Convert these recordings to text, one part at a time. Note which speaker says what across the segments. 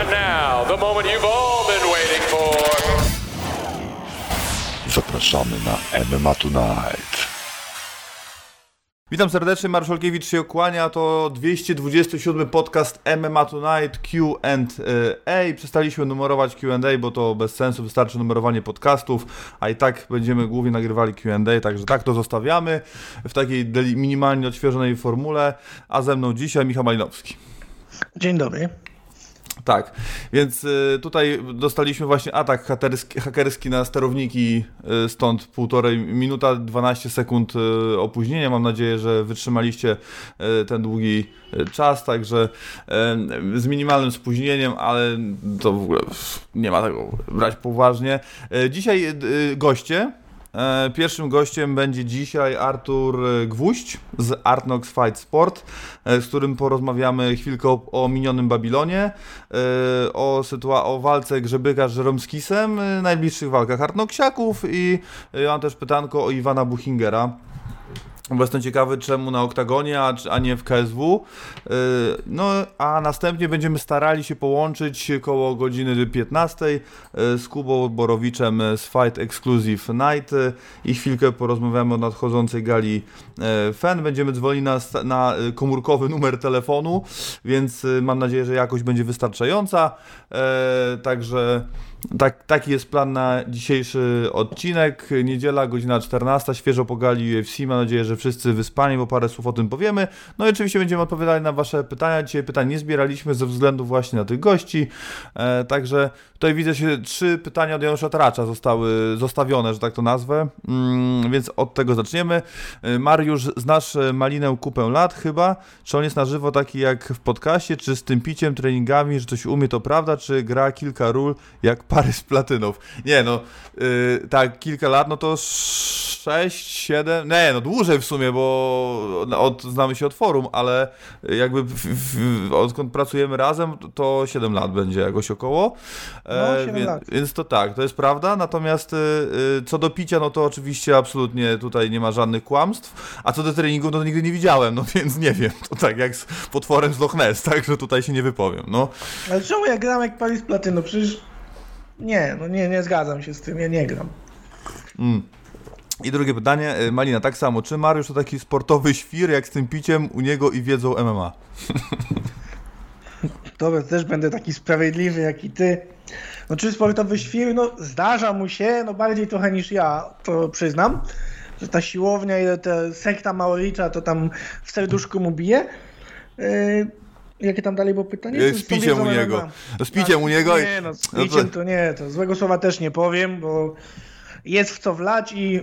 Speaker 1: And now, the moment you've all been waiting for.
Speaker 2: Zapraszamy na MMA Tonight.
Speaker 3: Witam serdecznie, Marszolkiewicz się okłania, to 227 podcast MMA Tonight Q&A. Przestaliśmy numerować Q&A, bo to bez sensu, wystarczy numerowanie podcastów, a i tak będziemy głównie nagrywali Q&A, także tak to zostawiamy w takiej minimalnie odświeżonej formule, a ze mną dzisiaj Michał Malinowski.
Speaker 4: Dzień dobry.
Speaker 3: Tak, więc y, tutaj dostaliśmy właśnie atak hakerski, na sterowniki, y, stąd półtorej minuta, 12 sekund y, opóźnienia. Mam nadzieję, że wytrzymaliście ten długi czas, także z minimalnym spóźnieniem, ale to w ogóle nie ma tego brać poważnie. Dzisiaj goście. E, Pierwszym gościem będzie dzisiaj Artur Gwóźdź z Artnox Fight Sport, e, z którym porozmawiamy chwilkę o, minionym Babilonie, e, o, sytua- o walce Grzebyka z Żeromskisem, najbliższych walkach Artnoxiaków i mam też pytanko o Iwana Buchingera. Bo jestem ciekawy, czemu na oktagonie, a, a nie w KSW. Yy, No, a następnie będziemy starali się połączyć koło godziny 15 yy, z Kubą Borowiczem z Fight Exclusive Night yy, i chwilkę porozmawiamy o nadchodzącej gali FEN. Będziemy dzwonić na, na komórkowy numer telefonu, więc mam nadzieję, że jakość będzie wystarczająca. Także. Tak, taki jest plan na dzisiejszy odcinek. Niedziela, godzina 14, świeżo po gali UFC. Mam nadzieję, że wszyscy wyspani, bo parę słów o tym powiemy. No i oczywiście będziemy odpowiadali na Wasze pytania. Dzisiaj pytań nie zbieraliśmy ze względu właśnie na tych gości. E, także tutaj widzę się trzy pytania od Janusza Taracza zostały zostawione, że tak to nazwę. Mm, więc od tego zaczniemy. E, Mariusz, znasz e, Malinę kupę lat chyba? Czy on jest na żywo taki jak w podcaście? Czy z tym piciem, treningami, że coś umie, to prawda? Czy gra kilka ról jak pary z platynów? Nie no, yy, tak, kilka lat, no to 6, 7, nie no dłużej w sumie, bo od, znamy się od forum, ale jakby w, w, odkąd pracujemy razem, to 7 lat będzie jakoś około.
Speaker 4: No, siedem
Speaker 3: więc,
Speaker 4: lat.
Speaker 3: więc to tak, to jest prawda, natomiast y, y, co do picia, no to oczywiście absolutnie tutaj nie ma żadnych kłamstw, a co do treningów, no to nigdy nie widziałem, no więc nie wiem, to tak jak z potworem z Loch Ness, tak, że tutaj się nie wypowiem, no.
Speaker 4: Ale czemu ja gram jak Paris Platyno? Przecież nie, no nie, nie zgadzam się z tym, ja nie gram.
Speaker 3: I drugie pytanie, y, Malina, tak samo, czy Mariusz to taki sportowy świr, jak z tym piciem u niego i wiedzą MMA?
Speaker 4: Dobra, też będę taki sprawiedliwy jak i ty. No czy sportowy świr? No zdarza mu się, no bardziej trochę niż ja, to przyznam. Że ta siłownia i ta sekta Maoricza to tam w serduszku mu bije. Yy, jakie tam dalej było pytanie?
Speaker 3: Y,
Speaker 4: Czy
Speaker 3: Z piciem u niego, z piciem u niego.
Speaker 4: Nie, no z
Speaker 3: no to-
Speaker 4: piciem to nie, to złego słowa też nie powiem, bo jest w co wlać i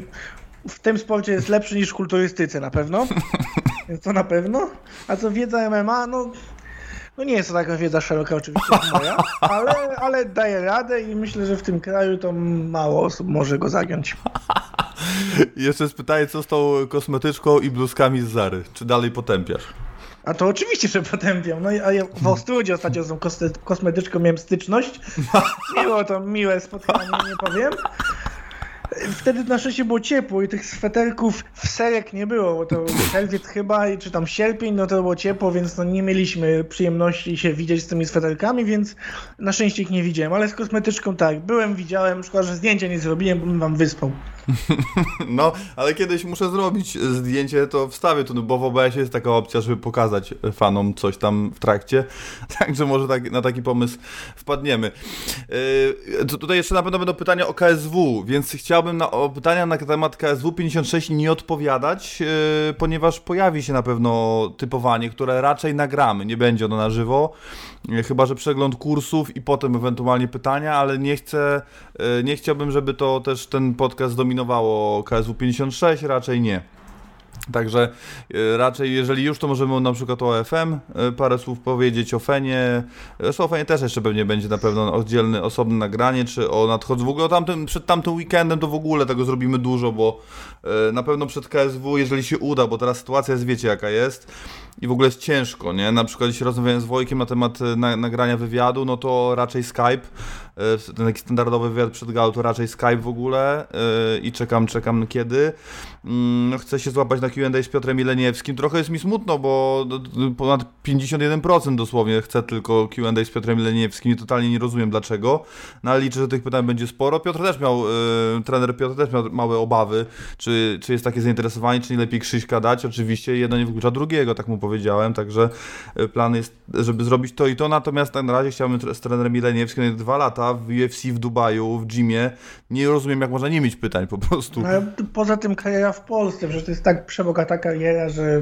Speaker 4: w tym sporcie jest lepszy niż w kulturystyce na pewno. To na pewno. A co wiedza MMA, no, no nie jest to taka wiedza szeroka oczywiście jak moja, ale, ale daje radę i myślę, że w tym kraju to mało osób może go zagiąć.
Speaker 3: Jeszcze pytanie, co z tą kosmetyczką i bluzkami z Zary? Czy dalej potępiasz?
Speaker 4: A to oczywiście, że potępiam. No i a ja w Ostrudzie ostatnio z tą kosmetyczką miałem styczność. Miło to, miłe spotkanie, nie powiem. Wtedy na szczęście było ciepło i tych sweterków w serek nie było, bo to czerwiec chyba, i czy tam sierpień, no to było ciepło, więc no nie mieliśmy przyjemności się widzieć z tymi sweterkami, więc na szczęście ich nie widziałem, ale z kosmetyczką tak, byłem, widziałem, szkoda, że zdjęcia nie zrobiłem, bo bym wam wyspał.
Speaker 3: No, ale kiedyś muszę zrobić zdjęcie, to wstawię tu, no bo w OBS jest taka opcja, żeby pokazać fanom coś tam w trakcie, także może tak, na taki pomysł wpadniemy. Yy, tu- tutaj jeszcze na pewno będą pytania o KSW, więc chciałbym na o pytania na temat KSW 56 nie odpowiadać, yy, ponieważ pojawi się na pewno typowanie, które raczej nagramy, nie będzie ono na żywo, chyba że przegląd kursów i potem ewentualnie pytania, ale nie chcę, yy, nie chciałbym, żeby to też ten podcast dominowało KSW 56, raczej nie. Także e, raczej, jeżeli już, to możemy na przykład o FM e, parę słów powiedzieć, o Fenie. Zresztą o Fenie też jeszcze pewnie będzie na pewno oddzielne, osobne nagranie, czy o nadchodzącym. W ogóle tamtym, przed tamtym weekendem to w ogóle tego zrobimy dużo, bo e, na pewno przed KSW, jeżeli się uda, bo teraz sytuacja jest, wiecie jaka jest i w ogóle jest ciężko, nie? Na przykład jeśli rozmawiałem z Wojkiem na temat na, nagrania wywiadu, no to raczej Skype, ten taki standardowy wywiad przed galą to raczej Skype w ogóle i czekam, czekam kiedy. Mm, No, chcę się złapać na Q&A z Piotrem Ileniewskim. Trochę jest mi smutno, bo ponad 51% dosłownie chcę tylko Q&A z Piotrem Ileniewskim i totalnie nie rozumiem dlaczego. No ale liczę, że tych pytań będzie sporo. Piotr też miał, e, trener Piotr też miał małe obawy, czy, czy jest takie zainteresowanie, czy nie lepiej Krzyśka dać. Oczywiście jedno nie wyklucza drugiego, tak mu powiedziałem, także e, plan jest, żeby zrobić to i to, natomiast na razie chciałbym z trenerem Ileniewskim dwa lata w UFC w Dubaju, w gymie. Nie rozumiem, jak można nie mieć pytań po prostu.
Speaker 4: No, poza tym kariera w Polsce, przecież to jest tak przebogata kariera, że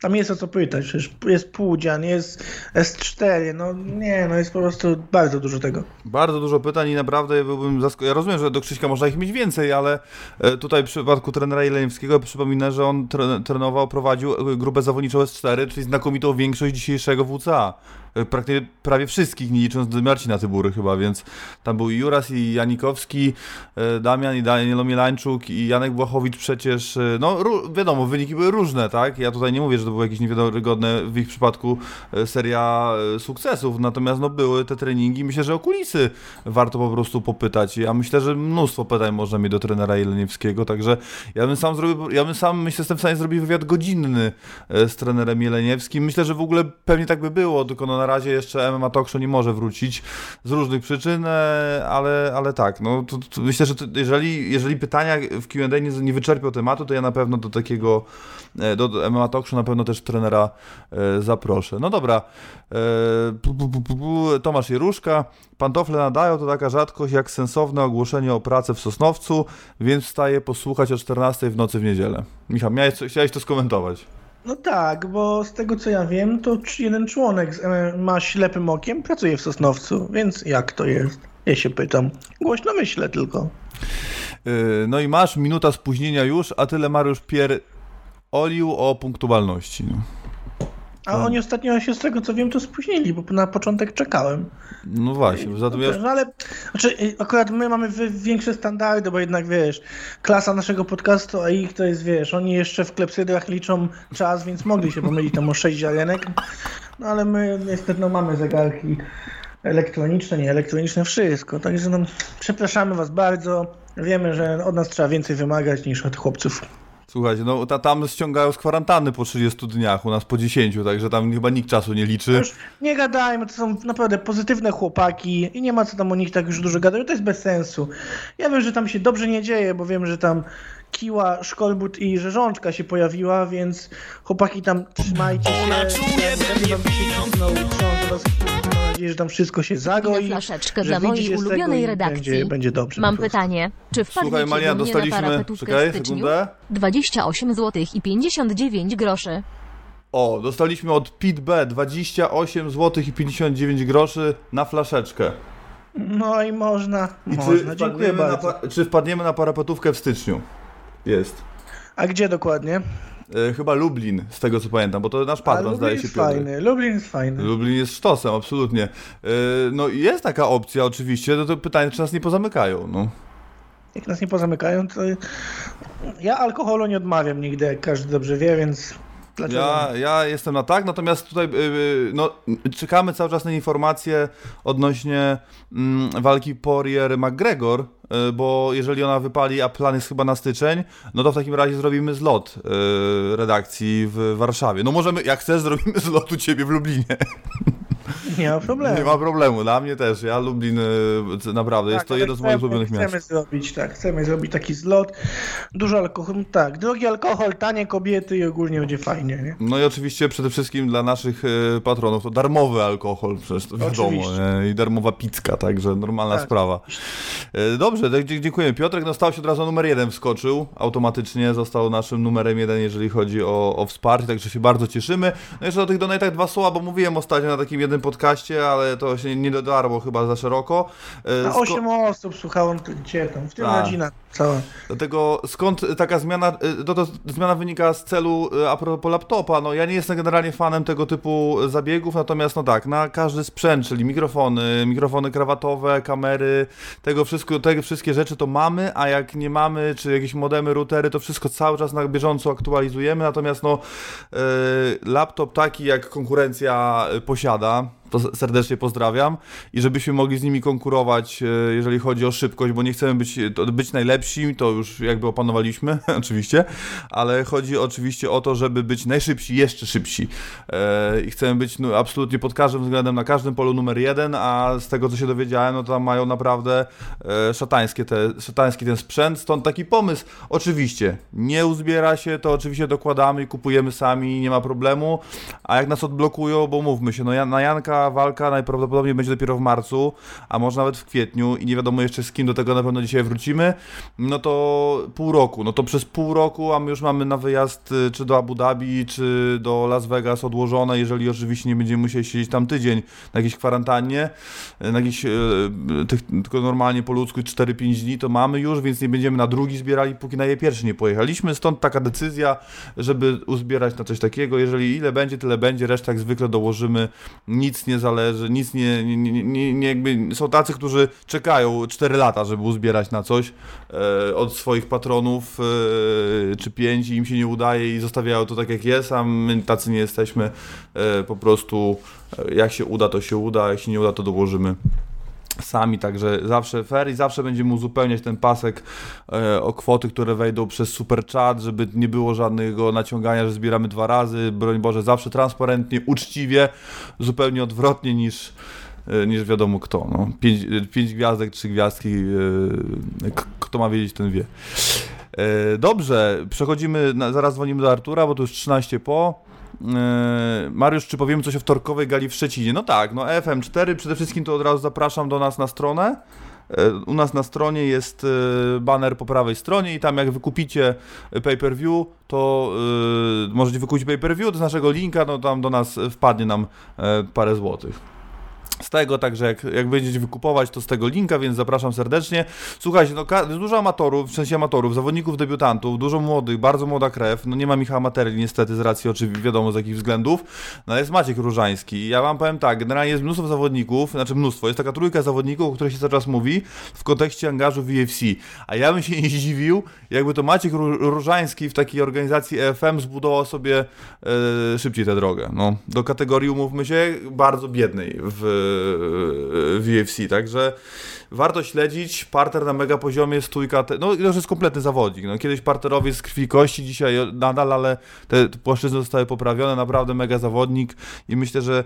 Speaker 4: tam jest o co pytać. Przecież jest Półdzian, jest S4, no nie, no jest po prostu bardzo dużo tego.
Speaker 3: Bardzo dużo pytań i naprawdę byłbym zaskoczony. Ja rozumiem, że do Krzyśka można ich mieć więcej, ale e, tutaj w przypadku trenera Ileniewskiego przypominę, że on tre trenował, prowadził e, grupę zawodniczą S4, czyli znakomitą większość dzisiejszego WCA. E, Praktycznie prawie wszystkich, nie licząc Marcina Tybury chyba, więc tam był Juras, i Janikowski, Damian, i Daniel Omielańczuk, i Janek Błachowicz przecież, no wiadomo, wyniki były różne, tak? Ja tutaj nie mówię, że to było jakieś niewiarygodne w ich przypadku e, seria e, sukcesów, natomiast no były te treningi, myślę, że o kulisy warto po prostu popytać. Ja myślę, że mnóstwo pytań można mieć do trenera Jeleniewskiego, także ja bym sam zrobił, ja bym sam, myślę, jestem w stanie zrobić wywiad godzinny e, z trenerem Jeleniewskim. Myślę, że w ogóle pewnie tak by było, tylko no na razie jeszcze MMA Talk Show nie może wrócić z różnych przyczyn, ale, ale tak, no to, to myślę, że to, jeżeli, jeżeli pytania w Q&A nie, nie wyczerpią tematu, to ja na pewno do takiego, do MMA Talk Show na pewno też trenera e, zaproszę. No dobra, e, Tomasz Jeruszka, pantofle nadają, to taka rzadkość jak sensowne ogłoszenie o pracy w Sosnowcu, więc wstaję posłuchać o 14 w nocy w niedzielę. Michał, miałeś, chciałeś to skomentować?
Speaker 4: No tak, bo z tego co ja wiem, to jeden członek z ma ślepym okiem pracuje w Sosnowcu, więc jak to jest? Ja się pytam. Głośno myślę tylko.
Speaker 3: No i masz minuta spóźnienia już, a tyle Mariusz Pier olił o punktualności. No,
Speaker 4: A oni ostatnio się z tego co wiem to spóźnili, bo na początek czekałem.
Speaker 3: no właśnie, za to ja...
Speaker 4: No ale znaczy, y, akurat my mamy większe standardy, bo jednak wiesz, klasa naszego podcastu, a ich to jest wiesz, oni jeszcze w klepsydrach liczą czas, więc mogli się pomylić tam o 6 ziarenek. No ale my niestety no, mamy zegarki elektroniczne, nie elektroniczne, wszystko. Także no, przepraszamy was bardzo. Wiemy, że od nas trzeba więcej wymagać niż od chłopców.
Speaker 3: Słuchajcie, no ta, tam ściągają z kwarantanny po 30 dniach, u nas po 10, także tam chyba nikt czasu nie liczy.
Speaker 4: Już nie gadajmy, to są naprawdę pozytywne chłopaki i nie ma co tam o nich tak już dużo gadać, to jest bez sensu. Ja wiem, że tam się dobrze nie dzieje, bo wiem, że tam Kiła, Szkolbut i Rzeżączka się pojawiła, więc chłopaki tam trzymajcie się. Książę was- Mam nadzieję, że tam wszystko się
Speaker 5: Na
Speaker 4: zagoi.
Speaker 5: flaszeczkę
Speaker 4: że
Speaker 5: dla mojej ulubionej redakcji.
Speaker 4: Będzie, będzie dobrze.
Speaker 5: Mam pytanie. Czy
Speaker 3: Słuchaj,
Speaker 5: wpadniecie
Speaker 3: Maria,
Speaker 5: do mnie na
Speaker 3: dostaliśmy...
Speaker 5: parapetówkę
Speaker 3: Czekaj,
Speaker 5: w styczniu?
Speaker 3: sekundę.
Speaker 5: 28 zł i 59 groszy.
Speaker 3: O, dostaliśmy od Pit B 28 zł i 59 groszy na flaszeczkę.
Speaker 4: No i można,
Speaker 3: I
Speaker 4: można,
Speaker 3: czy,
Speaker 4: dziękuję
Speaker 3: wpadniemy na,
Speaker 4: bardzo.
Speaker 3: pa- czy wpadniemy na parapetówkę w styczniu? Jest.
Speaker 4: A gdzie dokładnie?
Speaker 3: E, chyba Lublin, z tego co pamiętam, bo to nasz patron, zdaje się
Speaker 4: jest
Speaker 3: Piotr.
Speaker 4: fajny, Lublin jest fajny.
Speaker 3: Lublin jest sztosem, absolutnie. E, no i jest taka opcja oczywiście, no to pytanie, czy nas nie pozamykają, no.
Speaker 4: Jak nas nie pozamykają, to ja alkoholu nie odmawiam nigdy, jak każdy dobrze wie, więc
Speaker 3: Ja, ja jestem na tak, natomiast tutaj yy, no, czekamy cały czas na informacje odnośnie mm, walki Poirier-McGregor, yy, bo jeżeli ona wypali, a plan jest chyba na styczeń, no to w takim razie zrobimy zlot redakcji w Warszawie. No możemy, jak chcesz, zrobimy zlot u ciebie w Lublinie.
Speaker 4: Nie ma problemu.
Speaker 3: Nie ma problemu, dla mnie też. Ja Lublin yy, naprawdę, jest to jedno z moich
Speaker 4: chcemy-
Speaker 3: ulubionych
Speaker 4: chcemy
Speaker 3: miast.
Speaker 4: zrobić, tak, chcemy zrobić taki zlot. Dużo alkoholu, tak, drogi alkohol, tanie kobiety i ogólnie będzie fajnie, nie?
Speaker 3: No i oczywiście przede wszystkim dla naszych e, patronów to darmowy alkohol, przecież to wiadomo, nie? i darmowa pizka, także normalna
Speaker 4: Tak.
Speaker 3: sprawa. E, Dobrze, tak, dziękuję. Piotrek no, stał się od razu numer jeden, wskoczył automatycznie, został naszym numerem jeden, jeżeli chodzi o, o wsparcie, także się bardzo cieszymy. No jeszcze o tych donatach dwa słowa, bo mówiłem ostatnio na takim jednym podcaście, ale to się nie dodarło chyba za szeroko. E,
Speaker 4: A
Speaker 3: sko-
Speaker 4: 8 osób słuchało, no to gdzie tam, w tym
Speaker 3: Tak.
Speaker 4: rodzina. Cała.
Speaker 3: Dlatego skąd taka zmiana, y, to, to zmiana wynika z celu y, a propos laptopa, no ja nie jestem generalnie fanem tego typu zabiegów, natomiast no tak, na każdy sprzęt, czyli mikrofony, mikrofony krawatowe, kamery, tego wszystko, te wszystkie rzeczy to mamy, a jak nie mamy, czy jakieś modemy, routery, to wszystko cały czas na bieżąco aktualizujemy, natomiast no laptop taki jak konkurencja posiada, serdecznie pozdrawiam i żebyśmy mogli z nimi konkurować, e, jeżeli chodzi o szybkość, bo nie chcemy być, to- być najlepsi, to już jakby opanowaliśmy, oczywiście, ale chodzi oczywiście o to, żeby być najszybsi, jeszcze szybsi. E, i chcemy być no, absolutnie pod każdym względem, na każdym polu numer jeden, a z tego co się dowiedziałem, no to tam mają naprawdę e, szatańskie te, szatański ten sprzęt, stąd taki pomysł. Oczywiście, nie uzbiera się, to oczywiście dokładamy i kupujemy sami, nie ma problemu, a jak nas odblokują, bo mówmy się, no ja- na Janka walka najprawdopodobniej będzie dopiero w marcu, a może nawet w kwietniu i nie wiadomo jeszcze z kim, do tego na pewno dzisiaj wrócimy, no to pół roku, no to przez pół roku, a my już mamy na wyjazd y, czy do Abu Dhabi, czy do Las Vegas odłożone, jeżeli oczywiście nie będziemy musieli siedzieć tam tydzień na jakiejś kwarantannie, y, na jakiś, y, tych, tylko normalnie po ludzku 4-5 dni to mamy już, więc nie będziemy na drugi zbierali, póki na je pierwszy nie pojechaliśmy, stąd taka decyzja, żeby uzbierać na coś takiego, jeżeli ile będzie, tyle będzie, resztę jak zwykle dołożymy, nic nie zależy, nic nie, nie, nie, nie, nie jakby, są tacy, którzy czekają 4 lata, żeby uzbierać na coś e, od swoich patronów, e, czy 5 i im się nie udaje i zostawiają to tak jak jest, a my tacy nie jesteśmy, e, po prostu e, jak się uda, to się uda, jak się nie uda, to dołożymy sami, także zawsze fair i zawsze będziemy uzupełniać ten pasek e, o kwoty, które wejdą przez super chat, żeby nie było żadnego naciągania, że zbieramy dwa razy, broń Boże, zawsze transparentnie, uczciwie, zupełnie odwrotnie niż e, niż wiadomo kto. No. Pięć, e, pięć gwiazdek, trzy gwiazdki, e, kto ma wiedzieć, ten wie. E, Dobrze, przechodzimy, na, zaraz dzwonimy do Artura, bo to już 13 po. E, Mariusz, czy powiemy coś o wtorkowej gali w Szczecinie? No tak, no FM4, przede wszystkim to od razu zapraszam do nas na stronę. E, U nas na stronie jest e, banner po prawej stronie i tam jak wykupicie pay-per-view, to możecie wykupić pay-per-view, z naszego linka, no tam do nas wpadnie nam parę złotych z tego, także jak, jak będziecie wykupować, to z tego linka, więc zapraszam serdecznie. Słuchajcie, no dużo amatorów, w sensie amatorów, zawodników, debiutantów, dużo młodych, bardzo młoda krew, no nie ma Michała Materii niestety z racji oczywiście wiadomo z jakich względów, no ale jest Maciek Różański. Ja wam powiem tak, generalnie jest mnóstwo zawodników, znaczy mnóstwo, jest taka trójka zawodników, o których się cały czas mówi w kontekście angażu w UFC, a ja bym się nie zdziwił, jakby to Maciek Ró- Różański w takiej organizacji EFM zbudował sobie e, szybciej tę drogę, no, do kategorii, umówmy się, bardzo biednej w, w UFC, także warto śledzić, parter na mega poziomie, stójka, te, no to już jest kompletny zawodnik, no kiedyś parterowiec z krwi i kości, dzisiaj nadal, ale te płaszczyzny zostały poprawione, naprawdę mega zawodnik. I myślę, że,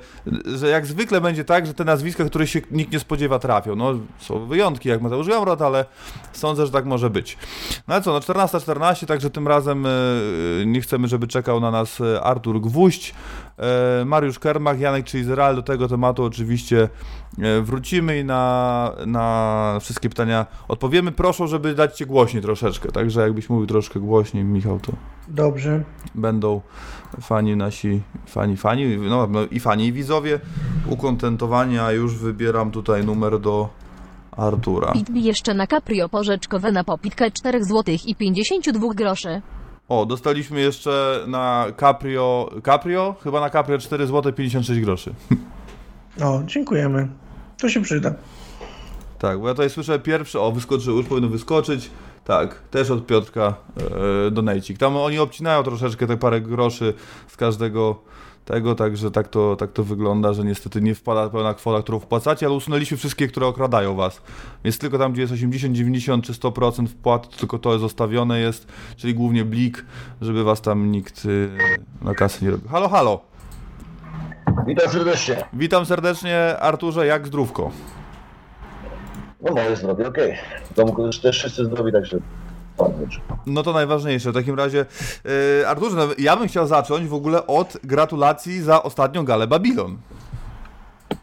Speaker 3: że jak zwykle będzie tak, że te nazwiska, których się nikt nie spodziewa trafią, no są wyjątki jak Mateusz Gamrot, ale sądzę, że tak może być. No co, no 14.14, także tym razem e, nie chcemy, żeby czekał na nas e, Artur Gwóźdź, Mariusz Kermach, Janek czy Izrael, do tego tematu oczywiście e, wrócimy i na, na wszystkie pytania odpowiemy. Proszę, żeby dać Cię głośniej troszeczkę, także jakbyś mówił troszkę głośniej, Michał, to
Speaker 4: Dobrze.
Speaker 3: będą fani nasi, fani, fani, no, no i fani i widzowie ukontentowani, a już wybieram tutaj numer do Artura.
Speaker 5: Pitbi jeszcze na Caprio porzeczkowe na popitkę 4 zł i 52 groszy.
Speaker 3: O, dostaliśmy jeszcze na Caprio, Caprio? Chyba na Caprio 4 zł 56 groszy.
Speaker 4: O, dziękujemy. To się przyda.
Speaker 3: Tak, bo ja tutaj słyszę pierwsze, o wyskoczyło, już powinno wyskoczyć. Tak, też od Piotrka e, donajcik. Tam oni obcinają troszeczkę te parę groszy z każdego tego, także tak to, tak to wygląda, że niestety nie wpada pełna kwota, którą wpłacacie, ale usunęliśmy wszystkie, które okradają was. Więc tylko tam, gdzie jest 80, 90 czy 100% wpłat, tylko to jest zostawione jest, czyli głównie blik, żeby was tam nikt y, na kasę nie robił. Halo, halo!
Speaker 6: Witam serdecznie.
Speaker 3: Witam serdecznie, Arturze, jak zdrówko?
Speaker 6: No moje zdrowie, okej. W domu też wszyscy zdrowi, także.
Speaker 3: No to najważniejsze. W takim razie, yy, Arturze, no, ja bym chciał zacząć w ogóle od gratulacji za ostatnią galę Babylon.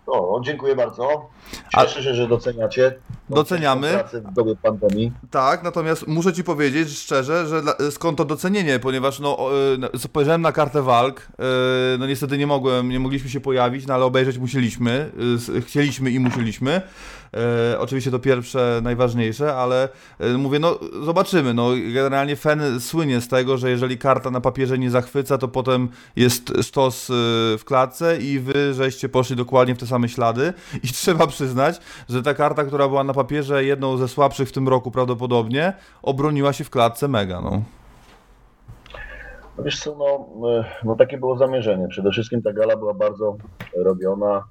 Speaker 6: O, dziękuję bardzo. Cieszę się, że doceniacie.
Speaker 3: Doceniamy.
Speaker 6: w dobie pandemii.
Speaker 3: Tak, natomiast muszę ci powiedzieć szczerze, że skąd to docenienie, ponieważ no, no, spojrzałem na kartę walk, y, no niestety nie mogłem, nie mogliśmy się pojawić, no ale obejrzeć musieliśmy, y, chcieliśmy i musieliśmy. E, oczywiście to pierwsze, najważniejsze, ale e, mówię, no zobaczymy. No, generalnie Fen słynie z tego, że jeżeli karta na papierze nie zachwyca, to potem jest sztos e, w klatce i wy żeście poszli dokładnie w te same ślady. I trzeba przyznać, że ta karta, która była na papierze jedną ze słabszych w tym roku prawdopodobnie, obroniła się w klatce mega. No.
Speaker 6: Wiesz co, no, e, no takie było zamierzenie. Przede wszystkim ta gala była bardzo robiona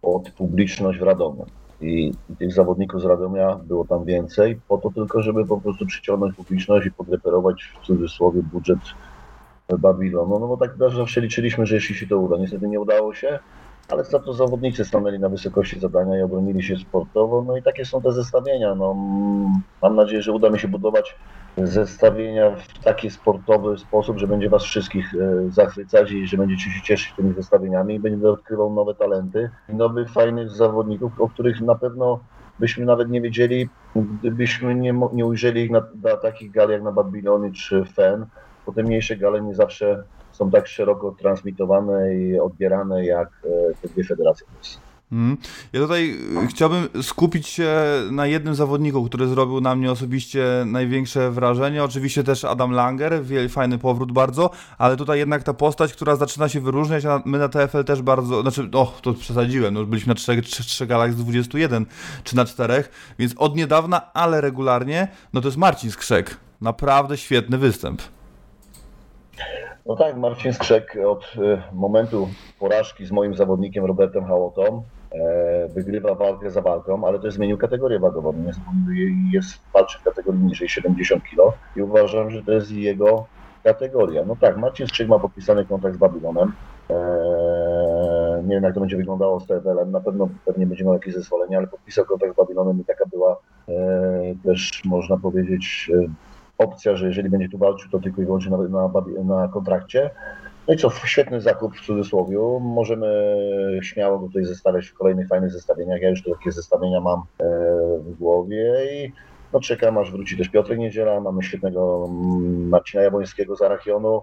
Speaker 6: pod publiczność w Radomiu. I, tych zawodników z Radomia było tam więcej, po to tylko, żeby po prostu przyciągnąć publiczność i podreperować w cudzysłowie budżet Babilonu. No bo tak zawsze liczyliśmy, że jeśli się to uda. Niestety nie udało się, ale za to zawodnicy stanęli na wysokości zadania i obronili się sportowo. No i takie są te zestawienia. No, mam nadzieję, że uda mi się budować zestawienia w taki sportowy sposób, że będzie Was wszystkich e, zachwycać i że będziecie się cieszyć tymi zestawieniami i będę odkrywał nowe talenty i nowych, fajnych zawodników, o których na pewno byśmy nawet nie wiedzieli, gdybyśmy nie, nie ujrzeli ich na, na takich gal jak na Babilonie czy FEN, bo te mniejsze gale nie zawsze są tak szeroko transmitowane i odbierane jak e, te dwie federacje.
Speaker 3: Mm. Ja tutaj y, chciałbym skupić się na jednym zawodniku, który zrobił na mnie osobiście największe wrażenie. Oczywiście też Adam Langer, fajny powrót bardzo, ale tutaj jednak ta postać, która zaczyna się wyróżniać, a my na TFL też bardzo, znaczy, o, to przesadziłem, no, byliśmy na trzech, trzech, trzech galach z 21, czy na czterech, więc od niedawna, ale regularnie, no to jest Marcin Skrzek. Naprawdę świetny występ.
Speaker 6: No tak, Marcin Skrzek od e, momentu porażki z moim zawodnikiem Robertem Hałotą e, wygrywa walkę za walką, ale też zmienił kategorię wagową. Jest, jest walczy w kategorii niżej 70 kg i uważam, że to jest jego kategoria. No tak, Marcin Skrzek ma podpisany kontrakt z Babilonem. E, nie wiem jak to będzie wyglądało z TFL-em, na pewno pewnie będzie miał jakieś zezwolenie, ale podpisał kontrakt z Babilonem i taka była e, też można powiedzieć opcja, że jeżeli będzie tu walczył, to tylko i wyłącznie na, na, na kontrakcie. No i co, świetny zakup w cudzysłowie. Możemy śmiało go tutaj zestawiać w kolejnych fajnych zestawieniach. Ja już takie zestawienia mam e, w głowie i no czekam aż wróci też Piotrek Niedziela, mamy świetnego mm, Marcina Jabońskiego z Arachionu.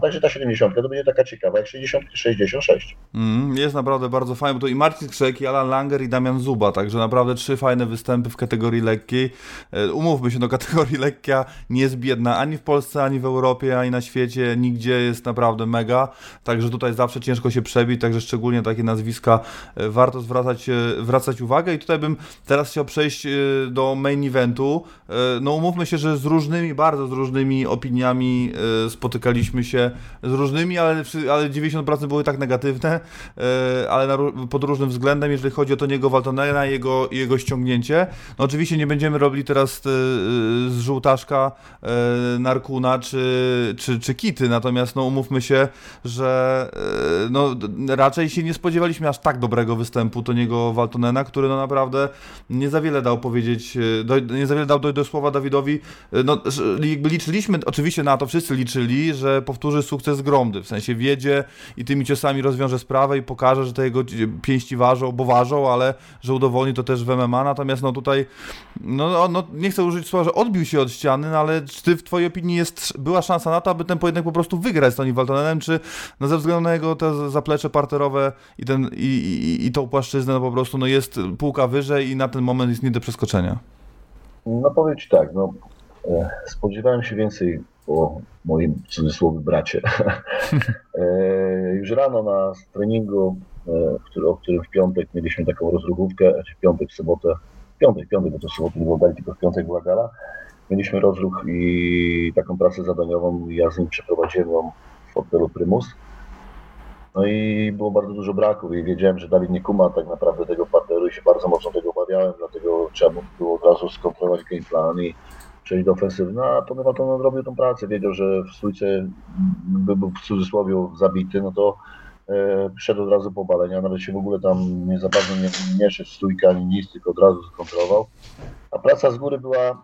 Speaker 6: Także ta 70 to będzie taka ciekawa jak 60 66.
Speaker 3: Mm, jest naprawdę bardzo fajny, bo to i Marcin Skrzek, i Alan Langer, i Damian Zuba, także naprawdę trzy fajne występy w kategorii lekkiej. E, Umówmy się, no kategorii lekkia nie jest biedna ani w Polsce, ani w Europie, ani na świecie, nigdzie jest naprawdę mega, także tutaj zawsze ciężko się przebić, także szczególnie takie nazwiska e, warto zwracać, e, wracać uwagę i tutaj bym teraz chciał przejść do main eventu. No umówmy się, że z różnymi, bardzo z różnymi opiniami spotykaliśmy się z różnymi, ale, ale 90% były tak negatywne, e, ale na, pod różnym względem, jeżeli chodzi o Toniego Waltonera i jego, jego ściągnięcie. No oczywiście nie będziemy robili teraz e, z żółtaszka e, Narkuna czy, czy, czy Kity, natomiast no umówmy się, że e, no, raczej się nie spodziewaliśmy aż tak dobrego występu Toniego Waltonena, który no naprawdę nie za wiele dał powiedzieć, e, do, nie za wiele dał dojść do słowa Dawidowi. E, No, liczyliśmy oczywiście na to, wszyscy liczyli, że powtórzy sukces Gromdy, w sensie wiedzie i tymi ciosami rozwiąże sprawę i pokaże, że te jego pięści ważą, bo ważą, ale że udowodni to też w MMA, natomiast no tutaj, no, no, no nie chcę użyć słowa, że odbił się od ściany, no ale czy w twojej opinii jest, była szansa na to, aby ten pojedynek po prostu wygrać z Tony Waltonenem, czy no, ze względu na jego te zaplecze parterowe i, ten, i, i, i tą płaszczyznę, no po prostu no, jest półka wyżej i na ten moment jest nie do przeskoczenia.
Speaker 6: No powiem Ci tak, no, e, spodziewałem się więcej po moim cudzysłowie bracie. E, Już rano na treningu, e, który, o którym w piątek mieliśmy taką rozruchówkę, czy w piątek, w sobotę, w piątek, w piątek, bo to w sobotę nie było gali, tylko w piątek była gala. Mieliśmy rozruch i taką pracę zadaniową, ja z nim przeprowadziłem ją w hotelu Prymus. No i było bardzo dużo braków i wiedziałem, że Dawid nie kuma tak naprawdę tego parteru i się bardzo mocno tego obawiałem, dlatego trzeba było od razu skontrolować game plan i przejść do ofensywy. No a ponieważ to on robił tą pracę, wiedział, że w stójce by był w cudzysłowie zabity, no to e, przyszedł od razu po obalenia, nawet się w ogóle tam nie za bardzo nie, nie szedł w stójkę ani nic, tylko od razu skontrolował. A praca z góry była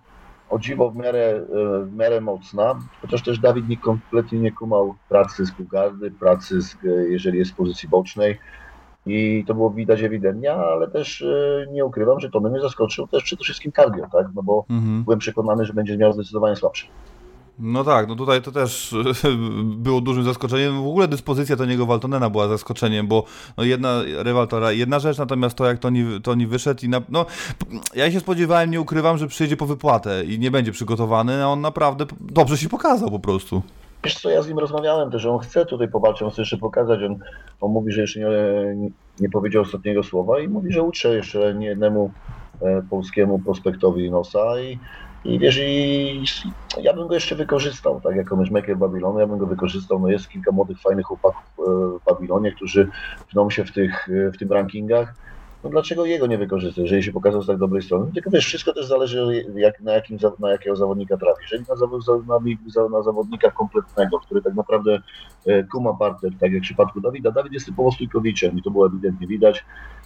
Speaker 6: o dziwo w miarę, e, w miarę mocna, chociaż też Dawid nie kompletnie nie kumał pracy z półgardy, pracy z, e, jeżeli jest w pozycji bocznej. I to było widać ewidentnie, ale też e, nie ukrywam, że Tony mnie zaskoczył też przede wszystkim cardio, tak? No bo
Speaker 3: Mhm.
Speaker 6: byłem przekonany, że będzie miał zdecydowanie słabszy.
Speaker 3: No tak, no tutaj to też było dużym zaskoczeniem. W ogóle dyspozycja Toniego Waltonena była zaskoczeniem, bo no jedna rywal to ra- jedna rzecz, natomiast to jak Toni, Toni wyszedł i na, no ja się spodziewałem, nie ukrywam, że przyjdzie po wypłatę i nie będzie przygotowany, a on naprawdę dobrze się pokazał po prostu.
Speaker 6: Wiesz co, ja z nim rozmawiałem też, on chce tutaj powalczyć, on chce jeszcze pokazać, on, on mówi, że jeszcze nie, nie, nie powiedział ostatniego słowa i mówi, że utrze jeszcze niejednemu e, polskiemu prospektowi nosa i, i wiesz, i ja bym go jeszcze wykorzystał, tak, jako matchmaker Babilonu, ja bym go wykorzystał, no jest kilka młodych, fajnych chłopaków e, w Babilonie, którzy pną się w tych, e, w tym rankingach, no dlaczego jego nie wykorzystać, jeżeli się pokazał z tak dobrej strony? Tylko wiesz, wszystko też zależy jak, na, jakim, na jakiego zawodnika trafi. Jeżeli na, na, na zawodnika kompletnego, który tak naprawdę e, kuma partner, tak jak w przypadku Dawida, Dawid jest typowo stójkowiczem i to było ewidentnie widać.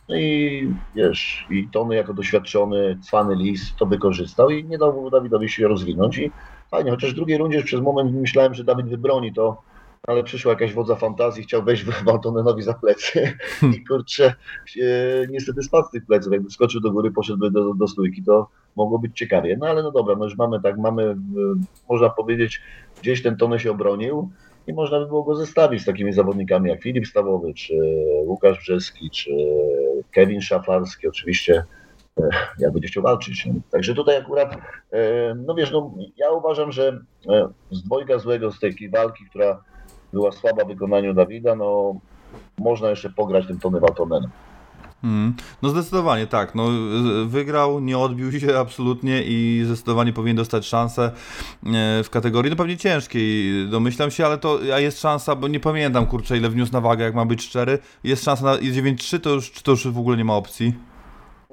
Speaker 6: No i wiesz, i Tony jako doświadczony, cwany lis to wykorzystał i nie dał Dawidowi się rozwinąć i fajnie, chociaż w drugiej rundzie przez moment myślałem, że Dawid wybroni to, ale przyszła jakaś wodza fantazji, chciał wejść Waltonenowi za plecy i kurczę, e, niestety spadł z tych pleców, jakby skoczył do góry, poszedłby do, do stójki, to mogło być ciekawie. No ale no dobra, no już mamy tak, mamy, e, można powiedzieć, gdzieś ten Tony się obronił i można by było go zestawić z takimi zawodnikami jak Filip Stawowy, czy Łukasz Brzeski, czy Kevin Szaflarski, oczywiście e, jak będzie chciał walczyć. Także tutaj akurat, e, no wiesz, no, ja uważam, że e, z dwojga złego, z tej walki, która była słaba w wykonaniu Dawida, no można jeszcze pograć tym Tony Waltonenem.
Speaker 3: Mm. No zdecydowanie tak, no wygrał, nie odbił się absolutnie i zdecydowanie powinien dostać szansę e, w kategorii, no pewnie ciężkiej, domyślam się, ale to a jest szansa, bo nie pamiętam kurczę ile wniósł na wagę, jak ma być 4, jest szansa na jest 9-3, to już, to już w ogóle nie ma opcji?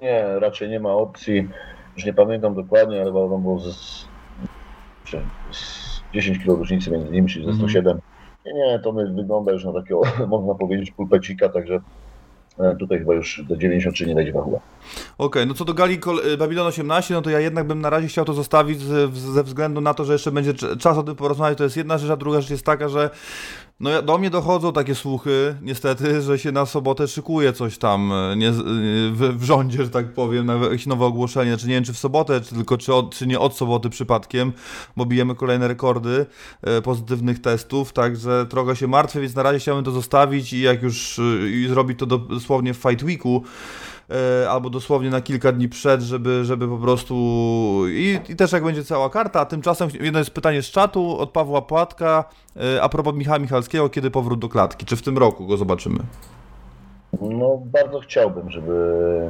Speaker 6: Nie, raczej nie ma opcji. Już nie pamiętam dokładnie, ale chyba tam było z, z 10 kg różnicy między nimi, czyli ze
Speaker 3: Mhm.
Speaker 6: 107. Nie, nie, to wygląda już na takiego, można powiedzieć, pulpecika, także tutaj chyba już do 93 nie wejdzie wachła.
Speaker 3: Okej, no co do gali y, Babylon 18, no to ja jednak bym na razie chciał to zostawić ze względu na to, że jeszcze będzie cz- czas o tym porozmawiać, to jest jedna rzecz, a druga rzecz jest taka, że no do mnie dochodzą takie słuchy, niestety, że się na sobotę szykuje coś tam e, nie, e, w, w rządzie, że tak powiem, na jakieś nowe ogłoszenie, znaczy nie wiem czy w sobotę, czy tylko czy, od, czy nie od soboty przypadkiem, bo bijemy kolejne rekordy e, pozytywnych testów, także trochę się martwię, więc na razie chciałbym to zostawić i jak już e, i zrobić to dosłownie w Fight Weeku, e, albo dosłownie na kilka dni przed, żeby, żeby po prostu i, i też jak będzie cała karta, a tymczasem jedno jest pytanie z czatu od Pawła Płatka e, a propos Michała Michalskiego, kiedy powrót do klatki, czy w tym roku go zobaczymy?
Speaker 6: No bardzo chciałbym, żeby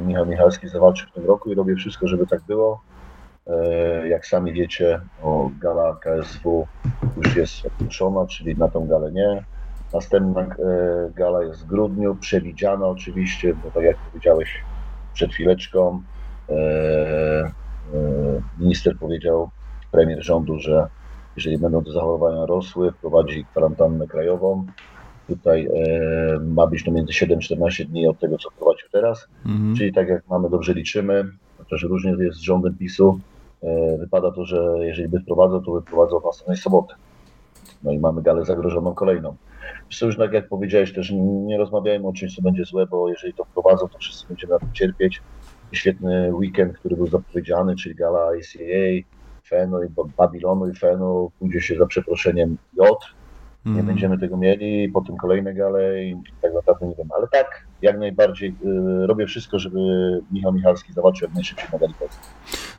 Speaker 6: Michał Michalski zawalczył w tym roku i robię wszystko, żeby tak było. E, Jak sami wiecie, o, gala KSW już jest ogłoszona, czyli na tą galę nie. Następna e, gala jest w grudniu, przewidziana oczywiście, bo tak jak powiedziałeś przed chwileczką, e, e, minister powiedział, premier rządu, że jeżeli będą te zachorowania rosły, wprowadzi kwarantannę krajową. Tutaj ma być to między 7-14 dni od tego, co wprowadził teraz.
Speaker 3: Mhm.
Speaker 6: Czyli tak jak mamy, dobrze liczymy, chociaż różnie jest z rządem PiSu, wypada to, że jeżeli by wprowadzał, to wyprowadzał w następnej soboty. No i mamy galę zagrożoną kolejną. Już tak jak powiedziałeś, też nie rozmawiajmy o czymś, co będzie złe, bo jeżeli to wprowadzą, to wszyscy będziemy na tym cierpieć. Świetny weekend, który był zapowiedziany, czyli gala ICAA, Fenu i Babilonu i Fenu, pójdzie się za przeproszeniem J, nie
Speaker 3: Mhm.
Speaker 6: będziemy tego mieli, potem kolejne gale i tak naprawdę nie wiem, ale tak, jak najbardziej y, robię wszystko, żeby Michał Michalski zawalczył jak najszybciej na gali Polski.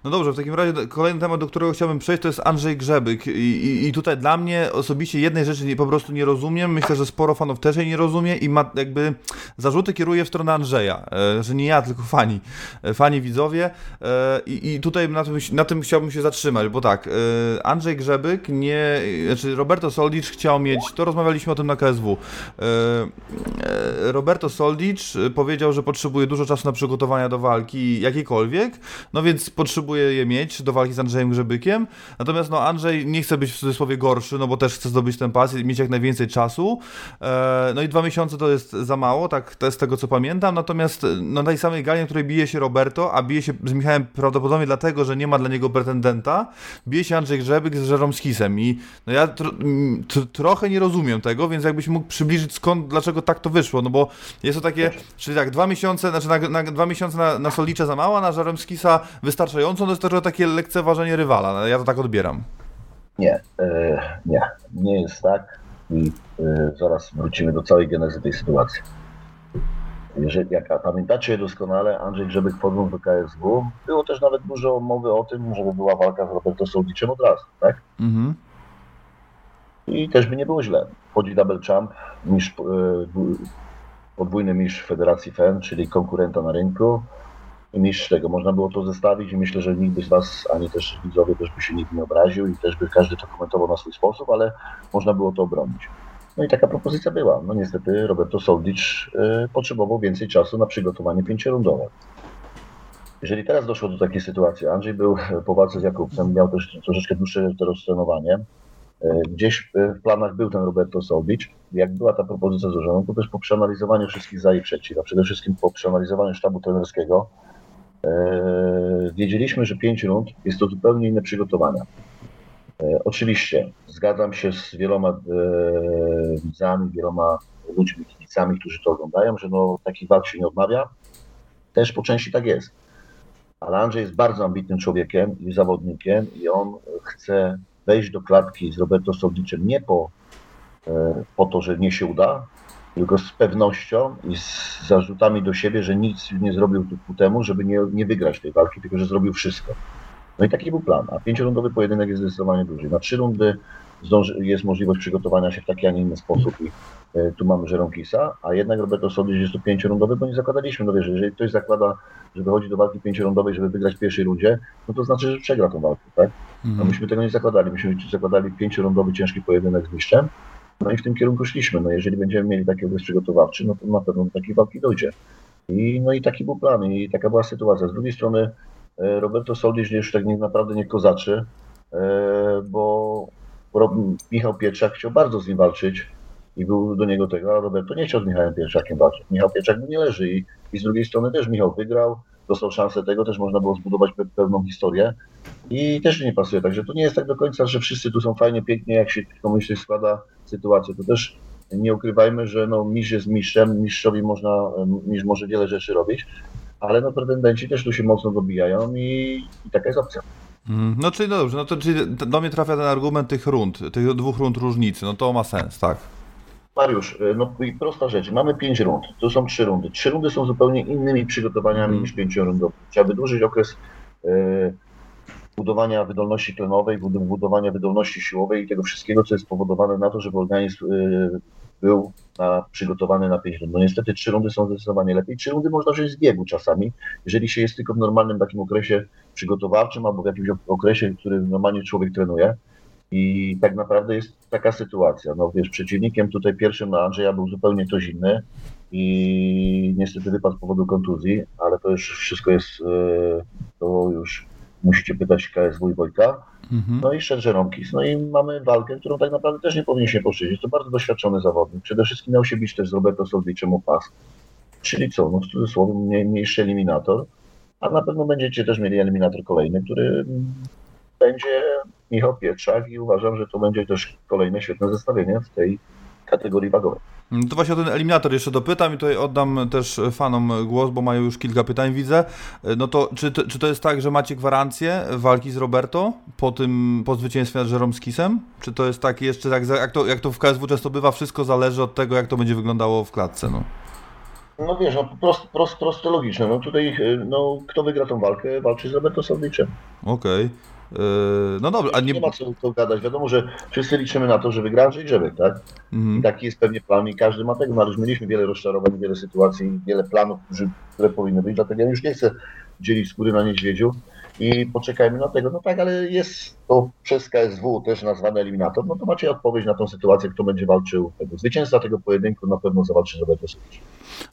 Speaker 3: No dobrze, w takim razie kolejny temat, do którego chciałbym przejść, to jest Andrzej Grzebyk. I, i, i tutaj dla mnie osobiście jednej rzeczy po prostu nie rozumiem. Myślę, że sporo fanów też jej nie rozumie i ma jakby zarzuty kieruje w stronę Andrzeja, e, że nie ja, tylko fani, e, fani widzowie. E, i, I tutaj na tym, na tym chciałbym się zatrzymać, bo tak, Andrzej Grzebyk nie, znaczy Roberto Soldic chciał mieć, to rozmawialiśmy o tym na KSW. Roberto Soldic powiedział, że potrzebuje dużo czasu na przygotowania do walki jakiejkolwiek, no więc potrzebuje próbuje je mieć do walki z Andrzejem Grzebykiem, natomiast no Andrzej nie chce być w cudzysłowie gorszy, no bo też chce zdobyć ten pas i mieć jak najwięcej czasu, e, no i dwa miesiące to jest za mało, tak to jest z tego co pamiętam, natomiast no, na tej samej gali, na której bije się Roberto, a bije się z Michałem prawdopodobnie dlatego, że nie ma dla niego pretendenta, bije się Andrzej Grzebyk z Żeromskisem i no ja trochę nie rozumiem tego, więc jakbyś mógł przybliżyć skąd, dlaczego tak to wyszło, no bo jest to takie, czyli tak, dwa miesiące, znaczy na, na dwa miesiące na, na Solicza za mało, na Żeromskisa wystarczająco, no jest to trochę takie lekceważenie rywala, no, ja to tak odbieram.
Speaker 6: Nie, e, nie, nie jest tak i e, zaraz wrócimy do całej genezy tej sytuacji. Jeżeli, jak a pamiętacie doskonale, Andrzej Grzebyk wchodząc do KSW, było też nawet dużo mowy o tym, żeby była walka z Roberto Soldiczem od razu, tak?
Speaker 3: Mhm.
Speaker 6: I też by nie było źle. Wchodzi double champ, mistrz, e, dwu- podwójny mistrz Federacji FEN, czyli konkurenta na rynku. Tego. Można było to zestawić i myślę, że nikt z Was, ani też widzowie też by się nikt nie obraził i też by każdy to komentował na swój sposób, ale można było to obronić. No i taka propozycja była. No niestety Roberto Soldic e, potrzebował więcej czasu na przygotowanie pięciorundowe. Jeżeli teraz doszło do takiej sytuacji, Andrzej był po walce z Jakubcem, miał też troszeczkę dłuższe teraz trenowanie, E, Gdzieś e, w planach był ten Roberto Soldic. Jak była ta propozycja złożona, to też po przeanalizowaniu wszystkich za i przeciw, a przede wszystkim po przeanalizowaniu sztabu trenerskiego, wiedzieliśmy, że pięć rund jest to zupełnie inne przygotowania. E, oczywiście zgadzam się z wieloma e, widzami, wieloma ludźmi, kibicami, którzy to oglądają, że no, takich walk się nie odmawia. Też po części tak jest. Ale Andrzej jest bardzo ambitnym człowiekiem i zawodnikiem i on chce wejść do klatki z Roberto Soldicem nie po, e, po to, że nie się uda, tylko z pewnością i z zarzutami do siebie, że nic nie zrobił ku temu, żeby nie, nie wygrać tej walki, tylko że zrobił wszystko. No i taki był plan. A pięciorundowy pojedynek jest zdecydowanie dłużej. Na trzy rundy jest możliwość przygotowania się w taki, a nie inny sposób i e, tu mamy Żeronkisa, a jednak Roberto Soldic jest to pięciorundowy, bo nie zakładaliśmy, no wiesz, jeżeli ktoś zakłada, że wychodzi do walki pięciorundowej, żeby wygrać w pierwszej rundzie, no to znaczy, że przegra tą walkę, tak? No myśmy tego nie zakładali. Myśmy zakładali pięciorundowy ciężki pojedynek z mistrzem. No i w tym kierunku szliśmy. No jeżeli będziemy mieli taki okres przygotowawczy, no to na pewno do takiej walki dojdzie. I, no i taki był plan i taka była sytuacja. Z drugiej strony e, Roberto Soldic już tak nie, naprawdę nie kozaczy, e, bo Michał Pietrzak chciał bardzo z nim walczyć i był do niego tego, a Roberto nie chciał z Michałem Pietrzakiem walczyć. Michał Pietrzak mu nie leży i, i z drugiej strony też Michał wygrał, dostał szansę tego, też można było zbudować pe pewną historię i też nie pasuje. Także to nie jest tak do końca, że wszyscy tu są fajnie, pięknie, jak się komuś coś składa sytuacja. To też nie ukrywajmy, że no, mistrz jest mistrzem, mistrzowi można, mistrz może wiele rzeczy robić, ale no pretendenci też tu się mocno dobijają i, i taka jest opcja.
Speaker 3: Mm, No czyli no dobrze, no to czyli do mnie trafia ten argument tych rund, tych dwóch rund różnicy, no to ma sens, tak.
Speaker 6: Mariusz, no i prosta rzecz. Mamy pięć rund, to są trzy rundy. Trzy rundy są zupełnie innymi przygotowaniami
Speaker 3: Mhm.
Speaker 6: niż pięciorundowe. Trzeba wydłużyć okres e, budowania wydolności tlenowej, bud- budowania wydolności siłowej i tego wszystkiego, co jest spowodowane na to, żeby organizm e, był na, przygotowany na pięć rund. No niestety trzy rundy są zdecydowanie lepiej. Trzy rundy można wziąć z biegu czasami, jeżeli się jest tylko w normalnym takim okresie przygotowawczym albo w jakimś ok- okresie, w którym normalnie człowiek trenuje. I tak naprawdę jest taka sytuacja. No wiesz, przeciwnikiem tutaj pierwszym na Andrzeja był zupełnie ktoś inny i niestety wypadł z powodu kontuzji, ale to już wszystko jest, e, to już musicie pytać KSW i Wojtka.
Speaker 3: Mhm.
Speaker 6: No i szedł Żeromkis. No i mamy walkę, którą tak naprawdę też nie powinien się poszczycić. To bardzo doświadczony zawodnik. Przede wszystkim miał się bić też z Roberto Soldiczem o pas. Czyli co, no w cudzysłowie mniej, mniejszy eliminator, a na pewno będziecie też mieli eliminator kolejny, który będzie Michał Pietrzak i uważam, że to będzie też kolejne świetne zestawienie w tej kategorii wagowej.
Speaker 3: No To właśnie o ten eliminator jeszcze dopytam i tutaj oddam też fanom głos, bo mają już kilka pytań, widzę. No to czy, to czy to jest tak, że macie gwarancję walki z Roberto po tym, po zwycięstwie nad Żeromskisem? Czy to jest tak jeszcze, jak, jak, to, jak to w KSW często bywa, wszystko zależy od tego, jak to będzie wyglądało w klatce, no.
Speaker 6: No wiesz, no prost, prost, logiczne. No tutaj, y, no kto wygra tą walkę, walczy z Roberto Soldiczem.
Speaker 3: Okej. Yy, no dobra, a
Speaker 6: Nie,
Speaker 3: nie...
Speaker 6: ma co, co gadać. Wiadomo, że wszyscy liczymy na to, że wygra Andrzej Grzebek, tak? I
Speaker 3: Mhm.
Speaker 6: taki jest pewnie plan i każdy ma tego. No, już mieliśmy wiele rozczarowań, wiele sytuacji, wiele planów, które powinny być, dlatego ja już nie chcę dzielić skóry na niedźwiedziu i poczekajmy na tego. No tak, ale jest to przez KSW też nazwany eliminator, no to macie odpowiedź na tą sytuację, kto będzie walczył. Tego. Zwycięzca tego pojedynku na pewno zawalczy Roberto Soldic.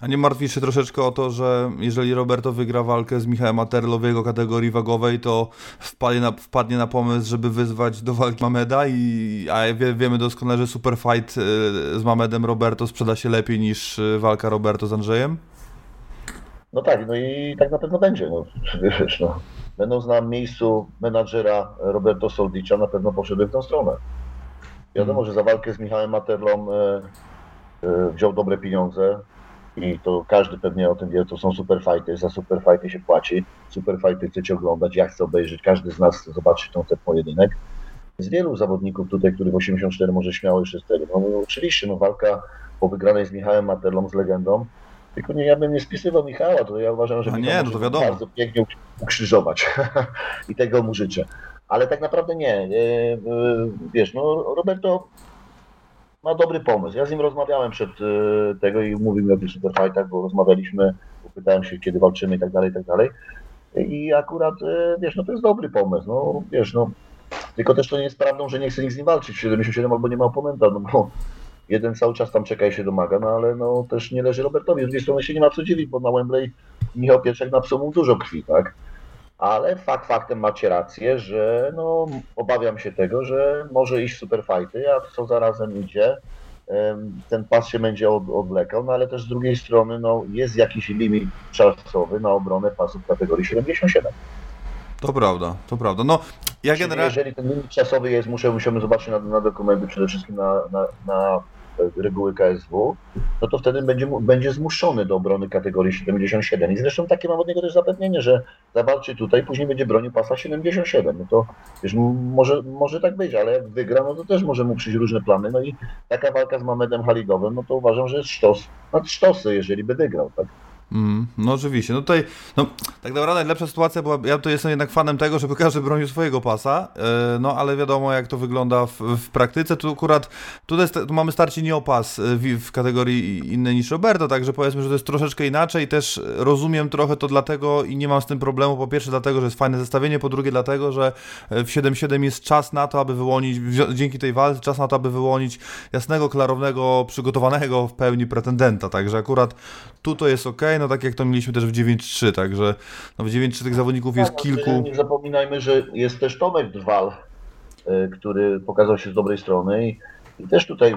Speaker 3: A nie martwisz się troszeczkę o to, że jeżeli Roberto wygra walkę z Michałem Materlo w jego kategorii wagowej, to wpadnie na, wpadnie na pomysł, żeby wyzwać do walki Mameda i a wie, wiemy doskonale, że super fight y, z Mamedem Roberto sprzeda się lepiej niż y, walka Roberto z Andrzejem?
Speaker 6: No tak, no i tak na pewno będzie. No, wiesz, no. Będąc na miejscu menadżera Roberto Soldicza, na pewno poszedłem w tą stronę. Wiadomo, że za walkę z Michałem Materlą e, e, wziął dobre pieniądze i to każdy pewnie o tym wie, to są super fighty, za super fighty się płaci, super fighty chcecie oglądać, ja chcę obejrzeć, każdy z nas chce zobaczyć ten, ten pojedynek. Z wielu zawodników tutaj, których 84 może śmiało jeszcze z tego. No, no, oczywiście, no walka po wygranej z Michałem Materlą, z legendą, tylko nie, ja bym nie spisywał Michała, to ja uważam, że Michał
Speaker 3: nie, no to wiadomo.
Speaker 6: bardzo pięknie ukrzyżować i tego mu życzę. Ale tak naprawdę nie. e, Wiesz, no Roberto ma dobry pomysł. Ja z nim rozmawiałem przed e, tego i mówił mi o tych superfightach, bo rozmawialiśmy, pytałem się, kiedy walczymy i tak dalej, i tak dalej. I akurat, e, wiesz, no to jest dobry pomysł. No wiesz, no tylko też to nie jest prawdą, że nie chce nikt z nim walczyć w 77 albo nie ma oponenta, no bo jeden cały czas tam czeka i się domaga, no ale no też nie leży Robertowi. Z drugiej strony się nie ma co dziwić, bo na Wembley Michał Pieczek napsuł mu dużo krwi, tak? Ale fakt faktem macie rację, że no, obawiam się tego, że może iść w superfighty, a co zarazem idzie, ten pas się będzie od, odwlekał, no ale też z drugiej strony no, jest jakiś limit czasowy na obronę pasów kategorii 77.
Speaker 3: To prawda, to prawda. No, ja generalnie...
Speaker 6: Jeżeli ten limit czasowy jest, muszę, musimy zobaczyć na, na dokumenty, przede wszystkim na, na, na e, reguły KSW, no to wtedy będzie, będzie zmuszony do obrony kategorii 77. I zresztą takie mam od niego też zapewnienie, że zawalczy tutaj, później będzie bronił pasa 77. No to wiesz, może, może tak być, ale jak wygra, no to też może mu przyjść różne plany. No i taka walka z Mamedem Halidowem, no to uważam, że jest sztos nad sztosy, jeżeli by wygrał. Tak?
Speaker 3: Mm, no oczywiście. No tutaj, no, tak naprawdę najlepsza sytuacja była, ja to jestem jednak fanem tego, żeby każdy bronił swojego pasa, e, no ale wiadomo jak to wygląda w, w praktyce, tu akurat tutaj tu mamy starcie nie o pas e, w, w kategorii innej niż Roberto, także powiedzmy, że to jest troszeczkę inaczej, też rozumiem trochę to dlatego i nie mam z tym problemu, po pierwsze dlatego, że jest fajne zestawienie, po drugie dlatego, że w 7-7 jest czas na to, aby wyłonić, dzięki tej walce, czas na to, aby wyłonić jasnego, klarownego, przygotowanego w pełni pretendenta, także akurat tu to jest ok, no tak jak to mieliśmy też w 9-3, także no w 9-3 tych zawodników jest
Speaker 6: Tak, no,
Speaker 3: kilku.
Speaker 6: Nie zapominajmy, że jest też Tomek Drwal, y, który pokazał się z dobrej strony i, i też tutaj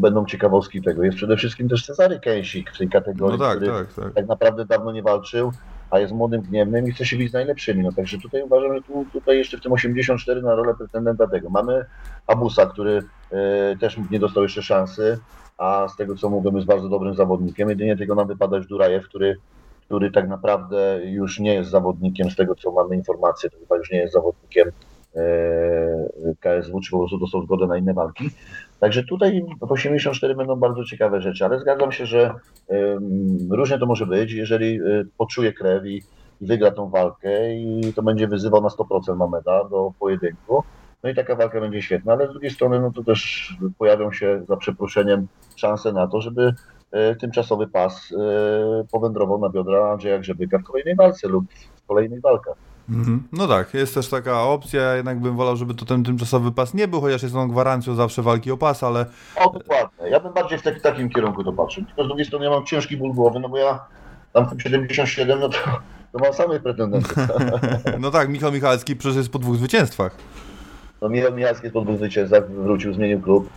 Speaker 6: będą ciekawostki tego. Jest przede wszystkim też Cezary Kęsik w tej kategorii,
Speaker 3: No tak,
Speaker 6: który
Speaker 3: tak, tak.
Speaker 6: tak naprawdę dawno nie walczył, a jest młodym, gniewnym i chce się bić z najlepszymi. No także tutaj uważam, że tu, tutaj jeszcze w tym 84 na rolę pretendenta tego. Mamy Abusa, który e, też nie dostał jeszcze szansy, a z tego co mówimy jest bardzo dobrym zawodnikiem. Jedynie tylko nam wypada Durajew, który który tak naprawdę już nie jest zawodnikiem, z tego co mamy informacje, to chyba już nie jest zawodnikiem e, KSW, czy po prostu dostał zgodę na inne walki. Także tutaj w 84 będą bardzo ciekawe rzeczy, ale zgadzam się, że różnie to może być, jeżeli e, poczuje krew i, i wygra tą walkę i to będzie wyzywał na 100% Mameda do pojedynku. No i taka walka będzie świetna, ale z drugiej strony no to też pojawią się za przeproszeniem szanse na to, żeby e, tymczasowy pas e, powędrował na biodra Andrzeja Grzebyka w kolejnej walce lub w kolejnych walkach.
Speaker 3: Mhm. No tak, jest też taka opcja, ja jednak bym wolał, żeby to ten tymczasowy pas nie był, chociaż jest on gwarancją zawsze walki o pas, ale
Speaker 6: O, dokładnie. Ja bym bardziej w tak, takim kierunku to patrzył. Tylko z drugiej strony ja mam ciężki ból głowy, no bo ja tam w tym 77, no to, to mam samych pretendentów.
Speaker 3: no tak, Michał Michalski przecież jest po dwóch zwycięstwach.
Speaker 6: No Michał Michalski po dwóch zwycięstwach, wrócił, zmienił klub.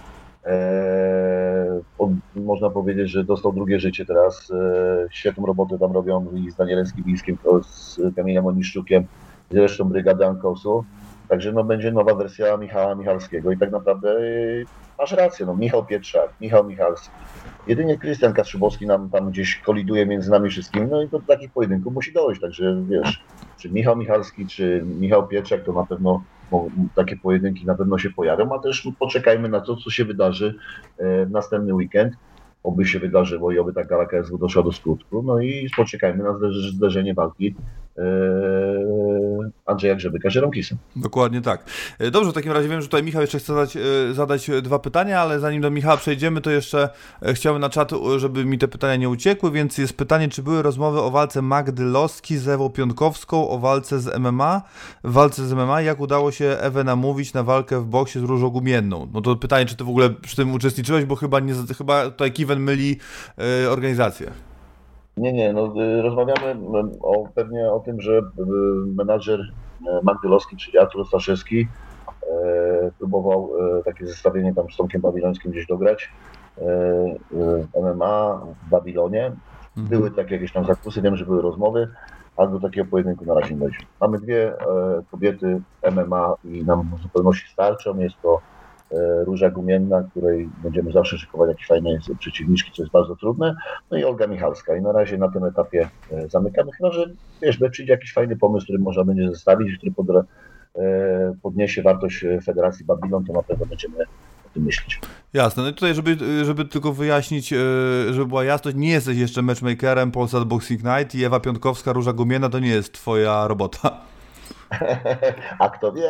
Speaker 6: Eee, od, można powiedzieć, że dostał drugie życie teraz. Eee, świetną robotę tam robią i z Danielem Skibińskim, z Kamilem Oniszczukiem, zresztą brygady Ankosu. Także no, będzie nowa wersja Michała Michalskiego i tak naprawdę eee, masz rację, no, Michał Pietrzak, Michał Michalski. Jedynie Krystian Kaszybowski nam tam gdzieś koliduje między nami wszystkimi, no i do takich pojedynków musi dojść, także wiesz, czy Michał Michalski, czy Michał Pietrzak, to na pewno bo takie pojedynki na pewno się pojawią, a też poczekajmy na to, co się wydarzy e, w następny weekend. Oby się wydarzyło i oby ta gala KSW doszła do skutku. No i poczekajmy na zderzenie walki e, Andrzeja Grzebyka Żeromkisem.
Speaker 3: Dokładnie tak. E, Dobrze, w takim razie wiem, że tutaj Michał jeszcze chce zadać, e, zadać dwa pytania, ale zanim do Michała przejdziemy, to jeszcze e, chciałbym na czat, żeby mi te pytania nie uciekły, więc jest pytanie, czy były rozmowy o walce Magdy Loski z Ewą Piątkowską, o walce z MMA, walce z MMA, jak udało się Ewę namówić na walkę w boksie z Różą Gumienną? No to pytanie, czy ty w ogóle przy tym uczestniczyłeś, bo chyba, nie, chyba tutaj Kiwen myli organizację.
Speaker 6: Nie, nie, no y, rozmawiamy o, pewnie o tym, że y, menadżer e, Magdalowski, czyli Artur Staszewski próbował takie zestawienie tam z Tomkiem Babilońskim gdzieś dograć MMA w Babilonie. Były takie jakieś tam zakusy, wiem, że były rozmowy, ale do takiego pojedynku na razie nie dojdzie. Mamy dwie kobiety MMA i nam w zupełności starczą. Jest to Róża Gumienna, której będziemy zawsze szykować jakieś fajne przeciwniczki, co jest bardzo trudne. No i Olga Michalska. I na razie na tym etapie e, zamykamy. Chyba, że wiesz, przyjdzie jakiś fajny pomysł, który można będzie zestawić, który pod, e, podniesie wartość e, Federacji Babylon, to na pewno będziemy o tym myśleć.
Speaker 3: Jasne, no i tutaj, żeby, żeby tylko wyjaśnić, e, żeby była jasność, nie jesteś jeszcze matchmakerem Polsat Boxing Night i Ewa Piątkowska, Róża Gumiena to nie jest twoja robota.
Speaker 6: A kto wie?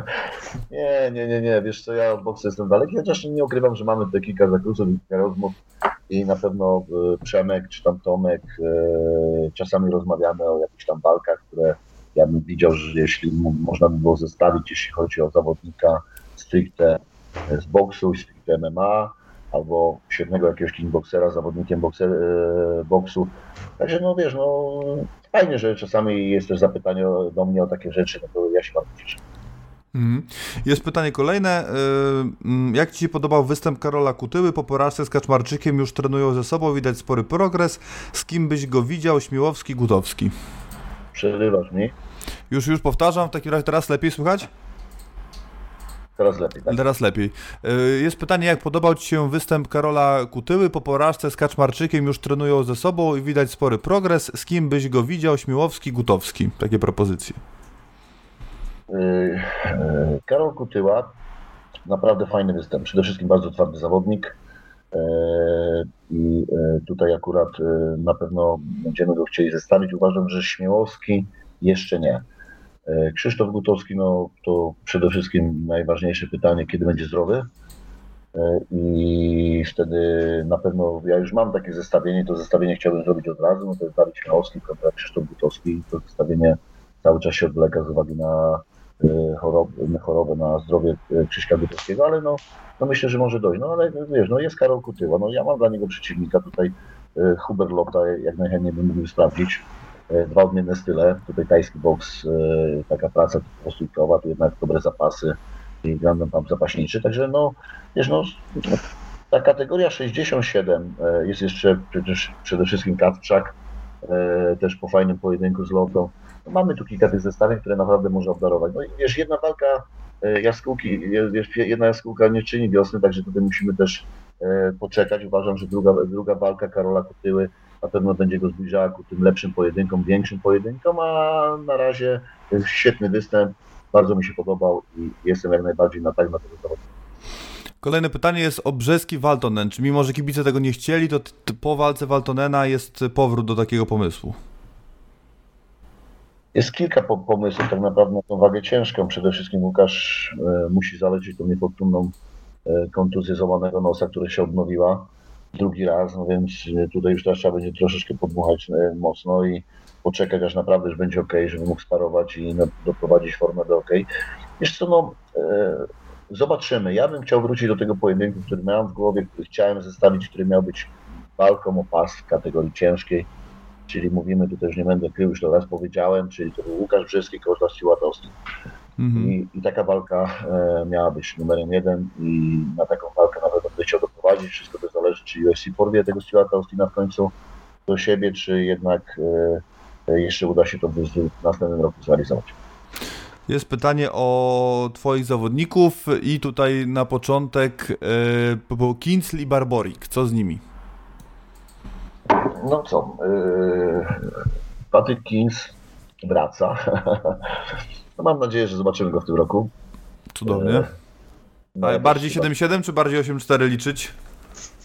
Speaker 6: nie, nie, nie, nie. Wiesz co, ja od boksu jestem daleki, chociaż nie ukrywam, że mamy tutaj kilka zakusów i kilka rozmów i na pewno e, Przemek czy tam Tomek e, czasami rozmawiamy o jakichś tam walkach, które ja bym widział, że jeśli można by było zestawić, jeśli chodzi o zawodnika stricte z boksu stricte MMA, albo świetnego jakiegoś kickboxera, zawodnikiem bokser, boksu. Także no wiesz, no fajnie, że czasami jest też zapytanie do mnie o takie rzeczy, no to ja się bardzo cieszę.
Speaker 3: Mhm. Jest pytanie kolejne. y, mm, Jak Ci się podobał występ Karola Kutyły? Po porażce z Kaczmarczykiem już trenują ze sobą, widać spory progres. Z kim byś go widział? Śmiłowski, Gutowski.
Speaker 6: Przerywasz mi,
Speaker 3: Już, już powtarzam, w takim razie teraz lepiej słychać?
Speaker 6: Teraz lepiej, tak?
Speaker 3: Teraz lepiej. Y, Jest pytanie, jak podobał Ci się występ Karola Kutyły? Po porażce z Kaczmarczykiem już trenują ze sobą i widać spory progres. Z kim byś go widział? Śmiłowski, Gutowski. Takie propozycje.
Speaker 6: Yy, yy, Karol Kutyła, naprawdę fajny występ. Przede wszystkim bardzo twardy zawodnik. I tutaj akurat na pewno będziemy go chcieli zestawić. Uważam, że Śmiałowski jeszcze nie. Yy, Krzysztof Gutowski, no to przede wszystkim najważniejsze pytanie, kiedy będzie zdrowy. Yy, I wtedy na pewno ja już mam takie zestawienie, to zestawienie chciałbym zrobić od razu. No to jest Dawid Śmiałowski kontra Krzysztof Gutowski. To zestawienie cały czas się odwleka z uwagi na y, chorobę, chorobę, na zdrowie Krzyśka Gutowskiego, ale no, no myślę, że może dojść. No ale wiesz, no jest Karol Kutyła, no ja mam dla niego przeciwnika tutaj Huber Lota, jak najchętniej bym mógł sprawdzić. Y, Dwa odmienne style, tutaj tajski boks, y, taka praca stójkowa, tu jednak dobre zapasy i Grand Pump zapaśniczy, także no, wiesz, no, ta kategoria 67 y, jest jeszcze przecież przede wszystkim Katczak, y, też po fajnym pojedynku z Lotą. No, Mamy tu kilka tych zestawień, które naprawdę może obdarować. No i wiesz, jedna walka e, jaskółki, jedna jaskółka nie czyni wiosny, także tutaj musimy też e, poczekać. Uważam, że druga, druga walka Karola Kutyły na pewno będzie go zbliżała ku tym lepszym pojedynkom, większym pojedynkom, a na razie świetny występ, bardzo mi się podobał i jestem jak najbardziej na tak na tego zawodnika.
Speaker 3: Kolejne pytanie jest o Brzeski Waltonen. Czy mimo, że kibice tego nie chcieli, to po walce Waltonena jest powrót do takiego pomysłu?
Speaker 6: Jest kilka po- pomysłów tak naprawdę na tą wagę ciężką. Przede wszystkim Łukasz e, musi zaleczyć tą niefortunną e, kontuzję złamanego nosa, która się odnowiła drugi raz, no więc e, tutaj już teraz trzeba będzie troszeczkę podmuchać e, mocno i poczekać aż naprawdę już będzie ok, żeby mógł sparować i doprowadzić formę do ok. Wiesz co, no e, zobaczymy. Ja bym chciał wrócić do tego pojedynku, który miałem w głowie, który chciałem zestawić, który miał być walką o pas w kategorii ciężkiej. Czyli mówimy, tu też nie będę krył, już to raz powiedziałem, czyli to był Łukasz Brzeski Stuart Austin.
Speaker 3: Mhm.
Speaker 6: I, I taka walka e, miała być numerem jeden i na taką walkę nawet będę chciał doprowadzić. Wszystko to zależy, czy UFC porwie tego Stuarta Austina w końcu do siebie, czy jednak e, e, jeszcze uda się to w, następnym roku zrealizować.
Speaker 3: Jest pytanie o Twoich zawodników i tutaj na początek yy, było Kincl i Barborik. Co z nimi?
Speaker 6: No co, e, Patryk Kins wraca. no mam nadzieję, że zobaczymy go w tym roku.
Speaker 3: Cudownie.
Speaker 6: E, no,
Speaker 3: bardziej
Speaker 6: też chyba-
Speaker 3: 7-7 czy bardziej 8-4 liczyć?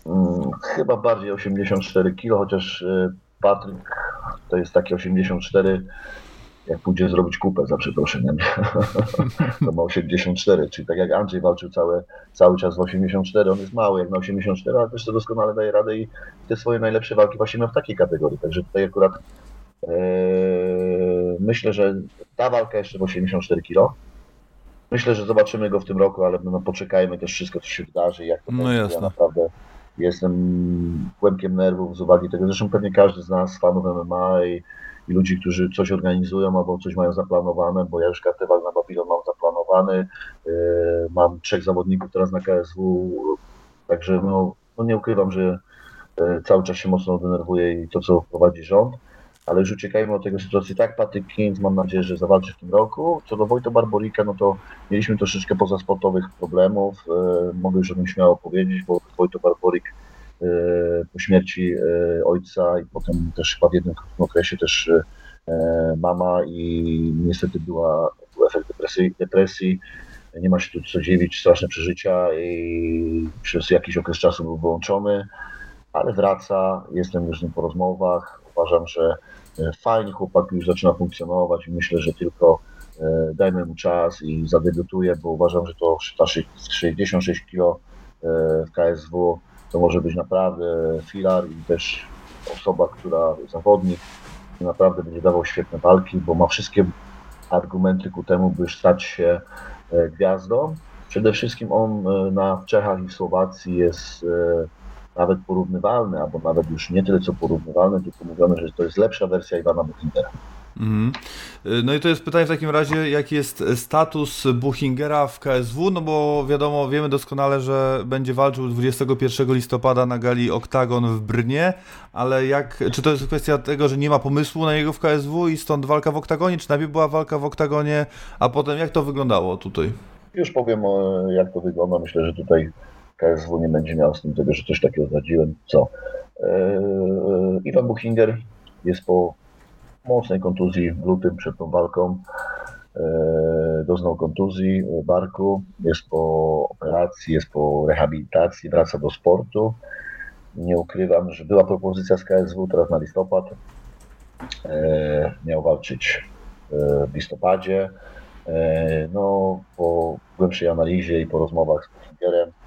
Speaker 6: Mm, Chyba bardziej 84 kg, chociaż y, Patryk to jest taki 84, jak pójdzie zrobić kupę za przeproszeniem. to ma 84, czyli tak jak Andrzej walczył całe, cały czas w 84, on jest mały jak na 84, ale też to doskonale daje radę i te swoje najlepsze walki właśnie ma w takiej kategorii. Także tutaj akurat e, myślę, że ta walka jeszcze w 84 kg. Myślę, że zobaczymy go w tym roku, ale no, poczekajmy też wszystko, co się wydarzy jak to
Speaker 3: No
Speaker 6: będzie.
Speaker 3: jasne.
Speaker 6: Ja naprawdę jestem kłębkiem nerwów z uwagi tego, zresztą pewnie każdy z nas, fanów MMA i, i ludzi, którzy coś organizują albo coś mają zaplanowane, bo ja już kartywal na Babylon mam zaplanowany, yy, mam trzech zawodników teraz na KSW, także no, no nie ukrywam, że yy, cały czas się mocno denerwuję i to, co prowadzi rząd, ale już uciekajmy od tego sytuacji. Tak, Patryk Kings mam nadzieję, że zawalczy w tym roku. Co do Wojta Barborika, no to mieliśmy troszeczkę pozasportowych problemów. E, mogę już o tym śmiało powiedzieć, bo Wojto Barborik e, po śmierci e, ojca i potem też chyba w jednym okresie też mama i niestety była, był efekt depresji, depresji. Nie ma się tu co dziwić, straszne przeżycia i przez jakiś okres czasu był wyłączony, ale wraca, jestem już z nim po rozmowach. Uważam, że fajnie chłopak już zaczyna funkcjonować i myślę, że tylko e, dajmy mu czas i zadebiutuje, bo uważam, że to ta szy- 66 kg w KSW to może być naprawdę filar i też osoba, która, zawodnik, naprawdę będzie dawał świetne walki, bo ma wszystkie argumenty ku temu, by stać się e, gwiazdą. Przede wszystkim on e, na Czechach i Słowacji jest e, nawet porównywalny, albo nawet już nie tyle co porównywalny, tylko mówione, że to jest lepsza wersja Iwana Buchingera.
Speaker 3: Y, No i to jest pytanie w takim razie, jaki jest status Buchingera w KSW, no bo wiadomo, wiemy doskonale, że będzie walczył 21 listopada na gali Oktagon w Brnie, ale jak, czy to jest kwestia tego, że nie ma pomysłu na jego w KSW i stąd walka w Oktagonie, czy najpierw była walka w Oktagonie, a potem jak to wyglądało tutaj?
Speaker 6: Już powiem, e, jak to wygląda. Myślę, że tutaj KSW nie będzie miał z tym tego, że coś takiego zdradziłem. Co? Eee, Iwan Buchinger jest po mocnej kontuzji w lutym przed tą walką. Eee, doznał kontuzji barku, jest po operacji, jest po rehabilitacji, wraca do sportu. Nie ukrywam, że była propozycja z KSW teraz na listopad. Eee, miał walczyć e, w listopadzie. No, po głębszej analizie i po rozmowach z Buchingerem, e,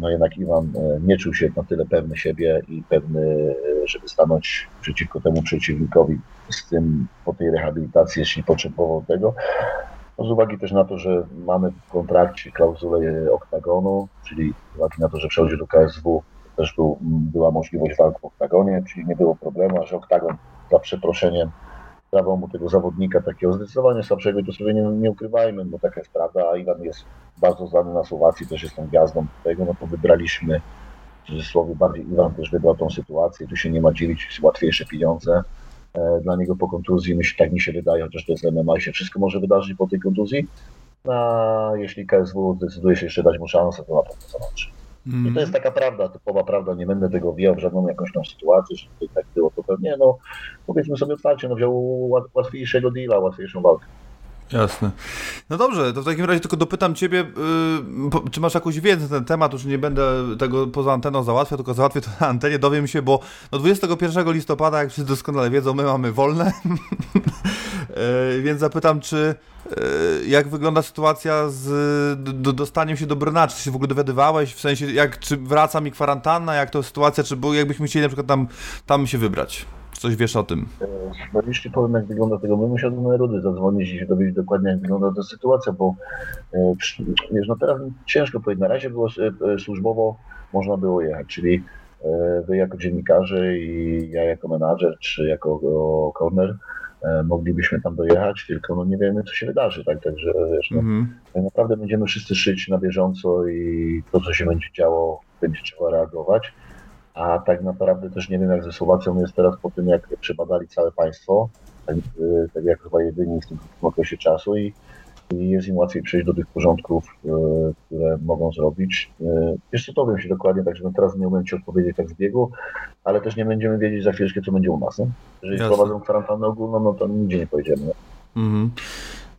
Speaker 6: no jednak Iwan e, nie czuł się na tyle pewny siebie i pewny, e, żeby stanąć przeciwko temu przeciwnikowi z tym po tej rehabilitacji, jeśli potrzebował tego. No z uwagi też na to, że mamy w kontrakcie klauzulę oktagonu, czyli z uwagi na to, że przechodzi do KSW, też był, była możliwość walk w oktagonie, czyli nie było problemu, a że oktagon za przeproszeniem dawał mu tego zawodnika takiego zdecydowanie słabszego i to sobie nie, nie ukrywajmy, bo taka jest prawda, Iwan jest bardzo znany na Słowacji, też jest tą gwiazdą tego, no to wybraliśmy, w cudzysłowie bardziej Iwan też wybrał tą sytuację, tu się nie ma dzielić, łatwiejsze pieniądze e, dla niego po kontuzji, myśl, tak mi się wydaje, chociaż to jest MMA się wszystko może wydarzyć po tej kontuzji, a jeśli KSW zdecyduje się jeszcze dać mu szansę, to na pewno zobaczy. I to jest taka prawda, typowa prawda, nie będę tego wijał w żadną jakąś tam sytuację, że tutaj tak było, to pewnie, no powiedzmy sobie otwarcie, no wziął łat, łatwiejszego deala, łatwiejszą walkę.
Speaker 3: Jasne. No dobrze, to w takim razie tylko dopytam Ciebie, yy, czy masz jakąś wiedzę na ten temat, już nie będę tego poza anteną załatwiał, tylko załatwię to na antenie, dowiem się, bo no 21 listopada, jak wszyscy doskonale wiedzą, my mamy wolne, Yy, więc zapytam, czy yy, jak wygląda sytuacja z do, dostaniem się do Brna, czy się w ogóle dowiadywałeś, w sensie, jak, czy wraca mi kwarantanna, jak to sytuacja, czy było, jakbyśmy chcieli na przykład tam, tam się wybrać, czy coś wiesz o tym?
Speaker 6: E, No jeśli powiem, jak wygląda tego, bym musiał do Rudy zadzwonić i się dowiedzieć dokładnie, jak wygląda ta sytuacja, bo e, wiesz, no teraz ciężko powiedzieć. Na razie było e, służbowo, można było jechać, czyli wy jako dziennikarze i ja jako menadżer, czy jako corner moglibyśmy tam dojechać, tylko no nie wiemy, co się wydarzy, tak, także wiesz, no,
Speaker 3: Mhm.
Speaker 6: tak naprawdę będziemy wszyscy szyć na bieżąco i to, co się będzie działo, będzie trzeba reagować. A tak naprawdę też nie wiem, jak ze Słowacją jest teraz po tym, jak przebadali całe państwo, tak, y, tak jak chyba jedyni w tym okresie czasu i, i jest im łatwiej przejść do tych porządków, y, które mogą zrobić. Jeszcze to wiem się dokładnie, także no teraz nie umiem Ci odpowiedzieć tak z biegu, ale też nie będziemy wiedzieć za chwileczkę, co będzie u nas. Nie? Jeżeli
Speaker 3: Jasne.
Speaker 6: wprowadzą kwarantannę ogólną, no to nigdzie nie pojedziemy.
Speaker 3: Mhm.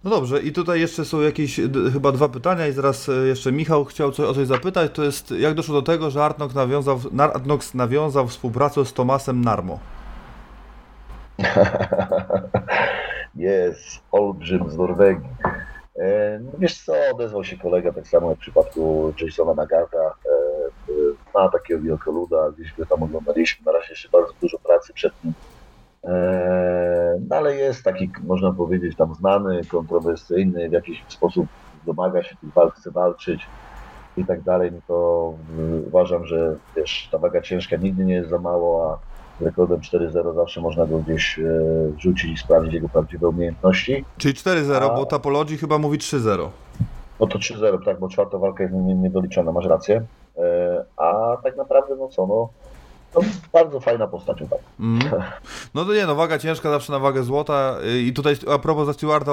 Speaker 3: No dobrze, i tutaj jeszcze są jakieś chyba dwa pytania i zaraz e, jeszcze Michał chciał coś, o coś zapytać, to jest jak doszło do tego, że Artnox nawiązał, Artnox nawiązał współpracę z Tomasem Narmo?
Speaker 6: Jest olbrzym z Norwegii. E, no wiesz co, odezwał się kolega tak samo jak w przypadku Jasona Nagarta. E, ma takiego wielkoluda, gdzieś go tam oglądaliśmy. Na razie jeszcze bardzo dużo pracy przed nim. E, no ale jest taki, można powiedzieć, tam znany, kontrowersyjny, w jakiś sposób domaga się tych walk, chce walczyć. i tak dalej, no to y, uważam, że wiesz, ta waga ciężka nigdy nie jest za mało, a z rekordem 4-0 zawsze można go gdzieś e, rzucić i sprawdzić jego prawdziwe umiejętności.
Speaker 3: Czyli 4-0,
Speaker 6: A-
Speaker 3: bo Tapologii chyba mówi 3-0.
Speaker 6: No to 3-0, tak, bo czwarta walka jest nie- niedoliczona, masz rację. E, a tak naprawdę, no co, no, no bardzo fajna postać. Tak.
Speaker 3: Mhm. No to nie, no waga ciężka zawsze na wagę złota Y, i tutaj a propos za Stewarta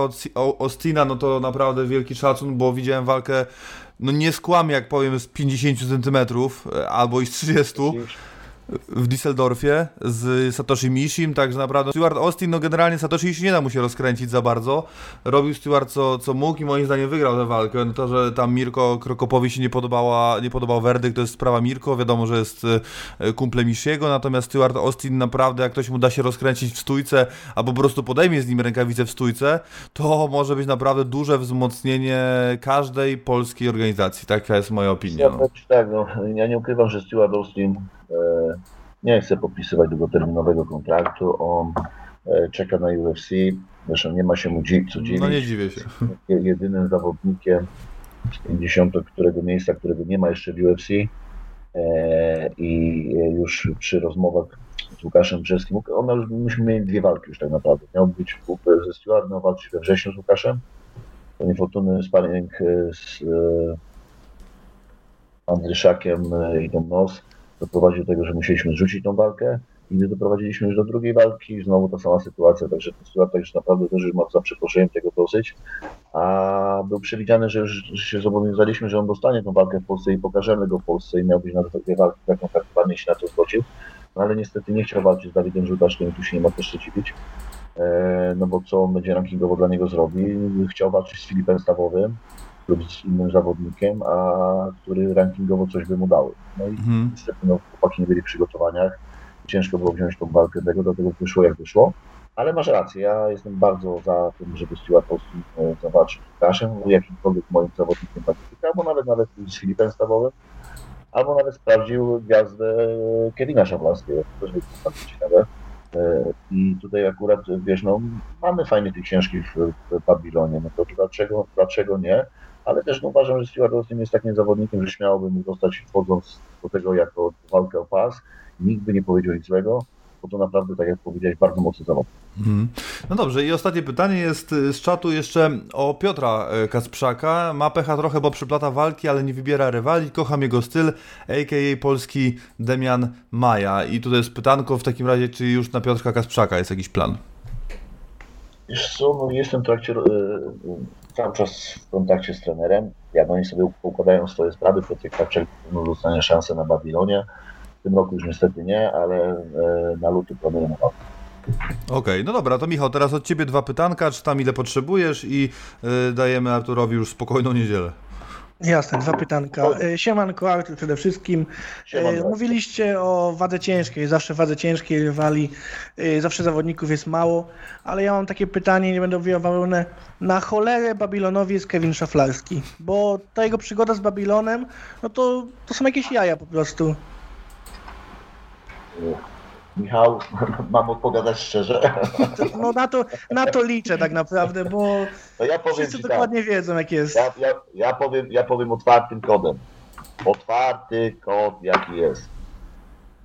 Speaker 3: Ostina, no to naprawdę wielki szacun, bo widziałem walkę, no nie skłamię jak powiem z 50 cm albo i z 30 w Düsseldorfie z Satoshi Mishim, także naprawdę Stewart Austin, no generalnie Satoshi Ishii nie da mu się rozkręcić za bardzo. Robił Stewart co, co mógł i moim zdaniem wygrał tę walkę. No to, że tam Mirko Krokopowi się nie, podobała, nie podobał werdykt, to jest sprawa Mirko, wiadomo, że jest e, kumplem Ishiego, natomiast Stewart Austin naprawdę, jak ktoś mu da się rozkręcić w stójce, albo po prostu podejmie z nim rękawicę w stójce, to może być naprawdę duże wzmocnienie każdej polskiej organizacji. Taka jest moja opinia.
Speaker 6: Ja
Speaker 3: No.
Speaker 6: ci tak, no, ja nie ukrywam, że Stewart Austin nie chce podpisywać długoterminowego kontraktu. On e, czeka na UFC. Zresztą nie ma się mu co dziwić.
Speaker 3: no nie dziwię się.
Speaker 6: Je- Jedynym zawodnikiem z 50 którego miejsca, którego nie ma jeszcze w UFC. E, I już przy rozmowach z Łukaszem Brzeskim, on miał, już- myśmy mieli dwie walki już tak naprawdę. Miał być w- ze Stewart, miał walczyć we wrześniu z Łukaszem. To niefortunny sparring e, z e, Andryszakiem e, i ten nos doprowadził do tego, że musieliśmy zrzucić tą walkę i gdy doprowadziliśmy już do drugiej walki, znowu ta sama sytuacja, także ten Stewart także naprawdę też już ma przeproszeniem tego dosyć, a był przewidziany, że już się zobowiązaliśmy, że on dostanie tą walkę w Polsce i pokażemy go w Polsce i miał być na dwie walki taką kartowanie się na to zgodził, no ale niestety nie chciał walczyć z Dawidem Żółtaszkiem i tu się nie ma też dziwić, e, no bo co będzie rankingowo dla niego zrobi, chciał walczyć z Filipem Stawowym, lub z innym zawodnikiem, a który rankingowo coś by mu dały. No i
Speaker 3: Mhm.
Speaker 6: niestety no, chłopaki nie byli w przygotowaniach. Ciężko było wziąć tą walkę tego, dlatego wyszło jak wyszło. Ale masz rację, ja jestem bardzo za tym, żeby Stuart Austin e, zawalczył z Łukaszem, jakimkolwiek moim zawodnikiem Pacyfika, albo nawet nawet z Filipem Stawowym, albo nawet sprawdził gwiazdę Kevina Szaflarskiego, to też by bardzo ciekawe. E, I tutaj akurat, wiesz, no, mamy fajnych tych ciężkich w, w Babilonie, no to dlaczego, dlaczego nie? Ale też no, uważam, że Stuart Austin jest takim zawodnikiem, że śmiało by mógł dostać wchodząc do tego jako walkę o pas. Nikt by nie powiedział nic złego, bo to naprawdę, tak jak powiedziałeś, bardzo mocny zawodnik.
Speaker 3: Mhm. No dobrze, i ostatnie pytanie jest z czatu jeszcze o Piotra y, Kasprzaka. Ma pecha trochę, bo przyplata walki, ale nie wybiera rywali. Kocham jego styl, a.k.a. polski Demian Maja. I tutaj jest pytanko w takim razie, czy już na Piotrka Kasprzaka jest jakiś plan?
Speaker 6: Wiesz co, no jestem w trakcie, e, cały czas w kontakcie z trenerem. Jak oni sobie układają swoje sprawy, Piotrek Kaczek no, dostanie szansę na Babilonie. W tym roku już niestety nie, ale e, na luty planujemy walkę.
Speaker 3: Okej, no dobra, to Michał, teraz od Ciebie dwa pytanka, czy tam ile potrzebujesz i y, dajemy Arturowi już spokojną niedzielę.
Speaker 4: Jasne, dwa pytanka. E, Siemanko, Artur przede wszystkim. E, Mówiliście o wadze ciężkiej, zawsze wadze ciężkiej rywali, e, zawsze zawodników jest mało, ale ja mam takie pytanie, nie będę bawełnę. Na cholerę Babilonowi jest Kevin Szaflarski, bo ta jego przygoda z Babilonem, no to, to są jakieś jaja po prostu.
Speaker 6: Michał, mam odpowiadać szczerze.
Speaker 4: No na to, na to liczę tak naprawdę, bo
Speaker 6: No ja powiem
Speaker 4: wszyscy
Speaker 6: tak.
Speaker 4: dokładnie wiedzą jak jest.
Speaker 6: Ja, ja, ja, powiem, ja powiem otwartym kodem. Otwarty kod, jaki jest.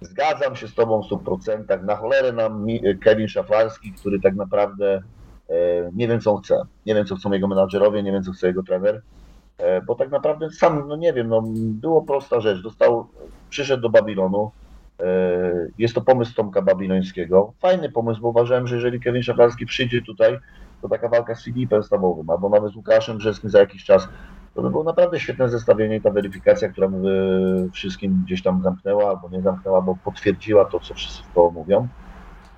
Speaker 6: Zgadzam się z Tobą w 100%. Na cholerę nam Kevin Szaflarski, który tak naprawdę e, nie wiem, co chce. Nie wiem, co chcą jego menadżerowie, nie wiem, co chce jego trener. E, bo tak naprawdę sam, no nie wiem, no, było prosta rzecz. Dostał, przyszedł do Babilonu. E, jest to pomysł Tomka Babilońskiego. Fajny pomysł, bo uważałem, że jeżeli Kevin Szaflarski przyjdzie tutaj, to taka walka z Filipem Stawowym, albo nawet z Łukaszem Brzeskim za jakiś czas, to by było naprawdę świetne zestawienie i ta weryfikacja, która by wszystkim gdzieś tam zamknęła, albo nie zamknęła, bo potwierdziła to, co wszyscy w mówią.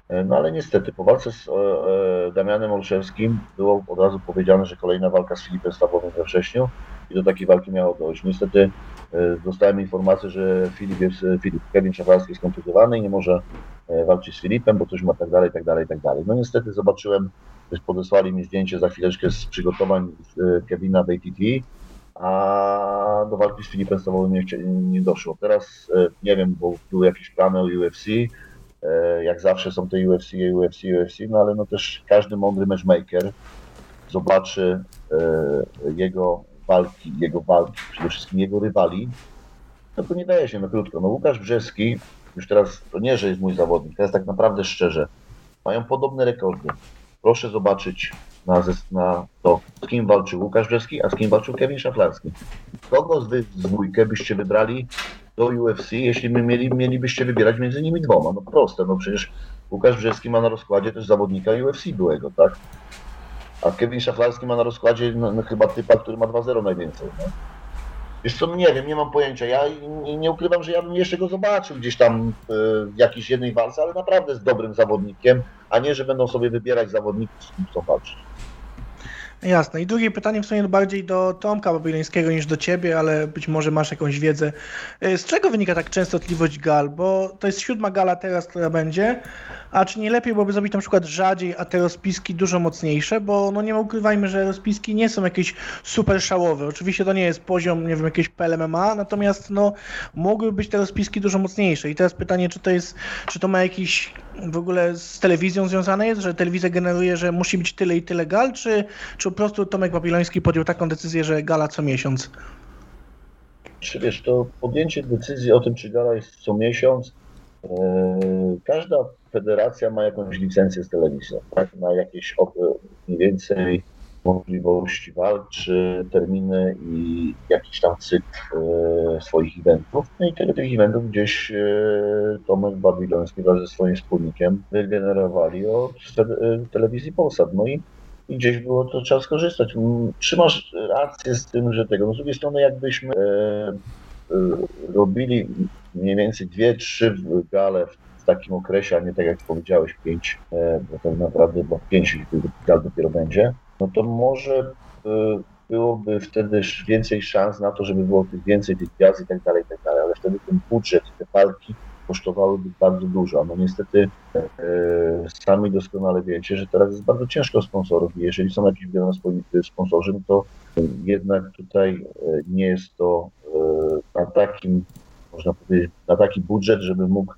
Speaker 6: E, No ale niestety, po walce z e, Damianem Olszewskim było od razu powiedziane, że kolejna walka z Filipem Stawowym we wrześniu i do takiej walki miało dojść. Niestety e, dostałem informację, że Filip jest, Filip, Kevin Szafarski jest kontuzjowany i nie może e, walczyć z Filipem, bo coś ma tak dalej, tak dalej, tak dalej. No niestety zobaczyłem, że podesłali mi zdjęcie za chwileczkę z przygotowań e, Kevina w ATT, a do walki z Filipem Stawowym nie, nie doszło. Teraz e, nie wiem, bo były jakieś plany o UFC, e, jak zawsze są te UFC, UFC, UFC, no ale no też każdy mądry matchmaker zobaczy e, jego walki, jego walki, przede wszystkim jego rywali, no to nie daje się na krótko. No Łukasz Brzeski, już teraz to nie, że jest mój zawodnik, teraz tak naprawdę szczerze, mają podobne rekordy. Proszę zobaczyć na, na to, z kim walczył Łukasz Brzeski, a z kim walczył Kevin Szaflarski. Kogo z wy dwójkę byście wybrali do UFC, jeśli my mieli, mielibyście wybierać między nimi dwoma? No proste, no przecież Łukasz Brzeski ma na rozkładzie też zawodnika UFC byłego, tak? A Kevin Szaflarski ma na rozkładzie no, no, chyba typa, który ma 2-0 najwięcej. No. Wiesz co, nie wiem, nie mam pojęcia. Ja nie, ukrywam, że ja bym jeszcze go zobaczył gdzieś tam e, w jakiejś jednej walce, ale naprawdę jest dobrym zawodnikiem, a nie, że będą sobie wybierać zawodników, z kim chcą walczyć.
Speaker 4: Jasne. I drugie pytanie w sumie bardziej do Tomka Babilońskiego niż do ciebie, ale być może masz jakąś wiedzę. Y, Z czego wynika tak częstotliwość gal? Bo to jest siódma gala teraz, która będzie. A czy nie lepiej byłoby zrobić na przykład rzadziej, a te rozpiski dużo mocniejsze? Bo no nie ukrywajmy, że rozpiski nie są jakieś super szałowe. Oczywiście to nie jest poziom, nie wiem, jakiegoś PLMMA, natomiast no mogłyby być te rozpiski dużo mocniejsze. I teraz pytanie, czy to jest, czy to ma jakiś w ogóle z telewizją związane jest, że telewizja generuje, że musi być tyle i tyle gal, czy, czy po prostu Tomek Babiloński podjął taką decyzję, że gala co miesiąc?
Speaker 6: Czy wiesz, to podjęcie decyzji o tym, czy gala jest co miesiąc, e, każda federacja ma jakąś licencję z telewizją, tak? Ma jakieś mniej więcej możliwości walk, czy terminy i jakiś tam cykl e, swoich eventów. No i tyle tych eventów gdzieś e, Tomek Babiloński wraz ze swoim wspólnikiem wygenerowali od e, telewizji Polsat. No i i gdzieś było to trzeba skorzystać. Mm, Czy masz rację z tym, że tego? No z drugiej strony, jakbyśmy robili mniej więcej dwie, trzy gale w takim okresie, a nie tak jak powiedziałeś, pięć, bo tak naprawdę bo pięć gal dopiero będzie, no to może e, byłoby wtedy więcej szans na to, żeby było tych więcej tych gwiazd i tak dalej, i tak dalej, ale wtedy ten budżet, te walki kosztowałyby bardzo dużo. No niestety e, sami doskonale wiecie, że teraz jest bardzo ciężko sponsorów i jeżeli są jakieś wiadomo sponsorzy, no to jednak tutaj e, nie jest to e, na takim, można powiedzieć, na taki budżet, żeby mógł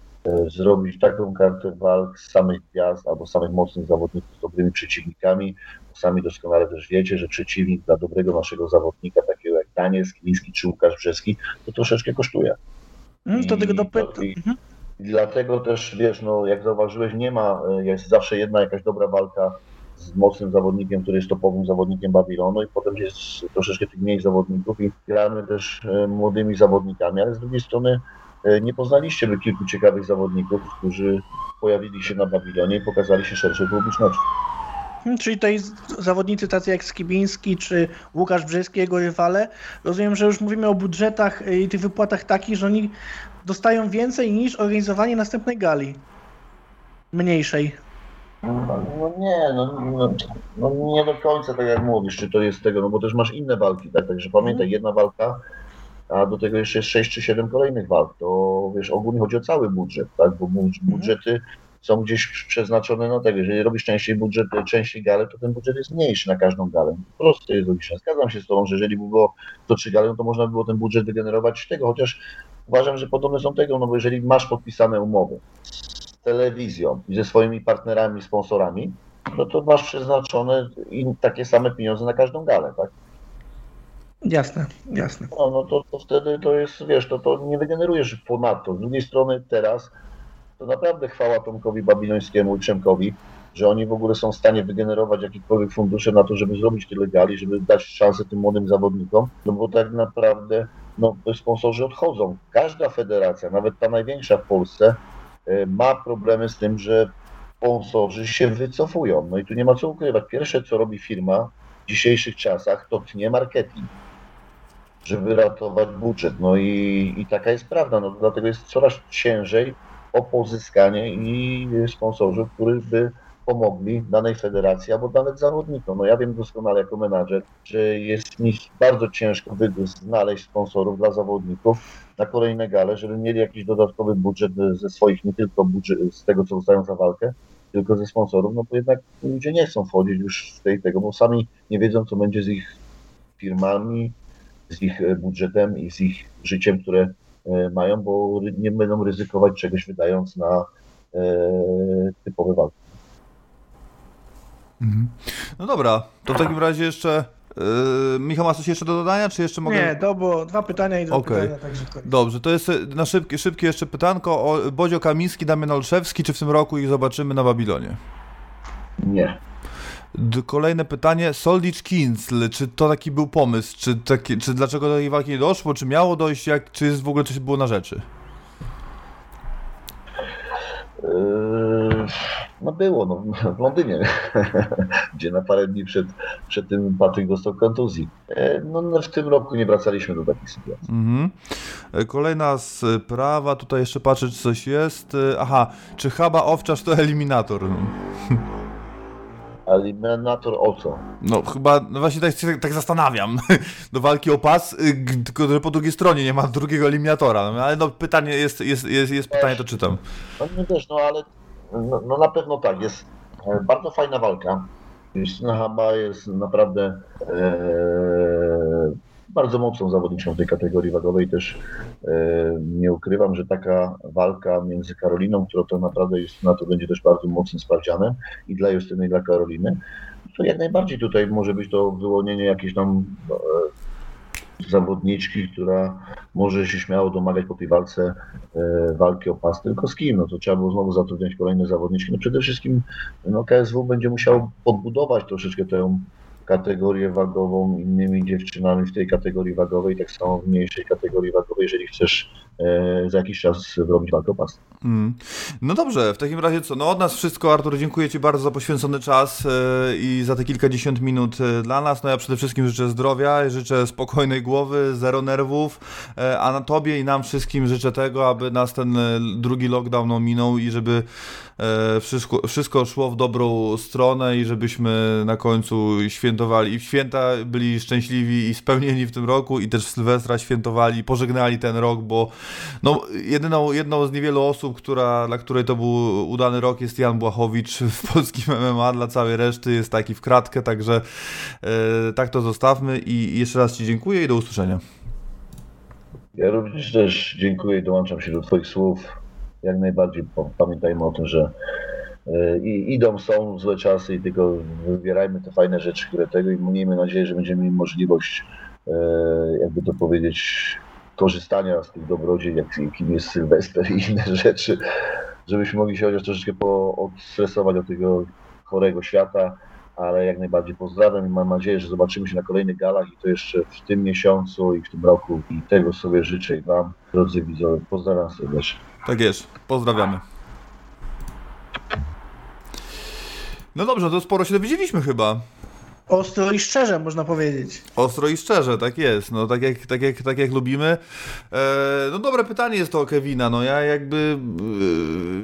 Speaker 6: zrobić taką kartę walk z samych gwiazd albo samych mocnych zawodników z dobrymi przeciwnikami. Sami doskonale też wiecie, że przeciwnik dla dobrego naszego zawodnika, takiego jak Daniel Skiliński czy Łukasz Brzeski, to troszeczkę kosztuje.
Speaker 4: Mm, To tego
Speaker 6: I-
Speaker 4: dopytam.
Speaker 6: i-
Speaker 4: Mhm.
Speaker 6: Dlatego też, wiesz, no, jak zauważyłeś, nie ma, e, jest zawsze jedna jakaś dobra walka z mocnym zawodnikiem, który jest topowym zawodnikiem Babilonu i potem jest troszeczkę tych mniej zawodników i gramy też e, młodymi zawodnikami, ale z drugiej strony e, nie poznaliście by kilku ciekawych zawodników, którzy pojawili się na Babilonie i pokazali się szerszej publiczności.
Speaker 4: Hmm, Czyli tutaj zawodnicy tacy jak Skibiński czy Łukasz Brzeski, jego rywale, rozumiem, że już mówimy o budżetach y, i tych wypłatach takich, że oni dostają więcej niż organizowanie następnej gali. Mniejszej.
Speaker 6: No, no nie, no, no, no nie do końca tak jak mówisz, czy to jest tego, no bo też masz inne walki, tak? Także pamiętaj, jedna walka, a do tego jeszcze jest 6 czy 7 kolejnych walk. To wiesz, ogólnie chodzi o cały budżet, tak? Bo budż- budżety są gdzieś przeznaczone na tego. Jeżeli robisz częściej budżet, częściej galę, to ten budżet jest mniejszy na każdą galę. Proste jest logiczne. Zgadzam się z tobą, że jeżeli by było to trzy gale, no to można by było ten budżet wygenerować z tego, chociaż uważam, że podobne są tego, no bo jeżeli masz podpisane umowy z telewizją i ze swoimi partnerami, sponsorami, no to masz przeznaczone takie same pieniądze na każdą galę, tak?
Speaker 4: Jasne, jasne.
Speaker 6: No, no to, to wtedy to jest, wiesz, to, to nie wygenerujesz ponadto. Z drugiej strony teraz to naprawdę chwała Tomkowi Babilońskiemu i Przemkowi, że oni w ogóle są w stanie wygenerować jakiekolwiek fundusze na to, żeby zrobić tyle gali, żeby dać szansę tym młodym zawodnikom, no bo tak naprawdę no, sponsorzy odchodzą. Każda federacja, nawet ta największa w Polsce, e, ma problemy z tym, że sponsorzy się wycofują. No i tu nie ma co ukrywać. Pierwsze, co robi firma w dzisiejszych czasach, to tnie marketing żeby ratować budżet. No i, i taka jest prawda. No, dlatego jest coraz ciężej o pozyskanie i sponsorów, którzy by pomogli danej federacji albo nawet zawodnikom. No ja wiem doskonale jako menadżer, że jest mi bardzo ciężko znaleźć sponsorów dla zawodników na kolejne gale, żeby mieli jakiś dodatkowy budżet ze swoich, nie tylko budżet, z tego, co dostają za walkę, tylko ze sponsorów, no bo jednak ludzie nie chcą wchodzić już w tej tego, bo sami nie wiedzą, co będzie z ich firmami, z ich e, budżetem i z ich życiem, które e, mają, bo nie będą ryzykować czegoś wydając na e, typowe walki.
Speaker 3: No dobra, to w takim razie jeszcze Yy, Michał, masz coś jeszcze do dodania, czy jeszcze mogę...
Speaker 4: Nie, to było dwa pytania i dwa
Speaker 3: Okej.
Speaker 4: pytania, także koniec.
Speaker 3: Dobrze, to jest na szybkie, szybkie jeszcze pytanko o Bodzio Kamiński, Damian Olszewski, czy w tym roku ich zobaczymy na Babilonie?
Speaker 6: Nie.
Speaker 3: Kolejne pytanie, Soldicz Kinsl, czy to taki był pomysł, czy, taki, czy dlaczego do tej walki nie doszło, czy miało dojść, jak, czy jest w ogóle coś było na rzeczy?
Speaker 6: Yy, No było, no, w Londynie, gdzie na parę dni przed, przed tym Patryk dostał kontuzji. E, No, no w tym roku nie wracaliśmy do takich sytuacji.
Speaker 3: Mhm. E, Kolejna sprawa, tutaj jeszcze patrzę, czy coś jest. Aha, czy Haba Owczarz to eliminator?
Speaker 6: Eliminator o co?
Speaker 3: No chyba, no właśnie tak się tak zastanawiam. Do walki o pas, y, tylko że po drugiej stronie nie ma drugiego eliminatora. No, ale no pytanie jest, jest, jest, jest pytanie, to czytam.
Speaker 6: No nie też, no ale no, no na pewno tak, jest e, bardzo fajna walka. Justyna Haba jest naprawdę e, bardzo mocną zawodniczką w tej kategorii wagowej. Też e, nie ukrywam, że taka walka między Karoliną, która to naprawdę Justyna to będzie też bardzo mocnym sprawdzianem i dla Justyny i dla Karoliny, to jak najbardziej tutaj może być to wyłonienie jakiejś tam e, zawodniczki, która może się śmiało domagać po tej walce e, walki o pas, tylko z kim? No to trzeba było znowu zatrudniać kolejne zawodniczki. No przede wszystkim no KSW będzie musiał podbudować troszeczkę tę kategorię wagową innymi dziewczynami w tej kategorii wagowej, tak samo w mniejszej kategorii wagowej, jeżeli chcesz za jakiś czas zrobić walkę o pas.
Speaker 3: Mm. No dobrze, w takim razie co? No od nas wszystko, Artur, dziękuję Ci bardzo za poświęcony czas e, i za te kilkadziesiąt minut e, dla nas. No ja przede wszystkim życzę zdrowia, życzę spokojnej głowy, zero nerwów, e, a na Tobie i nam wszystkim życzę tego, aby nas ten e, drugi lockdown ominął i żeby e, wszystko, wszystko szło w dobrą stronę i żebyśmy na końcu świętowali i w święta byli szczęśliwi i spełnieni w tym roku i też w Sylwestra świętowali, pożegnali ten rok, bo no, jedyną, jedną z niewielu osób, która, dla której to był udany rok jest Jan Błachowicz w polskim MMA, dla całej reszty jest taki w kratkę, także e, tak to zostawmy i jeszcze raz Ci dziękuję i do usłyszenia.
Speaker 6: Ja również też dziękuję i dołączam się do Twoich słów. Jak najbardziej pamiętajmy o tym, że e, i, idą, są złe czasy i tylko wybierajmy te fajne rzeczy, które tego i miejmy nadzieję, że będziemy mieli możliwość, e, jakby to powiedzieć, korzystania z tych dobrodziej, jak, jakim jest Sylwester i inne rzeczy, żebyśmy mogli się chociaż troszeczkę odstresować od tego chorego świata, ale jak najbardziej pozdrawiam i mam nadzieję, że zobaczymy się na kolejnych galach i to jeszcze w tym miesiącu i w tym roku i tego sobie życzę i Wam, drodzy widzowie. Pozdrawiam serdecznie.
Speaker 3: Tak jest, pozdrawiamy. No dobrze, to sporo się dowiedzieliśmy chyba.
Speaker 4: Ostro i szczerze, można powiedzieć.
Speaker 3: Ostro i szczerze, tak jest, no tak jak, tak jak, tak jak lubimy. E, no dobre pytanie jest to o Kevina, no ja jakby,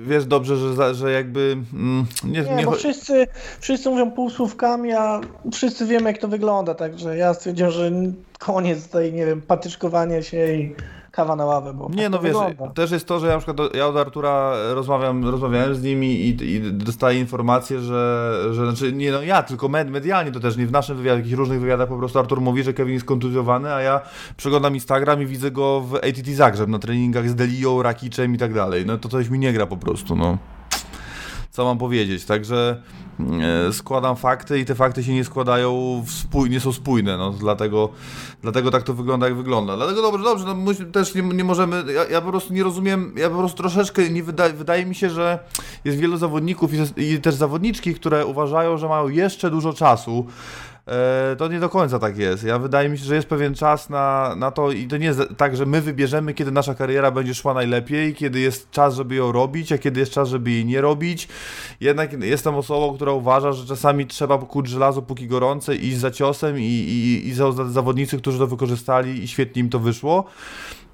Speaker 3: e, wiesz dobrze, że, za- że jakby, mm, nie,
Speaker 4: Nie,
Speaker 3: nie,
Speaker 4: bo wszyscy, wszyscy mówią półsłówkami, a wszyscy wiemy jak to wygląda, także ja stwierdziłem, że koniec tej, nie wiem, patyczkowania się i kawa na ławę, bo
Speaker 3: Nie,
Speaker 4: tak
Speaker 3: no wiesz,
Speaker 4: wygląda.
Speaker 3: też jest to, że ja na przykład do- ja od Artura rozmawiam, rozmawiałem z nimi i, i dostaję informację, że, że znaczy nie no ja, tylko med, medialnie to też, nie w naszym wywiadzie, w jakichś różnych wywiadach po prostu Artur mówi, że Kevin jest kontuzjowany, a ja przeglądam Instagram i widzę go w ATT Zagrzeb na treningach z Delią, Rakiczem i tak dalej. No to coś mi nie gra po prostu, no. Co mam powiedzieć, także e, składam fakty i te fakty się nie składają, spój, nie są spójne, no dlatego, dlatego tak to wygląda jak wygląda. Dlatego dobrze, dobrze, no musi, też nie, nie możemy, ja, ja po prostu nie rozumiem, ja po prostu troszeczkę nie wydaje, wydaje mi się, że jest wielu zawodników i, i też zawodniczki, które uważają, że mają jeszcze dużo czasu. E, to nie do końca tak jest. Ja wydaje mi się, że jest pewien czas na, na to i to nie jest tak, że my wybierzemy, kiedy nasza kariera będzie szła najlepiej, kiedy jest czas, żeby ją robić, a kiedy jest czas, żeby jej nie robić. Jednak jestem osobą, która uważa, że czasami trzeba kuć żelazo póki gorące, iść za ciosem i, i, i za- zawodnicy, którzy to wykorzystali i świetnie im to wyszło.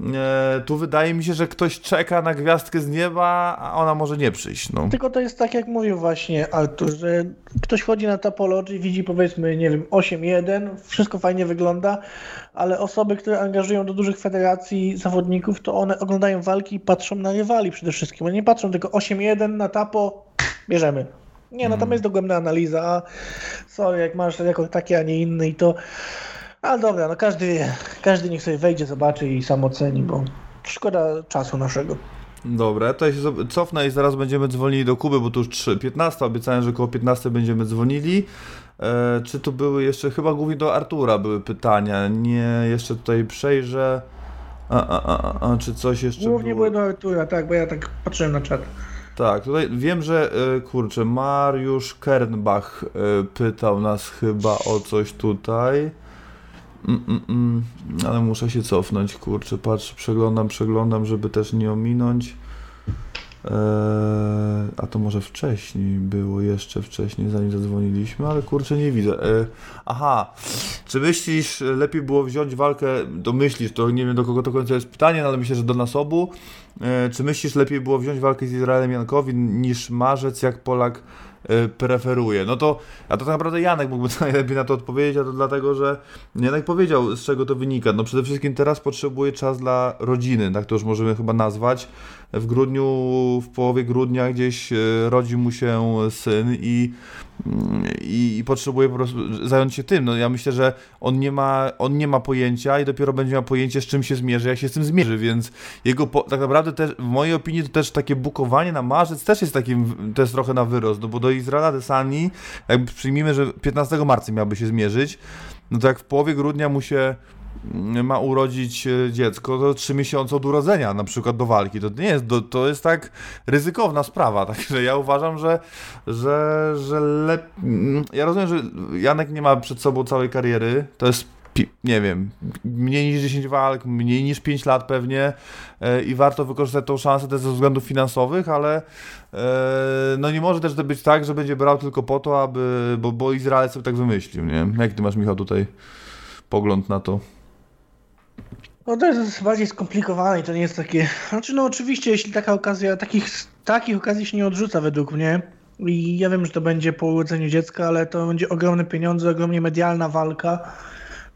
Speaker 3: E, tu wydaje mi się, że ktoś czeka na gwiazdkę z nieba, a ona może nie przyjść. No.
Speaker 4: Tylko to jest tak, jak mówił właśnie Artur, że ktoś chodzi na Topology, widzi powiedzmy, nie wiem, 8-1, wszystko fajnie wygląda, ale osoby, które angażują do dużych federacji zawodników, to one oglądają walki i patrzą na rywali przede wszystkim. One nie patrzą tylko 8-1 na tapo, bierzemy. Nie, no tam jest dogłębna analiza, a sorry, jak masz jako taki, a nie inny i to... Ale dobra, no każdy każdy niech sobie wejdzie, zobaczy i sam oceni, bo szkoda czasu naszego.
Speaker 3: Dobra, to ja się cofnę i zaraz będziemy dzwonili do Kuby, bo tu już 3, 15, obiecałem, że koło 15 będziemy dzwonili. E, czy tu były jeszcze, chyba głównie do Artura były pytania, nie, jeszcze tutaj przejrzę. A, a, a, a, a czy coś jeszcze
Speaker 4: Głównie
Speaker 3: było?
Speaker 4: były do Artura, tak, bo ja tak patrzyłem na czat.
Speaker 3: Tak, tutaj wiem, że e, kurczę, Mariusz Kernbach e, pytał nas chyba o coś tutaj. Mm, mm, mm, ale muszę się cofnąć, kurczę, patrz, przeglądam, przeglądam, żeby też nie ominąć. E, a to może wcześniej było, jeszcze wcześniej, zanim zadzwoniliśmy, ale kurczę, nie widzę. E, aha, czy myślisz, lepiej było wziąć walkę, to myślisz, to nie wiem do kogo to końca jest pytanie, no ale myślę, że do nas obu. E, czy myślisz, lepiej było wziąć walkę z Izraelem Jankowin niż Marzec, jak Polak preferuje? No to, a to tak naprawdę Janek mógłby najlepiej na to odpowiedzieć, a to dlatego, że Janek powiedział, z czego to wynika. No przede wszystkim teraz potrzebuje czas dla rodziny, tak to już możemy chyba nazwać. W grudniu, w połowie grudnia gdzieś e, rodzi mu się syn i, mm, i, i potrzebuje po prostu zająć się tym. No ja myślę, że on nie ma, on nie ma pojęcia i dopiero będzie miał pojęcie, z czym się zmierzy, jak się z tym zmierzy, więc jego po, tak naprawdę też, w mojej opinii to też takie bukowanie na marzec też jest takim, to jest trochę na wyrost, no bo do Izraela Desani, jakby przyjmijmy, że 15 marca miałby się zmierzyć, no to jak w połowie grudnia mu się ma urodzić e, dziecko, to 3 miesiące od urodzenia na przykład do walki. To nie jest, to, jest tak ryzykowna sprawa, także ja uważam, że, że, że lep... mm, ja rozumiem, że Janek nie ma przed sobą całej kariery, to jest nie wiem, mniej niż 10 walk, mniej niż 5 lat pewnie e, i warto wykorzystać tą szansę też ze względów finansowych, ale e, no nie może też to być tak, że będzie brał tylko po to, aby, bo, bo Izrael sobie tak wymyślił, nie? Jak ty masz, Michał, tutaj pogląd na to?
Speaker 4: No to jest bardziej skomplikowane i to nie jest takie... Znaczy no oczywiście, jeśli taka okazja, takich, takich okazji się nie odrzuca według mnie i ja wiem, że to będzie po urodzeniu dziecka, ale to będzie ogromne pieniądze, ogromnie medialna walka,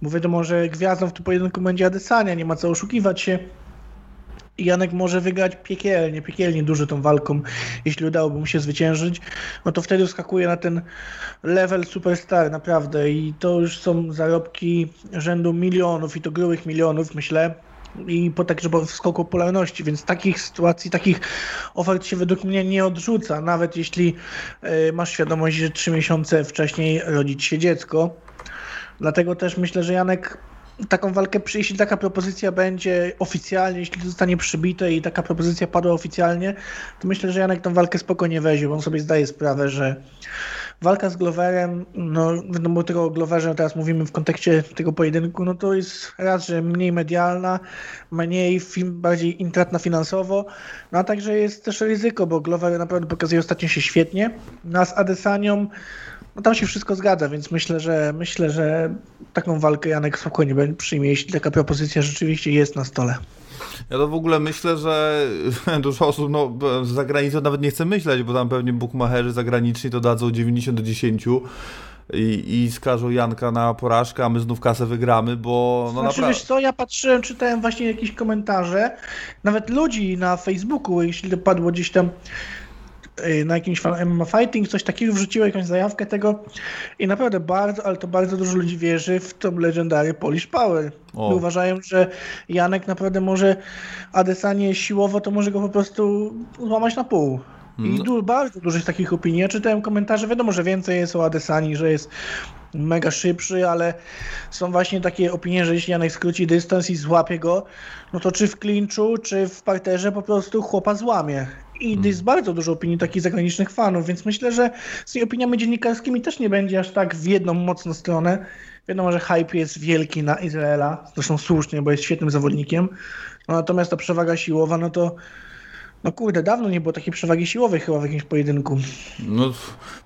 Speaker 4: bo wiadomo, że gwiazdą w tym pojedynku będzie Adesania, nie ma co oszukiwać się. Janek może wygrać piekielnie, piekielnie dużo tą walką, jeśli udałoby mu się zwyciężyć, no to wtedy skakuje na ten level superstar naprawdę i to już są zarobki rzędu milionów i to grubych milionów myślę i po także po skoku popularności, więc takich sytuacji, takich ofert się według mnie nie odrzuca, nawet jeśli y, masz świadomość, że trzy miesiące wcześniej rodzić się dziecko. Dlatego też myślę, że Janek taką walkę, jeśli taka propozycja będzie oficjalnie, jeśli zostanie przybite i taka propozycja padła oficjalnie, to myślę, że Janek tą walkę spokojnie weźmie, bo on sobie zdaje sprawę, że walka z Gloverem, no wiadomo tego o Gloverze teraz mówimy w kontekście tego pojedynku, no to jest raz, że mniej medialna, mniej film, bardziej intratna finansowo, no a także jest też ryzyko, bo Glover naprawdę pokazuje ostatnio się świetnie, no a z Adesanią no tam się wszystko zgadza, więc myślę, że myślę, że taką walkę Janek spokojnie będzie- przyjmie, jeśli taka propozycja rzeczywiście jest na stole.
Speaker 3: Ja to w ogóle myślę, że dużo osób no, z zagranicy nawet nie chce myśleć, bo tam pewnie bukmacherzy zagraniczni to dadzą 90 do 10 i, i skażą Janka na porażkę, a my znów kasę wygramy, bo no
Speaker 4: znaczy,
Speaker 3: naprawdę...
Speaker 4: wiesz co, ja patrzyłem, czytałem właśnie jakieś komentarze, nawet ludzi na Facebooku, jeśli to padło gdzieś tam na jakimś MMA Fighting, coś takiego wrzuciło jakąś zajawkę tego i naprawdę bardzo, ale to bardzo dużo ludzi wierzy w tą Legendary Polish Power.
Speaker 3: O.
Speaker 4: Uważają, że Janek naprawdę może Adesanie siłowo, to może go po prostu złamać na pół. I
Speaker 3: No.
Speaker 4: du- bardzo dużo jest takich opinii. Ja czytałem komentarze, wiadomo, że więcej jest o Adesani, że jest mega szybszy, ale są właśnie takie opinie, że jeśli Janek skróci dystans i złapie go, no to czy w klinczu, czy w parterze po prostu chłopa złamie. I jest bardzo dużo opinii takich zagranicznych fanów, więc myślę, że z tymi opiniami dziennikarskimi też nie będzie aż tak w jedną mocną stronę. Wiadomo, że hype jest wielki na Izraela, zresztą słusznie, bo jest świetnym zawodnikiem. No, natomiast ta przewaga siłowa, no to no kurde, dawno nie było takiej przewagi siłowej chyba w jakimś pojedynku.
Speaker 3: No,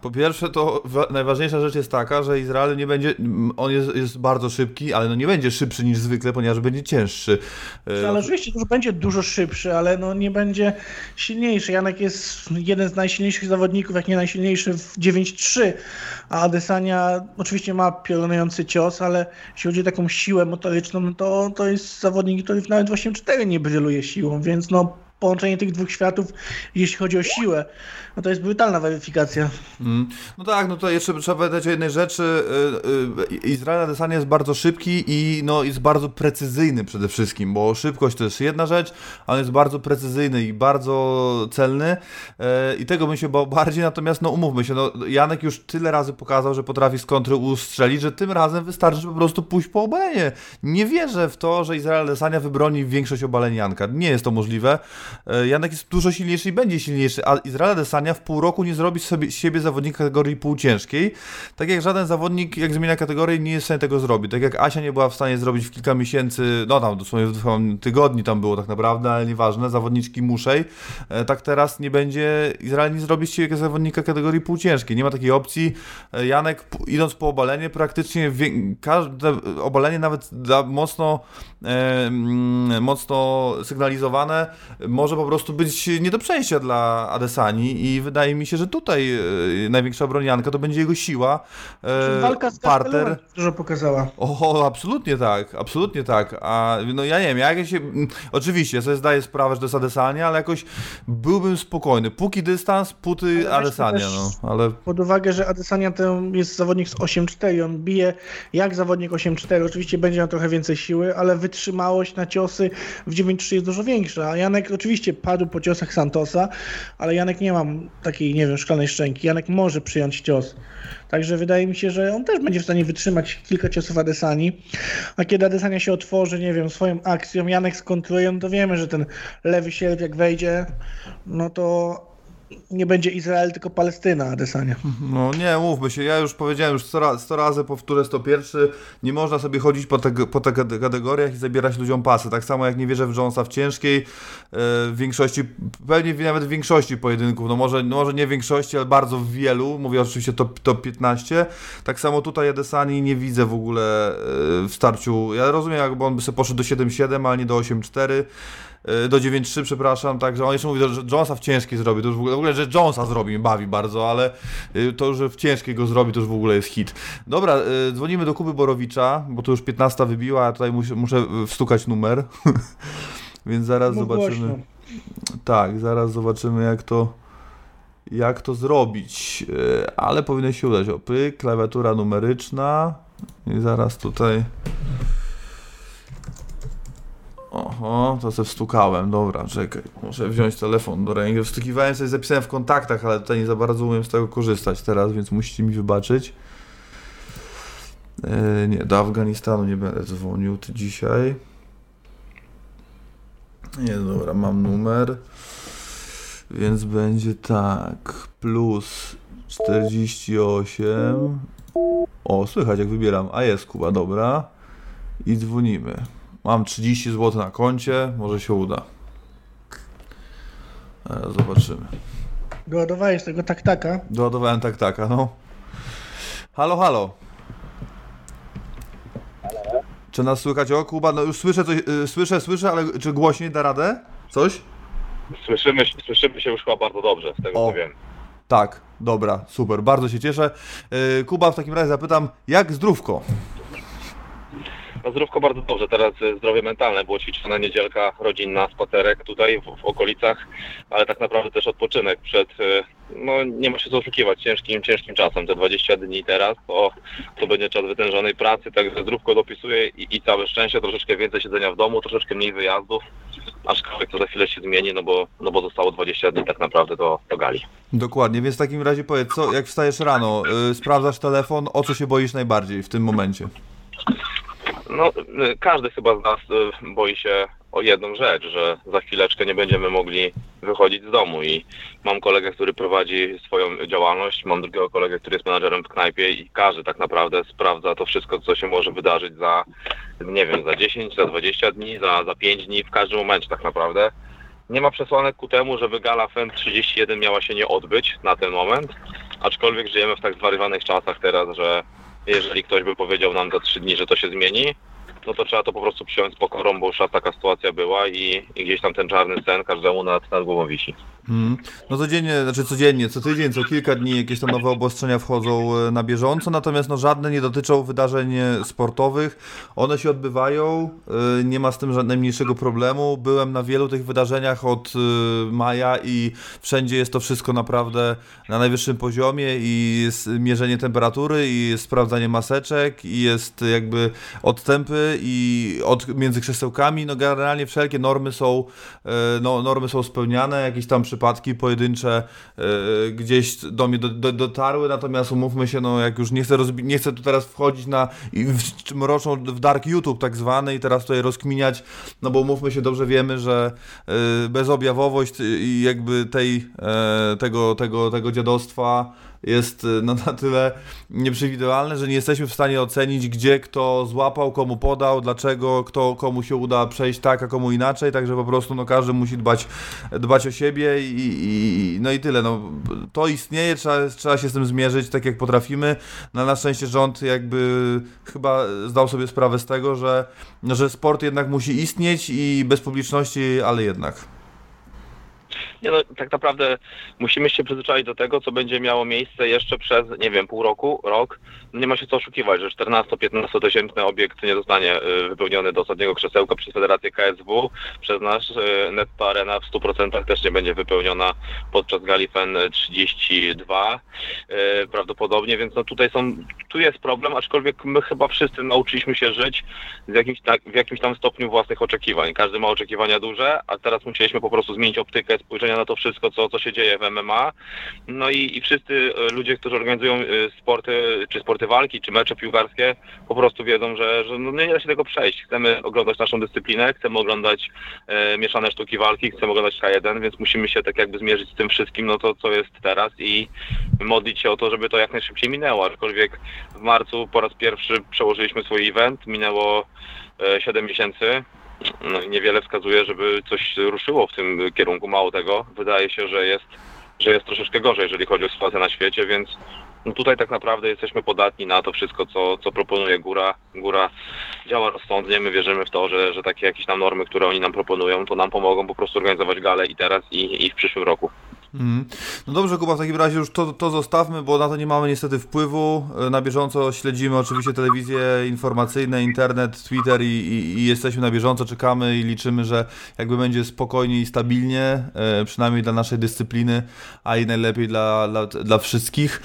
Speaker 3: po pierwsze, to wa- najważniejsza rzecz jest taka, że Izrael nie będzie. On jest, jest bardzo szybki, ale no nie będzie szybszy niż zwykle, ponieważ będzie cięższy. E,
Speaker 4: Ale oczywiście już będzie dużo szybszy, ale no nie będzie silniejszy. Janek jest jeden z najsilniejszych zawodników, jak nie najsilniejszy w 9-3, a Adesania oczywiście ma piorunujący cios, ale jeśli chodzi o taką siłę motoryczną, no to, to jest zawodnik, który nawet w 8-4 nie bryluje siłą, więc no połączenie tych dwóch światów, jeśli chodzi o siłę. No to jest brutalna weryfikacja.
Speaker 3: Mm. No tak, no to jeszcze trzeba pamiętać o jednej rzeczy. y, y, Izrael Adesanya jest bardzo szybki i no, jest bardzo precyzyjny przede wszystkim, bo szybkość to jest jedna rzecz, ale jest bardzo precyzyjny i bardzo celny e, i tego bym się bał bardziej, natomiast no umówmy się, no, Janek już tyle razy pokazał, że potrafi z kontry ustrzelić, że tym razem wystarczy po prostu pójść po obalenie. Nie wierzę w to, że Izrael Adesanya wybroni większość obaleń Janka. Nie jest to możliwe. E, Janek jest dużo silniejszy i będzie silniejszy, a Izrael Adesanya w pół roku nie zrobi sobie, siebie zawodnika kategorii półciężkiej. Tak jak żaden zawodnik, jak zmienia kategorię, nie jest w stanie tego zrobić. Tak jak Asia nie była w stanie zrobić w kilka miesięcy, no tam dosłownie tygodni tam było tak naprawdę, ale nieważne, zawodniczki muszej. E, Tak teraz nie będzie, Izrael nie zrobi siebie zawodnika kategorii półciężkiej. Nie ma takiej opcji. E, Janek idąc po obalenie, praktycznie każde obalenie nawet mocno, mm, mocno sygnalizowane może po prostu być nie do przejścia dla Adesani i wydaje mi się, że tutaj e, największa bronianka to będzie jego siła. E,
Speaker 4: Walka z
Speaker 3: parter.
Speaker 4: Dużo pokazała.
Speaker 3: O, absolutnie tak, absolutnie tak. A no ja nie wiem, ja jak się. mm, Oczywiście, sobie zdaję sprawę, że to jest Adesania, ale jakoś byłbym spokojny. Póki dystans, póty
Speaker 4: Ale
Speaker 3: Adesania, no. Ale
Speaker 4: Pod uwagę, że Adesanya to jest zawodnik z 8-4, on bije jak zawodnik 8-4, oczywiście będzie miał trochę więcej siły, ale wytrzymałość na ciosy w 9-3 jest dużo większa. A Janek oczywiście padł po ciosach Santosa, ale Janek nie ma takiej, nie wiem, szklanej szczęki. Janek może przyjąć cios. Także wydaje mi się, że on też będzie w stanie wytrzymać kilka ciosów Adesani. A kiedy Adesania się otworzy, nie wiem, swoją akcją, Janek skontruje, no to wiemy, że ten lewy sierp jak wejdzie, no to nie będzie Izrael, tylko Palestyna Adesania.
Speaker 3: No nie, mówmy się, ja już powiedziałem już 100 razy, 100 razy powtórzę 101, nie można sobie chodzić po, te, po tych kategoriach i zabierać ludziom pasy, tak samo jak nie wierzę w Jonesa w ciężkiej, e, w większości, pewnie nawet w większości pojedynków, no może, no może nie w większości, ale bardzo w wielu, mówię oczywiście top, top 15, tak samo tutaj Adesani nie widzę w ogóle e, w starciu, ja rozumiem jakby on by sobie poszedł do 7-7, ale nie do 8-4, e, do 9-3, przepraszam, także on jeszcze mówi, że Jonesa w ciężkiej zrobi, to już w ogóle, w ogóle że Jonesa zrobi, mnie bawi bardzo, ale y, to, że w ciężkiej go zrobi, to już w ogóle jest hit. Dobra, y, dzwonimy do Kuby Borowicza, bo to już 15 wybiła, a tutaj muszę, muszę y, wstukać numer, więc zaraz
Speaker 4: Mów
Speaker 3: zobaczymy.
Speaker 4: głośno.
Speaker 3: Tak, zaraz zobaczymy jak to jak to zrobić, y, ale powinno się udać. O, pyk, klawiatura numeryczna i zaraz tutaj Oho, to sobie wstukałem, dobra, czekaj, muszę wziąć telefon do ręki. Wstukiwałem sobie, zapisałem w kontaktach, ale tutaj nie za bardzo umiem z tego korzystać teraz, więc musicie mi wybaczyć. E, nie, do Afganistanu nie będę dzwonił dzisiaj. Nie, dobra, mam numer. Więc będzie tak, plus 48. O, słychać jak wybieram. A jest Kuba, dobra. I dzwonimy. Mam 30 zł na koncie, może się uda. E, Zobaczymy.
Speaker 4: Doładowałeś tego taktaka.
Speaker 3: Doładowałem tak taka, no. Halo, halo. Czy nas słychać? O, Kuba, no już słyszę coś, y, słyszę, słyszę, ale czy głośniej da radę? Coś?
Speaker 7: Słyszymy, się- słyszymy się już chyba bardzo dobrze, z tego
Speaker 3: O.
Speaker 7: co wiem.
Speaker 3: Tak, dobra, super, bardzo się cieszę. Y, Kuba, w takim razie zapytam, jak zdrówko?
Speaker 7: Zdrówko bardzo dobrze, teraz y, zdrowie mentalne, było ćwiczona niedzielka rodzinna, spacerek tutaj w, w okolicach, ale tak naprawdę też odpoczynek przed, y, no nie ma się co oszukiwać, ciężkim, ciężkim czasem, te 20 dni teraz, to, to będzie czas wytężonej pracy, także zdrówko dopisuje i, i całe szczęście, troszeczkę więcej siedzenia w domu, troszeczkę mniej wyjazdów, aczkolwiek to za chwilę się zmieni, no bo, no bo zostało 20 dni tak naprawdę do, do gali.
Speaker 3: Dokładnie, więc w takim razie powiedz, co, jak wstajesz rano, y, sprawdzasz telefon, o co się boisz najbardziej w tym momencie?
Speaker 7: No, y, każdy chyba z nas y, boi się o jedną rzecz, że za chwileczkę nie będziemy mogli wychodzić z domu i mam kolegę, który prowadzi swoją działalność, mam drugiego kolegę, który jest menadżerem w knajpie i każdy tak naprawdę sprawdza to wszystko, co się może wydarzyć za, nie wiem, za 10, za 20 dni, za, za 5 dni, w każdym momencie tak naprawdę. Nie ma przesłanek ku temu, żeby gala FEM 31 miała się nie odbyć na ten moment, aczkolwiek żyjemy w tak zwariowanych czasach teraz, że jeżeli ktoś by powiedział nam za 3 dni, że to się zmieni, no to trzeba to po prostu przyjąć z pokorą, bo już taka sytuacja była i, i gdzieś tam ten czarny sen każdemu nad, nad głową wisi.
Speaker 3: Mm. No codziennie, znaczy codziennie, co tydzień, co kilka dni jakieś tam nowe obostrzenia wchodzą e, na bieżąco, natomiast no żadne nie dotyczą wydarzeń e, sportowych. One się odbywają, e, nie ma z tym żadnego mniejszego problemu. Byłem na wielu tych wydarzeniach od maja i wszędzie jest to wszystko naprawdę na najwyższym poziomie i jest mierzenie temperatury i jest sprawdzanie maseczek i jest jakby odstępy i od, między krzesełkami, no generalnie wszelkie normy są, e, no, normy są spełniane, jakieś tam przypadki pojedyncze e, gdzieś do mnie do, do, dotarły, natomiast umówmy się, no jak już nie chcę, rozbi- nie chcę tu teraz wchodzić na w, mroczą w dark YouTube tak zwany i teraz tutaj rozkminiać, no bo umówmy się, dobrze wiemy, że e, bezobjawowość i jakby tej, tego, tego, tego dziadostwa jest e, no, na tyle nieprzewidywalne, że nie jesteśmy w stanie ocenić, gdzie kto złapał, komu podał, dlaczego, kto komu się uda przejść tak, a komu inaczej, także po prostu no, każdy musi dbać, dbać o siebie i, i, no i tyle. No, to istnieje, trzeba, trzeba się z tym zmierzyć tak jak potrafimy. No, na szczęście rząd jakby chyba zdał sobie sprawę z tego, że, że sport jednak musi istnieć i bez publiczności, ale jednak.
Speaker 7: Nie no, tak naprawdę musimy się przyzwyczaić do tego, co będzie miało miejsce jeszcze przez, nie wiem, pół roku, rok. No nie ma się co oszukiwać, że 14-15 tysięczny obiekt nie zostanie y, wypełniony do ostatniego krzesełka przez Federację KSW. Przez nasz y, Netto Arena w 100% też nie będzie wypełniona podczas gali FEN 32 y, prawdopodobnie, więc no tutaj są, tu jest problem, aczkolwiek my chyba wszyscy nauczyliśmy się żyć w jakimś, tak, w jakimś tam stopniu własnych oczekiwań. Każdy ma oczekiwania duże, a teraz musieliśmy po prostu zmienić optykę, spojrzenia na to wszystko, co, co się dzieje w MMA. No i, i wszyscy e, ludzie, którzy organizują e, sporty, czy sporty walki, czy mecze piłkarskie, po prostu wiedzą, że, że no nie da się tego przejść. Chcemy oglądać naszą dyscyplinę, chcemy oglądać e, mieszane sztuki walki, chcemy oglądać K1, więc musimy się tak jakby zmierzyć z tym wszystkim, no to co jest teraz i modlić się o to, żeby to jak najszybciej minęło. Aczkolwiek w marcu po raz pierwszy przełożyliśmy swój event, minęło e, 7 miesięcy. No niewiele wskazuje, żeby coś ruszyło w tym kierunku. Mało tego, wydaje się, że jest, że jest troszeczkę gorzej, jeżeli chodzi o sytuację na świecie, więc no tutaj tak naprawdę jesteśmy podatni na to wszystko, co, co proponuje góra. Góra działa rozsądnie, my wierzymy w to, że, że takie jakieś tam normy, które oni nam proponują, to nam pomogą po prostu organizować galę i teraz, i, i w przyszłym roku.
Speaker 3: Mm. No dobrze, Kuba, w takim razie już to, to zostawmy, bo na to nie mamy niestety wpływu. Na bieżąco śledzimy oczywiście telewizje informacyjne, internet, Twitter i, i, i jesteśmy na bieżąco, czekamy i liczymy, że jakby będzie spokojnie i stabilnie, e, przynajmniej dla naszej dyscypliny, a i najlepiej dla, dla, dla wszystkich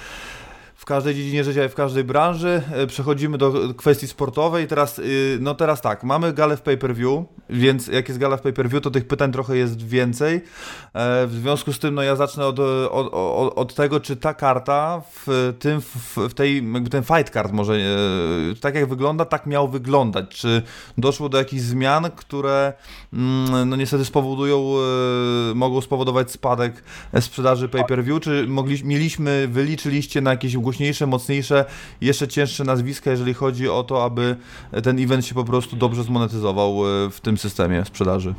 Speaker 3: w każdej dziedzinie życia i w każdej branży. E, Przechodzimy do kwestii sportowej. Teraz, y, no teraz tak, mamy galę w pay-per-view, więc jak jest gala w pay-per-view, to tych pytań trochę jest więcej. E, W związku z tym, no ja zacznę od, od, od, od tego, czy ta karta w tym, w, w tej, ten fight card może, e, tak jak wygląda, tak miał wyglądać. Czy doszło do jakichś zmian, które mm, no niestety spowodują, mogą spowodować spadek sprzedaży pay-per-view, czy mogli, mieliśmy, wyliczyliście na jakieś głośniejsze, mocniejsze, jeszcze cięższe nazwiska, jeżeli chodzi o to, aby ten event się po prostu dobrze zmonetyzował e, w tym systemie sprzedaży.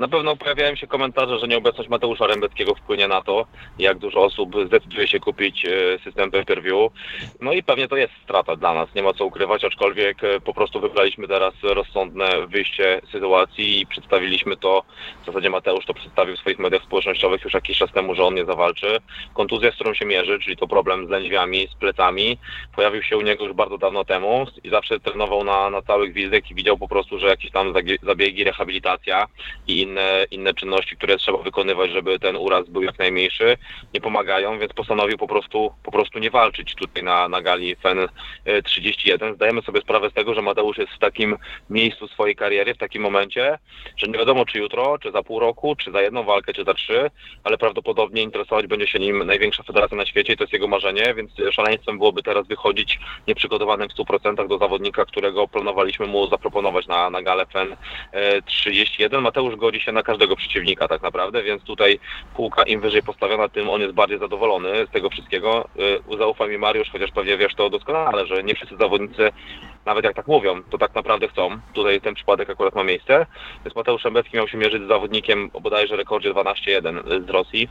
Speaker 7: Na pewno pojawiają się komentarze, że nieobecność Mateusza Rębeckiego wpłynie na to, jak dużo osób zdecyduje się kupić e, system pay-per-view. No i pewnie to jest strata dla nas, nie ma co ukrywać, aczkolwiek e, po prostu wybraliśmy teraz rozsądne wyjście sytuacji i przedstawiliśmy to, w zasadzie Mateusz to przedstawił w swoich mediach społecznościowych już jakiś czas temu, że on nie zawalczy. Kontuzja, z którą się mierzy, czyli to problem z lędźwiami, z plecami, pojawił się u niego już bardzo dawno temu i zawsze trenował na, na cały gwizdek i widział po prostu, że jakieś tam zabiegi, rehabilitacja i inne, inne czynności, które trzeba wykonywać, żeby ten uraz był jak najmniejszy, nie pomagają, więc postanowił po prostu, po prostu nie walczyć tutaj na, na gali FEN e, 31. Zdajemy sobie sprawę z tego, że Mateusz jest w takim miejscu swojej kariery, w takim momencie, że nie wiadomo czy jutro, czy za pół roku, czy za jedną walkę, czy za trzy, ale prawdopodobnie interesować będzie się nim największa federacja na świecie i to jest jego marzenie, więc szaleństwem byłoby teraz wychodzić nieprzygotowanym w 100% do zawodnika, którego planowaliśmy mu zaproponować na, na galę FEN e, 31. Mateusz godzi się na każdego przeciwnika tak naprawdę, więc tutaj półka im wyżej postawiona, tym on jest bardziej zadowolony z tego wszystkiego. Y, Zaufaj mi Mariusz, chociaż pewnie wiesz to doskonale, że nie wszyscy zawodnicy, nawet jak tak mówią, to tak naprawdę chcą. Tutaj ten przypadek akurat ma miejsce. Więc Mateusz Szembecki miał się mierzyć z zawodnikiem o bodajże rekordzie 12-1 z Rosji.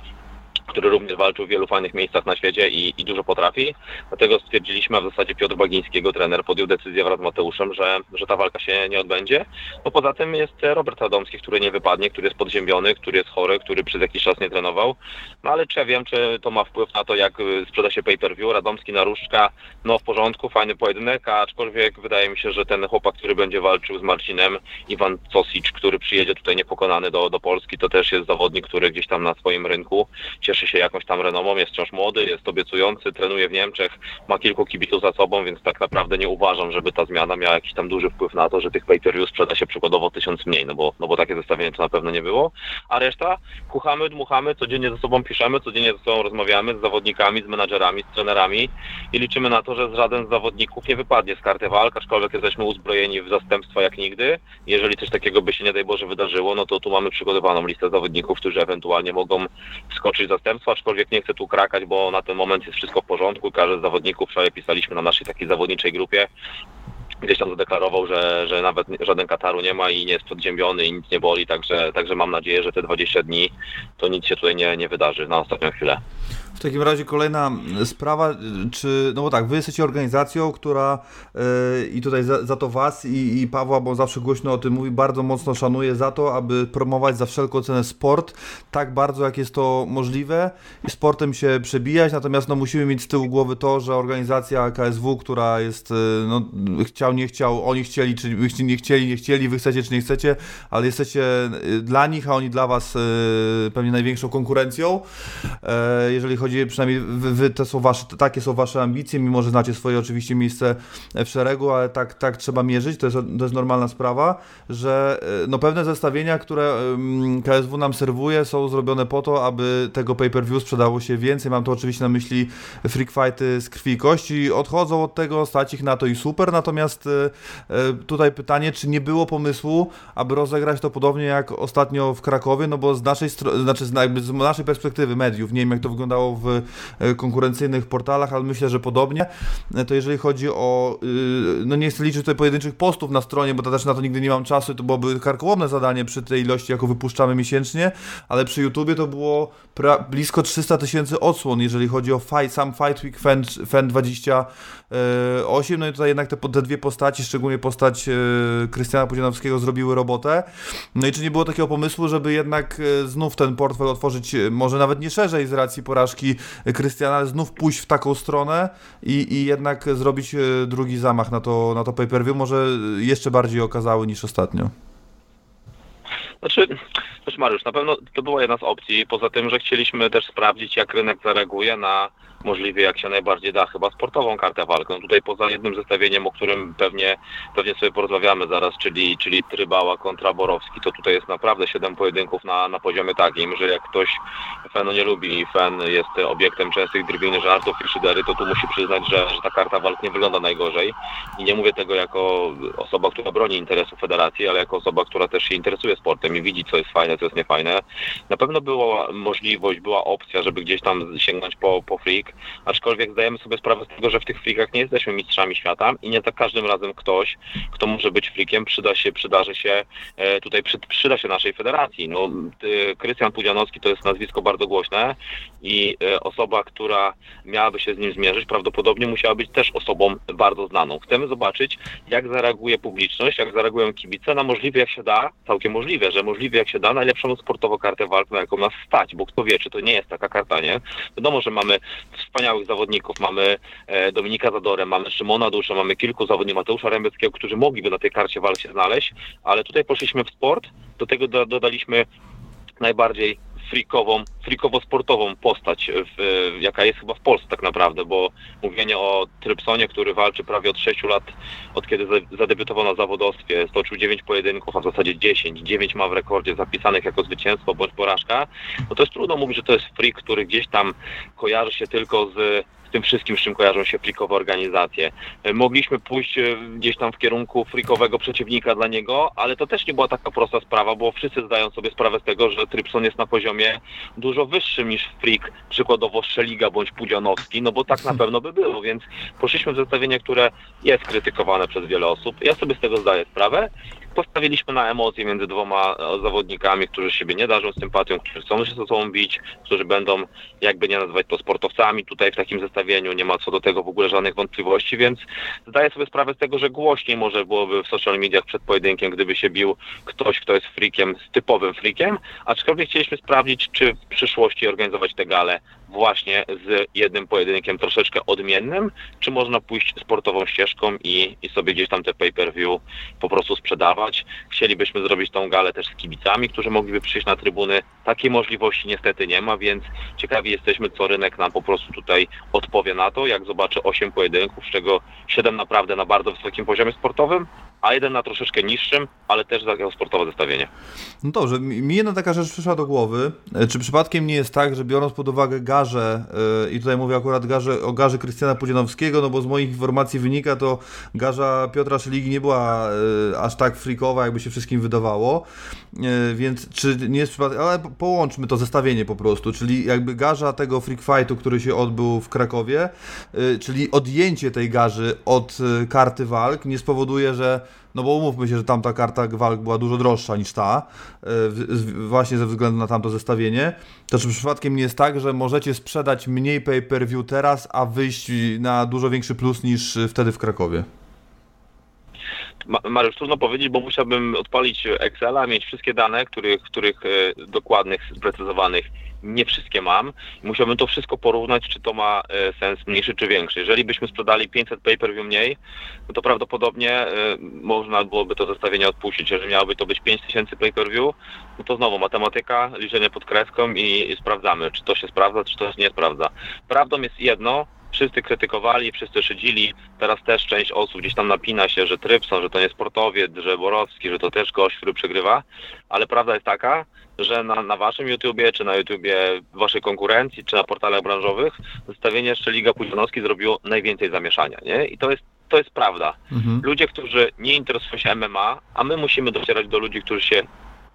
Speaker 7: Który również walczył w wielu fajnych miejscach na świecie i, i dużo potrafi. Dlatego stwierdziliśmy, a w zasadzie Piotr Bagiński, jego trener, podjął decyzję wraz z Mateuszem, że, że ta walka się nie odbędzie. Bo poza tym jest Robert Radomski, który nie wypadnie, który jest podziębiony, który jest chory, który przez jakiś czas nie trenował. No ale czy ja wiem, czy to ma wpływ na to, jak y, sprzeda się pay-per-view. Radomski na różdżka, no w porządku, fajny pojedynek, aczkolwiek wydaje mi się, że ten chłopak, który będzie walczył z Marcinem, Iwan Cosic, który przyjedzie tutaj niepokonany do, do Polski, to też jest zawodnik, który gdzieś tam na swoim rynku cieszy się jakąś tam renomą, jest wciąż młody, jest obiecujący, trenuje w Niemczech, ma kilku kibiców za sobą, więc tak naprawdę nie uważam, żeby ta zmiana miała jakiś tam duży wpływ na to, że tych pay-per-view sprzeda się przykładowo tysiąc mniej, no bo, no bo takie zestawienie to na pewno nie było. A reszta kuchamy, dmuchamy, codziennie ze sobą piszemy, codziennie ze sobą rozmawiamy z zawodnikami, z menadżerami, z trenerami i liczymy na to, że żaden z zawodników nie wypadnie z karty walk, aczkolwiek jesteśmy uzbrojeni w zastępstwa jak nigdy. Jeżeli coś takiego by się nie daj Boże wydarzyło, no to tu mamy przygotowaną listę zawodników, którzy ewentualnie mogą skoczyć w zastępstwo, aczkolwiek nie chcę tu krakać, bo na ten moment jest wszystko w porządku. Każdy z zawodników, wczoraj pisaliśmy na naszej takiej zawodniczej grupie, gdzieś tam zadeklarował, że, że nawet żaden Kataru nie ma i nie jest podziębiony i nic nie boli, także, także mam nadzieję, że te 20 dni to nic się tutaj nie, nie wydarzy na ostatnią chwilę.
Speaker 3: W takim razie kolejna sprawa, czy, no bo tak, wy jesteście organizacją, która yy, i tutaj za, za, to was i, i Pawła, bo zawsze głośno o tym mówi, bardzo mocno szanuje za to, aby promować za wszelką cenę sport, tak bardzo jak jest to możliwe. I sportem się przebijać, natomiast no musimy mieć z tyłu głowy to, że organizacja KSW, która jest, no chciał, nie chciał, oni chcieli, czy nie chcieli, nie chcieli, wy chcecie, czy nie chcecie, ale jesteście dla nich, a oni dla was pewnie największą konkurencją, jeżeli chodzi przynajmniej wy, wy te są wasze, takie są wasze ambicje, mimo że znacie swoje oczywiście miejsce w szeregu, ale tak, tak trzeba mierzyć, to jest, to jest normalna sprawa, że e, no pewne zestawienia, które KSW nam serwuje są zrobione po to, aby tego pay-per-view sprzedało się więcej, mam to oczywiście na myśli freak fighty z krwi i kości, odchodzą od tego, stać ich na to i super, natomiast e, e, tutaj pytanie, czy nie było pomysłu, aby rozegrać to podobnie jak ostatnio w Krakowie, no bo z naszej, znaczy z, jakby z naszej perspektywy mediów, nie wiem jak to wyglądało w e, konkurencyjnych portalach, ale myślę, że podobnie. E, to jeżeli chodzi o, y, no nie chcę liczyć tutaj pojedynczych postów na stronie, bo to też na to nigdy nie mam czasu, to byłoby karkołomne zadanie przy tej ilości, jaką wypuszczamy miesięcznie, ale przy YouTubie to było blisko 300 tysięcy odsłon, jeżeli chodzi o fight, sam Fight Week Fan, Fan 28, no i tutaj jednak te, te dwie postaci, szczególnie postać e, Krystiana Pudzianowskiego zrobiły robotę. No i czy nie było takiego pomysłu, żeby jednak znów ten portfel otworzyć, może nawet nie szerzej z racji porażki Krystiana, znów pójść w taką stronę i, i jednak zrobić e, drugi zamach na to, na to pay-per-view, może jeszcze bardziej okazały niż ostatnio.
Speaker 7: Znaczy, też Mariusz, na pewno to była jedna z opcji, poza tym, że chcieliśmy też sprawdzić, jak rynek zareaguje na możliwie jak się najbardziej da chyba sportową kartę walkę. No tutaj poza jednym zestawieniem, o którym pewnie, pewnie sobie porozmawiamy zaraz, czyli, czyli Trybała kontra Borowski, to tutaj jest naprawdę 7 pojedynków na, na poziomie takim, że jak ktoś Fenu nie lubi i Fen jest obiektem częstych drwin, żartów i szydery, to tu musi przyznać, że, że ta karta walk nie wygląda najgorzej. I nie mówię tego jako osoba, która broni interesów federacji, ale jako osoba, która też się interesuje sportem i widzi, co jest fajne, co jest niefajne. Na pewno była możliwość, była opcja, żeby gdzieś tam sięgnąć po, po freak, aczkolwiek zdajemy sobie sprawę z tego, że w tych freakach nie jesteśmy mistrzami świata i nie za każdym razem ktoś, kto może być freakiem, przyda się, przydarzy się, e, tutaj przy, przyda się naszej federacji. No, Krystian Pudzianowski to jest nazwisko bardzo głośne i e, osoba, która miałaby się z nim zmierzyć, prawdopodobnie musiała być też osobą bardzo znaną. Chcemy zobaczyć, jak zareaguje publiczność, jak zareagują kibice, na możliwie jak się da, całkiem możliwe, że możliwie jak się da, najlepszą sportowo kartę walk, na jaką nas stać, bo kto wie, czy to nie jest taka karta, nie? Wiadomo, że mamy wspaniałych zawodników. Mamy e, Dominika Zadorę, mamy Szymona Dusza, mamy kilku zawodników, Mateusza Rębeckiego, którzy mogliby na tej karcie walki znaleźć, ale tutaj poszliśmy w sport, do tego dodaliśmy najbardziej frikową, frikowo-sportową postać, w, jaka jest chyba w Polsce tak naprawdę, bo mówienie o Trypsonie, który walczy prawie od 6 lat, od kiedy zadebiutował na zawodowstwie, stoczył 9 pojedynków, a w zasadzie 10, 9 ma w rekordzie zapisanych jako zwycięstwo bądź porażka, no to jest trudno mówić, że to jest freak, który gdzieś tam kojarzy się tylko z tym wszystkim, z czym kojarzą się frikowe organizacje. E, mogliśmy pójść e, gdzieś tam w kierunku frikowego przeciwnika dla niego, ale to też nie była taka prosta sprawa, bo wszyscy zdają sobie sprawę z tego, że Trypson jest na poziomie dużo wyższym niż frik, przykładowo Szeliga bądź Pudzianowski, no bo tak na pewno by było, więc poszliśmy w zestawienie, które jest krytykowane przez wiele osób. Ja sobie z tego zdaję sprawę, postawiliśmy na emocje między dwoma e, zawodnikami, którzy siebie nie darzą sympatią, którzy chcą się ze sobą bić, którzy będą, jakby nie nazwać to sportowcami tutaj w takim zestawieniu, nie ma co do tego w ogóle żadnych wątpliwości, więc zdaję sobie sprawę z tego, że głośniej może byłoby w social mediach przed pojedynkiem, gdyby się bił ktoś, kto jest freakiem, z typowym freakiem, aczkolwiek chcieliśmy sprawdzić, czy w przyszłości organizować te gale właśnie z jednym pojedynkiem troszeczkę odmiennym, czy można pójść sportową ścieżką i, i sobie gdzieś tam te pay-per-view po prostu sprzedawać. Chcielibyśmy zrobić tą galę też z kibicami, którzy mogliby przyjść na trybuny. Takiej możliwości niestety nie ma, więc ciekawi jesteśmy, co rynek nam po prostu tutaj odpowie na to, jak zobaczę 8 pojedynków, z czego 7 naprawdę na bardzo wysokim poziomie sportowym, a jeden na troszeczkę niższym, ale też za sportowe zestawienie.
Speaker 3: No dobrze, mi jedna taka rzecz przyszła do głowy. E, Czy przypadkiem nie jest tak, że biorąc pod uwagę garzę, yy, i tutaj mówię akurat garze, o garze Krystiana Pudzianowskiego, no bo z moich informacji wynika, to garza Piotra Szyligi nie była yy, aż tak freakowa, jakby się wszystkim wydawało. Yy, więc czy nie jest przypadek, ale po- połączmy to zestawienie po prostu, czyli jakby garza tego freak fightu, który się odbył w Krakowie, czyli odjęcie tej garzy od karty walk nie spowoduje, że no bo umówmy się, że tamta karta walk była dużo droższa niż ta, e, właśnie ze względu na tamto zestawienie. To czy przypadkiem nie jest tak, że możecie sprzedać mniej pay-per-view teraz, a wyjść na dużo większy plus niż wtedy w Krakowie?
Speaker 7: Ma- Mariusz, trudno powiedzieć, bo musiałbym odpalić Excela, mieć wszystkie dane, których, których e, dokładnych, sprecyzowanych nie wszystkie mam. Musiałbym to wszystko porównać, czy to ma e, sens mniejszy czy większy. Jeżeli byśmy sprzedali 500 pay-per-view mniej, no to prawdopodobnie e, można byłoby to zestawienie odpuścić. Jeżeli miałoby to być 5000 pay-per-view, no to znowu matematyka, liczenie pod kreską i, i sprawdzamy, czy to się sprawdza, czy to się nie sprawdza. Prawdą jest jedno, wszyscy krytykowali, wszyscy szydzili, teraz też część osób gdzieś tam napina się, że Trypson, że to nie sportowiec, że Borowski, że to też gość, który przegrywa, ale prawda jest taka, że na, na waszym YouTubie, czy na YouTubie waszej konkurencji, czy na portalach branżowych zestawienie jeszcze Liga Pudzianowski zrobiło najwięcej zamieszania, nie? I to jest, to jest prawda.
Speaker 3: Mhm.
Speaker 7: Ludzie, którzy nie interesują się MMA, a my musimy docierać do ludzi, którzy się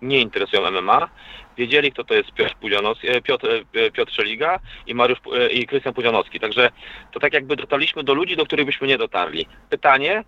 Speaker 7: nie interesują MMA, wiedzieli, kto to jest Piotr, Pudzianowski, e, Piotr, e, Piotr Szeliga i Mariusz e, i Krystian Pudzianowski. Także to tak jakby dotarliśmy do ludzi, do których byśmy nie dotarli. Pytanie,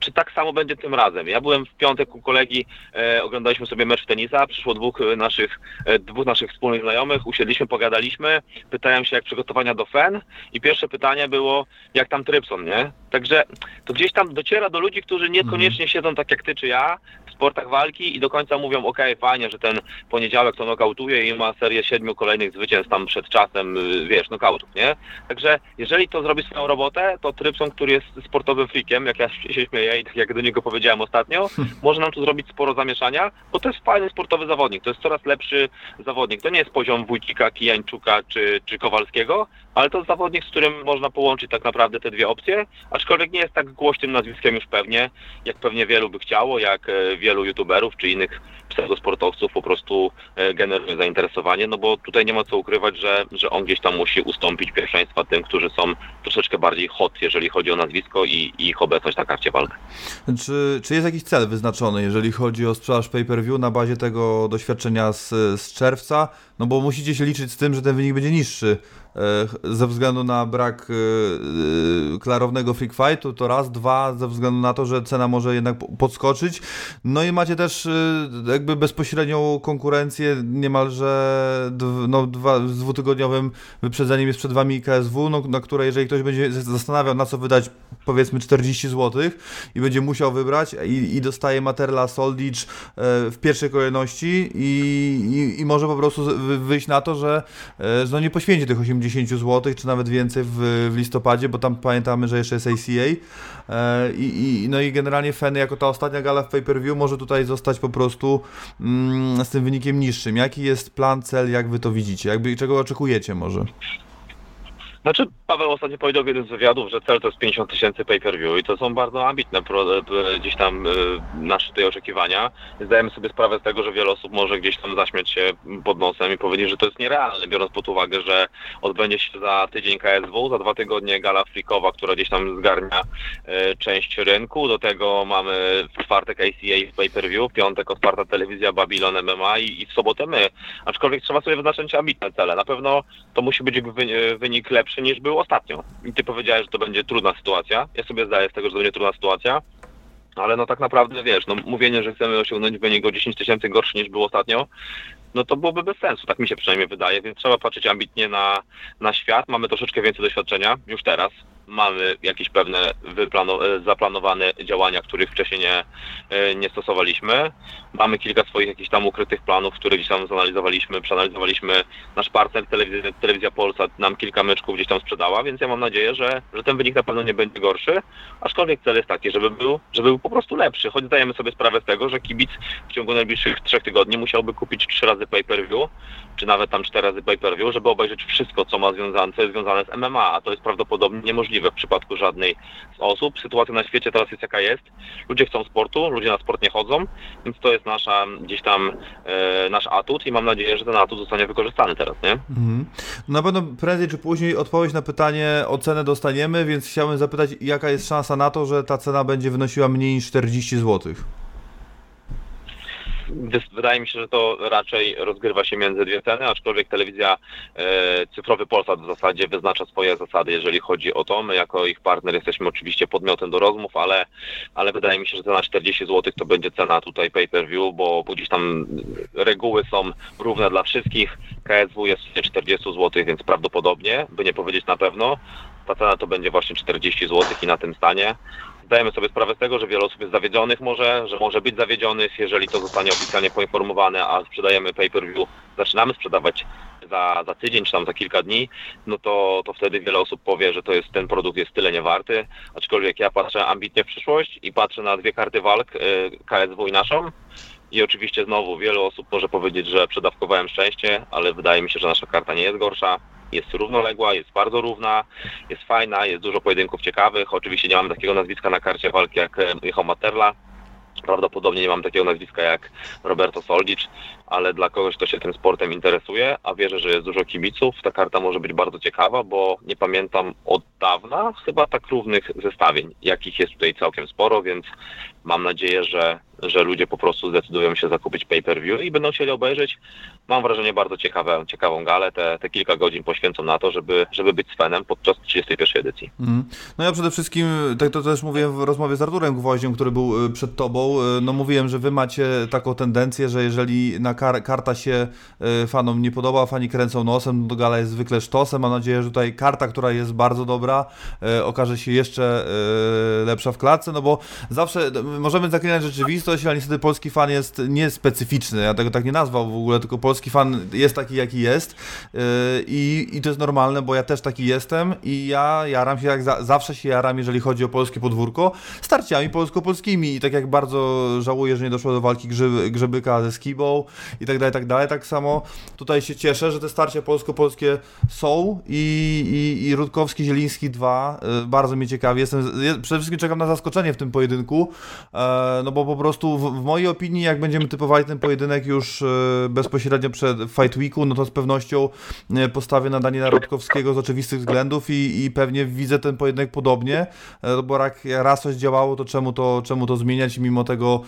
Speaker 7: czy tak samo będzie tym razem? Ja byłem w piątek u kolegi, e, oglądaliśmy sobie mecz tenisa, przyszło dwóch naszych, e, dwóch naszych wspólnych znajomych, usiedliśmy, pogadaliśmy, pytałem się jak przygotowania do FEN i pierwsze pytanie było, jak tam Trypson, nie? Także to gdzieś tam dociera do ludzi, którzy niekoniecznie siedzą tak jak ty czy ja sportach walki i do końca mówią, okej, fajnie, że ten poniedziałek to nokautuje i ma serię siedmiu kolejnych zwycięstw tam przed czasem, y, wiesz, nokautów, nie? Także jeżeli to zrobi swoją robotę, to Trypson, który jest sportowym freakiem, jak ja się śmieję i tak jak do niego powiedziałem ostatnio, może nam tu zrobić sporo zamieszania, bo to jest fajny sportowy zawodnik, to jest coraz lepszy zawodnik. To nie jest poziom Wójcika, Kijańczuka czy, czy Kowalskiego, ale to jest zawodnik, z którym można połączyć tak naprawdę te dwie opcje, aczkolwiek nie jest tak głośnym nazwiskiem już pewnie, jak pewnie wielu by chciało, jak e, wielu youtuberów czy innych pseudosportowców po prostu e, generuje zainteresowanie, no bo tutaj nie ma co ukrywać, że, że on gdzieś tam musi ustąpić pierwszeństwa tym, którzy są troszeczkę bardziej hot, jeżeli chodzi o nazwisko i, i ich obecność na karcie walk.
Speaker 3: Czy, czy jest jakiś cel wyznaczony, jeżeli chodzi o sprzedaż pay-per-view na bazie tego doświadczenia z, z czerwca? No bo musicie się liczyć z tym, że ten wynik będzie niższy ze względu na brak e, e, klarownego freak fightu, to raz, dwa, ze względu na to, że cena może jednak po- podskoczyć. No i macie też e, jakby bezpośrednią konkurencję, niemalże no, dwa, z dwutygodniowym wyprzedzeniem jest przed wami KSW, no, na które jeżeli ktoś będzie zastanawiał, na co wydać powiedzmy 40 zł i będzie musiał wybrać i, i dostaje Materla Soldicz e, w pierwszej kolejności i, i, i może po prostu wyjść na to, e, że no nie poświęci tych 80 zł, czy nawet więcej w, w listopadzie, bo tam pamiętamy, że jeszcze jest ACA e, i, i, no i generalnie Feny jako ta ostatnia gala w pay-per-view może tutaj zostać po prostu mm, z tym wynikiem niższym. Jaki jest plan, cel, jak wy to widzicie? Jakby czego oczekujecie może?
Speaker 7: Znaczy, Paweł ostatnio powiedział w jednym z wywiadów, że cel to jest 50 tysięcy pay-per-view i to są bardzo ambitne pro, e, gdzieś tam e, nasze tutaj oczekiwania. Zdajemy sobie sprawę z tego, że wiele osób może gdzieś tam zaśmiać się pod nosem i powiedzieć, że to jest nierealne, biorąc pod uwagę, że odbędzie się za tydzień KSW, za dwa tygodnie gala freakowa, która gdzieś tam zgarnia e, część rynku. Do tego mamy w czwartek ACA w pay-per-view, w piątek otwarta telewizja Babylon MMA i, i w sobotę my. Aczkolwiek trzeba sobie wyznaczyć ambitne cele. Na pewno to musi być wy- wynik lepszy niż był ostatnio. I ty powiedziałeś, że to będzie trudna sytuacja. Ja sobie zdaję z tego, że to będzie trudna sytuacja. ale no tak naprawdę wiesz, no mówienie, że chcemy osiągnąć wynik o 10 tysięcy gorszy niż był ostatnio, no to byłoby bez sensu, tak mi się przynajmniej wydaje, więc trzeba patrzeć ambitnie na, na świat. Mamy troszeczkę więcej doświadczenia już teraz. Mamy jakieś pewne e, zaplanowane działania, których wcześniej nie, e, nie stosowaliśmy. Mamy kilka swoich jakichś tam ukrytych planów, które gdzieś tam zanalizowaliśmy, przeanalizowaliśmy. Nasz partner telewizja, telewizja Polsat nam kilka myczków gdzieś tam sprzedała, więc ja mam nadzieję, że, że ten wynik na pewno nie będzie gorszy, aczkolwiek cel jest taki, żeby był, żeby był po prostu lepszy, choć zdajemy sobie sprawę z tego, że kibic w ciągu najbliższych trzech tygodni musiałby kupić trzy razy pay-per-view, czy nawet tam cztery razy pay-per-view, żeby obejrzeć wszystko, co ma związane, co jest związane z MMA, a to jest prawdopodobnie niemożliwe w przypadku żadnej z osób. Sytuacja na świecie teraz jest jaka jest. Ludzie chcą sportu, ludzie na sport nie chodzą, więc to jest nasza gdzieś tam e, nasz atut i mam nadzieję, że ten atut zostanie wykorzystany teraz, nie?
Speaker 3: Mhm. Na pewno prędzej czy później odpowiedź na pytanie o cenę dostaniemy, więc chciałbym zapytać, jaka jest szansa na to, że ta cena będzie wynosiła mniej niż 40 zł?
Speaker 7: Wydaje mi się, że to raczej rozgrywa się między dwie ceny, aczkolwiek telewizja e, cyfrowy Polsat w zasadzie wyznacza swoje zasady, jeżeli chodzi o to. My jako ich partner jesteśmy oczywiście podmiotem do rozmów, ale, ale wydaje mi się, że cena 40 zł to będzie cena tutaj pay-per-view, bo gdzieś tam reguły są równe dla wszystkich. KSW jest w cenie 40 zł, więc prawdopodobnie, by nie powiedzieć na pewno, ta cena to będzie właśnie 40 zł i na tym stanie. Zdajemy sobie sprawę z tego, że wiele osób jest zawiedzionych może, że może być zawiedzionych, jeżeli to zostanie oficjalnie poinformowane, a sprzedajemy pay-per-view, zaczynamy sprzedawać za, za tydzień czy tam za kilka dni, no to, to wtedy wiele osób powie, że to jest, ten produkt jest tyle niewarty, aczkolwiek ja patrzę ambitnie w przyszłość i patrzę na dwie karty walk, y, KSW i naszą, i oczywiście znowu wiele osób może powiedzieć, że przedawkowałem szczęście, ale wydaje mi się, że nasza karta nie jest gorsza. Jest równoległa, jest bardzo równa, jest fajna, jest dużo pojedynków ciekawych. Oczywiście nie mam takiego nazwiska na karcie walki jak e, Michał Materla. Prawdopodobnie nie mam takiego nazwiska jak Roberto Soldic, ale dla kogoś, kto się tym sportem interesuje, a wierzę, że jest dużo kibiców, ta karta może być bardzo ciekawa, bo nie pamiętam od dawna chyba tak równych zestawień, jakich jest tutaj całkiem sporo, więc mam nadzieję, że, że ludzie po prostu zdecydują się zakupić pay-per-view i będą chcieli obejrzeć. Mam wrażenie bardzo ciekawe, ciekawą galę. Te, te kilka godzin poświęcą na to, żeby, żeby być z fanem podczas 31 edycji.
Speaker 3: Mhm. No ja przede wszystkim, tak to też mówiłem w rozmowie z Arturem Gwoździem, który był y, przed tobą, y, no mówiłem, że wy macie taką tendencję, że jeżeli na kar karta się y, fanom nie podoba, fani kręcą nosem, no to gala jest zwykle sztosem. Mam nadzieję, że tutaj karta, która jest bardzo dobra, okaże się jeszcze lepsza w klatce, no bo zawsze y, możemy zaklinać rzeczywistość, ale niestety polski fan jest niespecyficzny. Ja tego tak nie nazwał w ogóle, tylko polski fan jest taki, jaki jest. Y, i, i to jest normalne, bo ja też taki jestem i ja jaram się, jak za, zawsze się jaram, jeżeli chodzi o polskie podwórko, starciami polsko-polskimi. I tak jak bardzo żałuję, że nie doszło do walki grzyby, Grzybyka ze Skibą i tak dalej, tak dalej, tak samo tutaj się cieszę, że te starcia polsko-polskie są i, i, i Rutkowski, Zieliński 2, y, bardzo mnie ciekawi, jestem, je- przede wszystkim czekam na zaskoczenie w tym pojedynku, e, no bo po prostu w, w mojej opinii, jak będziemy typowali ten pojedynek już e, bezpośrednio przed Fight Weeku, no to z pewnością e, postawię na Daniela Rutkowskiego z oczywistych względów i, i pewnie widzę ten pojedynek podobnie, e, bo jak raz coś działało, to czemu to, czemu to zmieniać, mimo tego,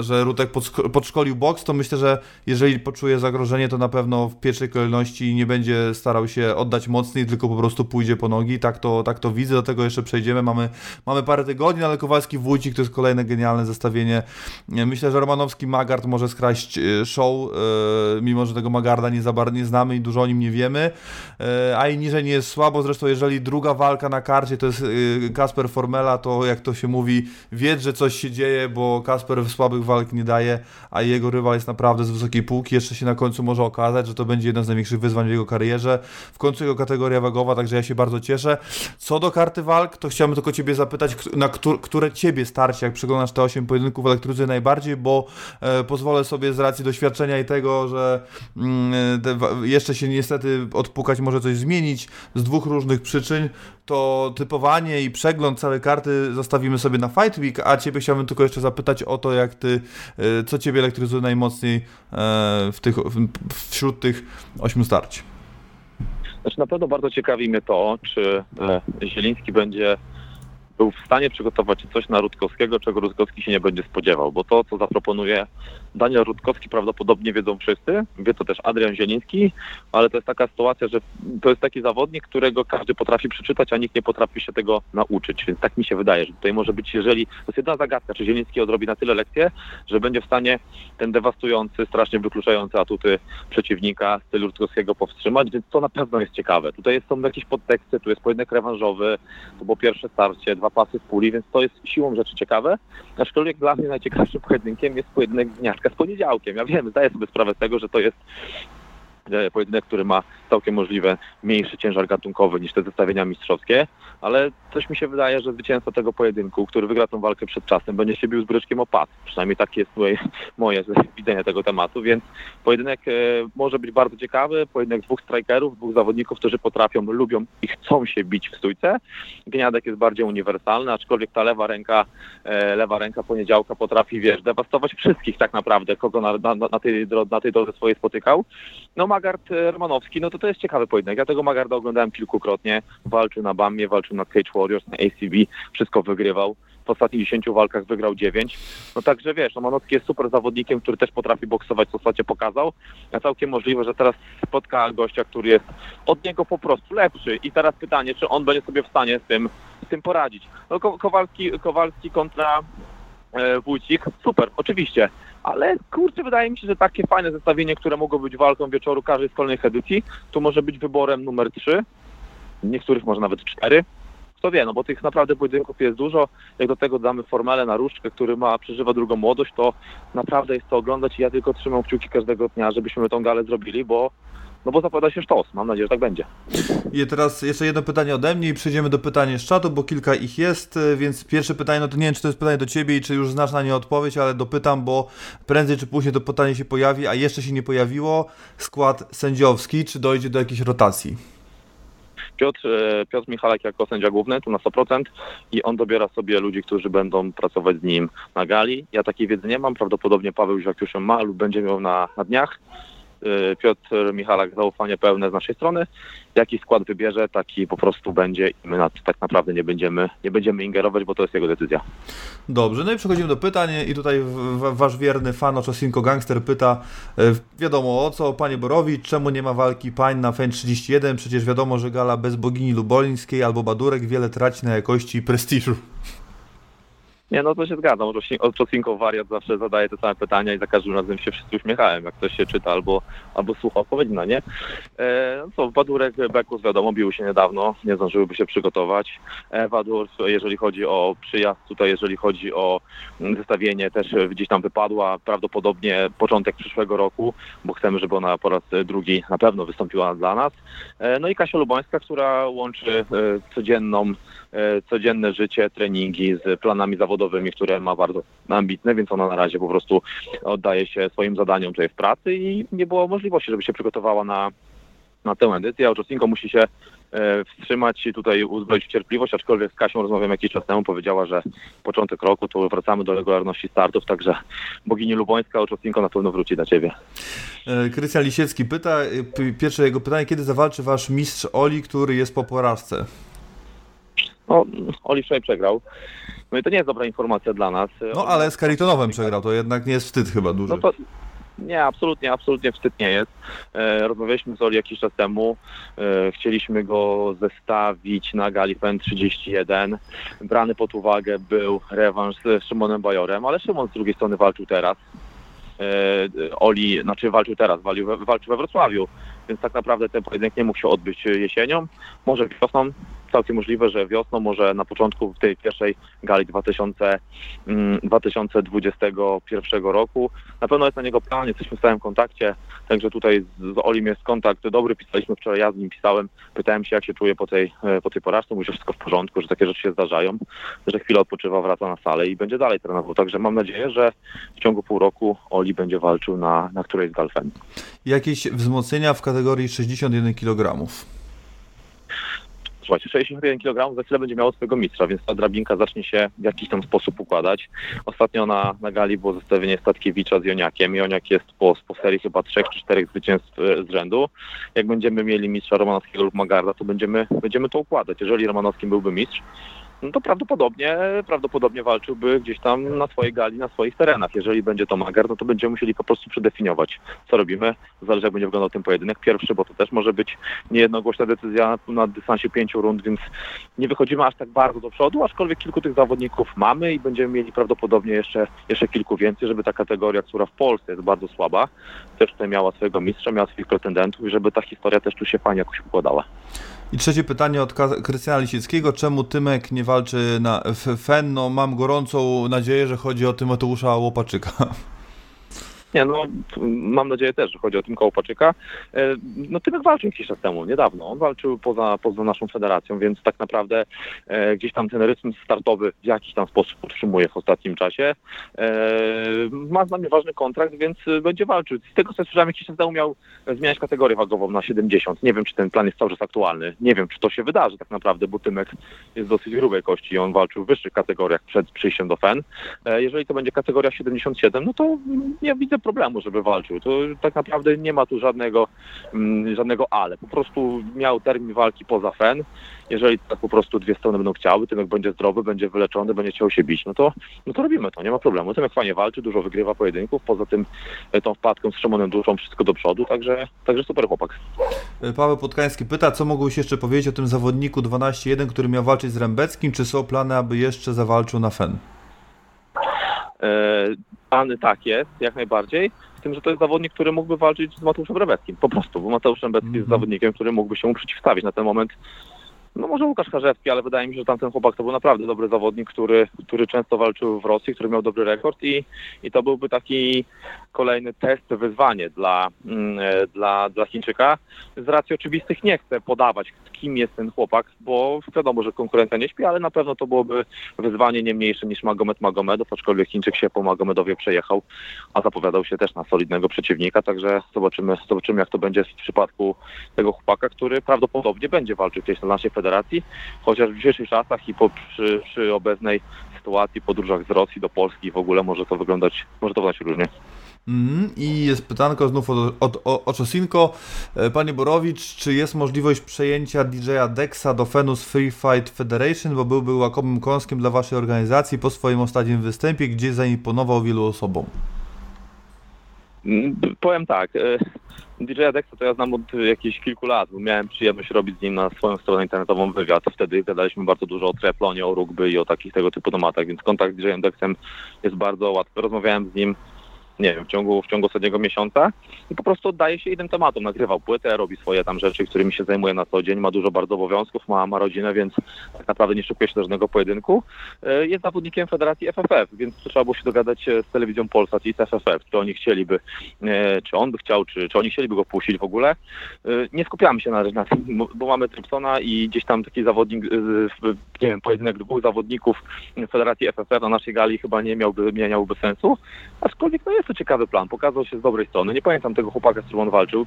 Speaker 3: że Rutek podszko- podszkolił boks, to myślę, że jeżeli poczuje zagrożenie, to na pewno w pierwszej kolejności nie będzie starał się oddać mocniej, tylko po prostu pójdzie po nogi, tak to, tak to widzę, do tego jeszcze przejdziemy, mamy, mamy parę tygodni, ale Kowalski Wójcik to jest kolejne genialne zestawienie. Myślę, że Romanowski Magard może skraść e, show, e, mimo że tego Magarda nie za bardzo nie znamy i dużo o nim nie wiemy, e, a i niżej nie jest słabo, zresztą jeżeli druga walka na karcie to jest Kasper Formela, to jak to się mówi, wiedz, że coś się dzieje, bo Kasper słabych walk nie daje, a jego rywal jest naprawdę z wysokiej półki, jeszcze się na końcu może okazać, że to będzie jedno z największych wyzwań w jego karierze, w końcu jego kategoria wagowa, także ja się bardzo cieszę. Co do karty walk, to chciałbym tylko Ciebie zapytać, na któ- które Ciebie starcie, jak przeglądasz te 8 pojedynków elektrycy najbardziej, bo e, pozwolę sobie z racji doświadczenia i tego, że mm, wa- jeszcze się niestety odpukać może coś zmienić z dwóch różnych przyczyn, to typowanie i przegląd całej karty zostawimy sobie na Fight Week, a Ciebie chciałbym tylko jeszcze zapytać o to, jak Ty, e, co Ciebie elektryzuje najmocniej e, w tych, wśród tych ośmiu starć.
Speaker 7: Znaczy na pewno bardzo ciekawi mnie to, czy e, Zieliński będzie był w stanie przygotować coś na Rutkowskiego, czego Rutkowski się nie będzie spodziewał, bo to, co zaproponuje Daniel Rutkowski, prawdopodobnie wiedzą wszyscy, wie to też Adrian Zieliński, ale to jest taka sytuacja, że to jest taki zawodnik, którego każdy potrafi przeczytać, a nikt nie potrafi się tego nauczyć, więc tak mi się wydaje, że tutaj może być, jeżeli, to jest jedna zagadka, czy Zieliński odrobi na tyle lekcje, że będzie w stanie ten dewastujący, strasznie wykluczający atuty przeciwnika stylu Rutkowskiego powstrzymać, więc to na pewno jest ciekawe. Tutaj są jakieś podteksty, tu jest pojedynek rewanżowy, to było pierwsze starcie, dwa pasy w puli, więc to jest siłą rzeczy ciekawe. Aczkolwiek dla mnie najciekawszym pojedynkiem jest pojedynek dniaczka z poniedziałkiem. Ja wiem, zdaję sobie sprawę z tego, że to jest pojedynek, który ma całkiem możliwe mniejszy ciężar gatunkowy niż te zestawienia mistrzowskie, ale coś mi się wydaje, że zwycięzca tego pojedynku, który wygra tą walkę przed czasem, będzie się bił z bryczkiem o pas. Przynajmniej takie jest moje, moje widzenie tego tematu, więc pojedynek e, może być bardzo ciekawy, pojedynek dwóch strikerów, dwóch zawodników, którzy potrafią, lubią i chcą się bić w stójce. Gniadek jest bardziej uniwersalny, aczkolwiek ta lewa ręka, e, lewa ręka poniedziałka potrafi, wiesz, dewastować wszystkich tak naprawdę, kogo na, na, na, tej, dro- na tej drodze swojej spotykał. No Magard e, Romanowski, no to to jest ciekawy pojedynek. Ja tego Magarda oglądałem kilkukrotnie. Walczył na Bamie, walczył na Cage Warriors, na ACB, wszystko wygrywał. W ostatnich 10 walkach wygrał 9. No także wiesz, Romanowski jest super zawodnikiem, który też potrafi boksować, co w ostatnio pokazał. A całkiem możliwe, że teraz spotka gościa, który jest od niego po prostu lepszy. I teraz pytanie, czy on będzie sobie w stanie z tym, z tym poradzić. No Ko- Kowalski, Kowalski kontra Wójcik, super, oczywiście. Ale kurczę, wydaje mi się, że takie fajne zestawienie, które mogło być walką wieczoru każdej z kolejnych edycji, to może być wyborem numer 3, niektórych może nawet 4. Kto wie, no bo tych naprawdę pojedynków jest dużo. Jak do tego damy formele na różdżkę, który ma, przeżywa drugą młodość, to naprawdę jest to oglądać i ja tylko trzymam kciuki każdego dnia, żebyśmy tą galę zrobili, bo no bo zapowiada się sztos. Mam nadzieję, że tak będzie.
Speaker 3: I teraz jeszcze jedno pytanie ode mnie i przejdziemy do pytań z czatu, bo kilka ich jest, e, więc pierwsze pytanie, no to nie wiem, czy to jest pytanie do Ciebie i czy już znasz na nie odpowiedź, ale dopytam, bo prędzej czy później to pytanie się pojawi, a jeszcze się nie pojawiło. Skład sędziowski, czy dojdzie do jakiejś rotacji?
Speaker 7: Piotr, e, Piotr Michalak jako sędzia główny, tu na 100% i on dobiera sobie ludzi, którzy będą pracować z nim na gali. Ja takiej wiedzy nie mam, prawdopodobnie Paweł już już ją ma lub będzie miał na, na dniach. E, Piotr Michalak zaufanie pełne z naszej strony. Jaki skład wybierze, taki po prostu będzie i my na, tak naprawdę nie będziemy, nie będziemy ingerować, bo to jest jego decyzja.
Speaker 3: Dobrze, no i przechodzimy do pytań i tutaj wasz wierny fan Oczosinko Gangster pyta, e, wiadomo o co, panie Borowicz, czemu nie ma walki pań na FEN 31? Przecież wiadomo, że gala bez bogini lubolińskiej albo Badurek wiele traci na jakości i prestiżu.
Speaker 7: Nie, no to się zgadzam. Oczosinko wariat zawsze zadaje te same pytania i za każdym razem się wszyscy uśmiechałem, jak ktoś się czyta albo, albo słucha odpowiedzi na nie. E, no co, Badurek, Bekus wiadomo, biły się niedawno, nie zdążyłyby się przygotować. E, Wadur, jeżeli chodzi o przyjazd, tutaj jeżeli chodzi o mm, zestawienie, też gdzieś tam wypadła, prawdopodobnie początek przyszłego roku, bo chcemy, żeby ona po raz drugi na pewno wystąpiła dla nas. E, no i Kasia Lubańska, która łączy e, codzienną e, codzienne życie, treningi z planami zawodowymi, które ma bardzo ambitne, więc ona na razie po prostu oddaje się swoim zadaniom tutaj w pracy i nie było możliwości, żeby się przygotowała na, na tę edycję. Oczosinko musi się e, wstrzymać i tutaj uzbroić cierpliwość, aczkolwiek z Kasią rozmawiam jakiś czas temu, powiedziała, że początek roku to wracamy do regularności startów, także bogini Lubońska, Oczosinko na pewno wróci dla Ciebie.
Speaker 3: E, Krystian Lisiecki pyta, e, pierwsze jego pytanie, kiedy zawalczy wasz mistrz Oli, który jest po porażce?
Speaker 7: No, Oli wczoraj przegrał. No i to nie jest dobra informacja dla nas.
Speaker 3: No ale z Karitonowem przegrał, to jednak nie jest wstyd chyba duży.
Speaker 7: No to nie, absolutnie, absolutnie wstyd nie jest. E, rozmawialiśmy z Oli jakiś czas temu. E, chcieliśmy go zestawić na gali PN 31. Brany pod uwagę był rewanż z Szymonem Bajorem, ale Szymon z drugiej strony walczył teraz. E, Oli, znaczy walczył teraz, walczył we, walczył we Wrocławiu, więc tak naprawdę ten pojedynek nie mógł się odbyć jesienią, może wiosną, całkiem możliwe, że wiosną, może na początku tej pierwszej gali 2000, mm, 2021 roku. Na pewno jest na niego plan, jesteśmy w stałym kontakcie, także tutaj z, z Olim jest kontakt dobry, pisaliśmy wczoraj, ja z nim pisałem, pytałem się jak się czuje po tej, e, po tej porażce, mówi, że wszystko w porządku, że takie rzeczy się zdarzają, że chwilę odpoczywa, wraca na salę i będzie dalej trenował, także mam nadzieję, że w ciągu pół roku Oli będzie walczył na, na którejś z galfen.
Speaker 3: Jakieś wzmocnienia w kategorii 61 kg?
Speaker 7: Słuchajcie, 61 kg za chwilę będzie miało swojego mistrza, więc ta drabinka zacznie się w jakiś tam sposób układać. Ostatnio na, na gali było zestawienie Statkiewicza z Joniakiem. Joniak jest po, po serii chyba trzech czy czterech zwycięstw e, z rzędu. Jak będziemy mieli mistrza Romanowskiego lub Magarda, to będziemy, będziemy to układać. Jeżeli Romanowskim byłby mistrz, no to prawdopodobnie, prawdopodobnie walczyłby gdzieś tam na swojej gali, na swoich terenach. Jeżeli będzie to Magar, no to będziemy musieli po prostu przedefiniować, co robimy. Zależy jak będzie wyglądał ten pojedynek pierwszy, bo to też może być niejednogłośna decyzja na dystansie pięciu rund, więc nie wychodzimy aż tak bardzo do przodu, aczkolwiek kilku tych zawodników mamy i będziemy mieli prawdopodobnie jeszcze, jeszcze kilku więcej, żeby ta kategoria, która w Polsce jest bardzo słaba, też tutaj miała swojego mistrza, miała swoich pretendentów i żeby ta historia też tu się fajnie jakoś układała.
Speaker 3: I trzecie pytanie od Krystiana Lisickiego. Czemu Tymek nie walczy na FEN? No mam gorącą nadzieję, że chodzi o Tymoteusza Łopaczyka.
Speaker 7: Nie, no mam nadzieję też, że chodzi o Tymka Łopaczyka. E, No Tymek walczył jakiś czas temu, niedawno. On walczył poza, poza naszą federacją, więc tak naprawdę e, gdzieś tam ten rytm startowy w jakiś tam sposób utrzymuje w ostatnim czasie. E, Ma z nami ważny kontrakt, więc e, będzie walczył. Z tego co słyszałem, jakiś czas temu miał zmieniać kategorię wagową na 70. Nie wiem, czy ten plan jest cały czas aktualny. Nie wiem, czy to się wydarzy tak naprawdę, bo Tymek jest dosyć grubej kości i on walczył w wyższych kategoriach przed przyjściem do FEN. E, Jeżeli to będzie kategoria 77, no to nie widzę problemu, żeby walczył. To tak naprawdę nie ma tu żadnego, mm, żadnego ale. Po prostu miał termin walki poza FEN. Jeżeli tak po prostu dwie strony będą chciały, Tymek będzie zdrowy, będzie wyleczony, będzie chciał się bić, no to, no to robimy to, nie ma problemu. Tymek fajnie walczy, dużo wygrywa pojedynków, poza tym e, tą wpadką z Szymonem Duszą wszystko do przodu, także, także super chłopak.
Speaker 3: Paweł Podkański pyta, co mogłeś jeszcze powiedzieć o tym zawodniku 12-1, który miał walczyć z Rębeckim? Czy są plany, aby jeszcze zawalczył na FEN?
Speaker 7: E, Plany tak jest, jak najbardziej. Z tym, że to jest zawodnik, który mógłby walczyć z Mateuszem Rebeckim. Po prostu, bo Mateusz Rebecki jest
Speaker 3: Mhm.
Speaker 7: zawodnikiem, który mógłby się mu przeciwstawić na ten moment. No może Łukasz Karzewski, ale wydaje mi się, że tamten chłopak to był naprawdę dobry zawodnik, który, który często walczył w Rosji, który miał dobry rekord i, i to byłby taki kolejny test, wyzwanie dla, mm, e, dla, dla Chińczyka. Z racji oczywistych nie chcę podawać, kim jest ten chłopak, bo wiadomo, że konkurencja nie śpi, ale na pewno to byłoby wyzwanie nie mniejsze niż Magomed Magomedow, aczkolwiek Chińczyk się po Magomedowie przejechał, a zapowiadał się też na solidnego przeciwnika, także zobaczymy, zobaczymy jak to będzie w przypadku tego chłopaka, który prawdopodobnie będzie walczył gdzieś na naszej federacji, chociaż w dzisiejszych czasach i po, przy, przy obecnej sytuacji, podróżach z Rosji do Polski w ogóle może to wyglądać, może to wyglądać różnie.
Speaker 3: Mhm. I jest pytanko znów od, od, od. E, Panie Borowicz, czy jest możliwość przejęcia DJ-a Dexa do Fenus Free Fight Federation, bo byłby łakomym kąskiem dla Waszej organizacji po swoim ostatnim występie, gdzie zaimponował wielu osobom?
Speaker 7: Mm, Powiem tak, e, DJ Adexa to ja znam od jakichś kilku lat, bo miałem przyjemność robić z nim na swoją stronę internetową wywiad. Wtedy gadaliśmy bardzo dużo o triathlonie, o rugby i o takich tego typu tematach, więc kontakt z DJ Adexem jest bardzo łatwy. Rozmawiałem z nim nie wiem, w ciągu, w ciągu ostatniego miesiąca i po prostu oddaje się innym tematom. Nagrywał płytę, robi swoje tam rzeczy, którymi się zajmuje na co dzień, ma dużo bardzo obowiązków, ma, ma rodzinę, więc tak naprawdę nie szykuje się do żadnego pojedynku. E, Jest zawodnikiem Federacji FFF, więc trzeba było się dogadać e, z telewizją Polsat i z FFF, czy oni chcieliby, e, czy on by chciał, czy, czy oni chcieliby go puścić w ogóle. Nie skupiamy się na, na tym, bo- mamy Trypsona i gdzieś tam taki zawodnik, nie wiem, pojedynek dwóch zawodników Federacji FFF na naszej gali chyba nie miałby, nie miałby sensu. Aczkolwiek no jest to ciekawy plan, pokazał się z dobrej strony. Nie pamiętam tego chłopaka, z którym on walczył,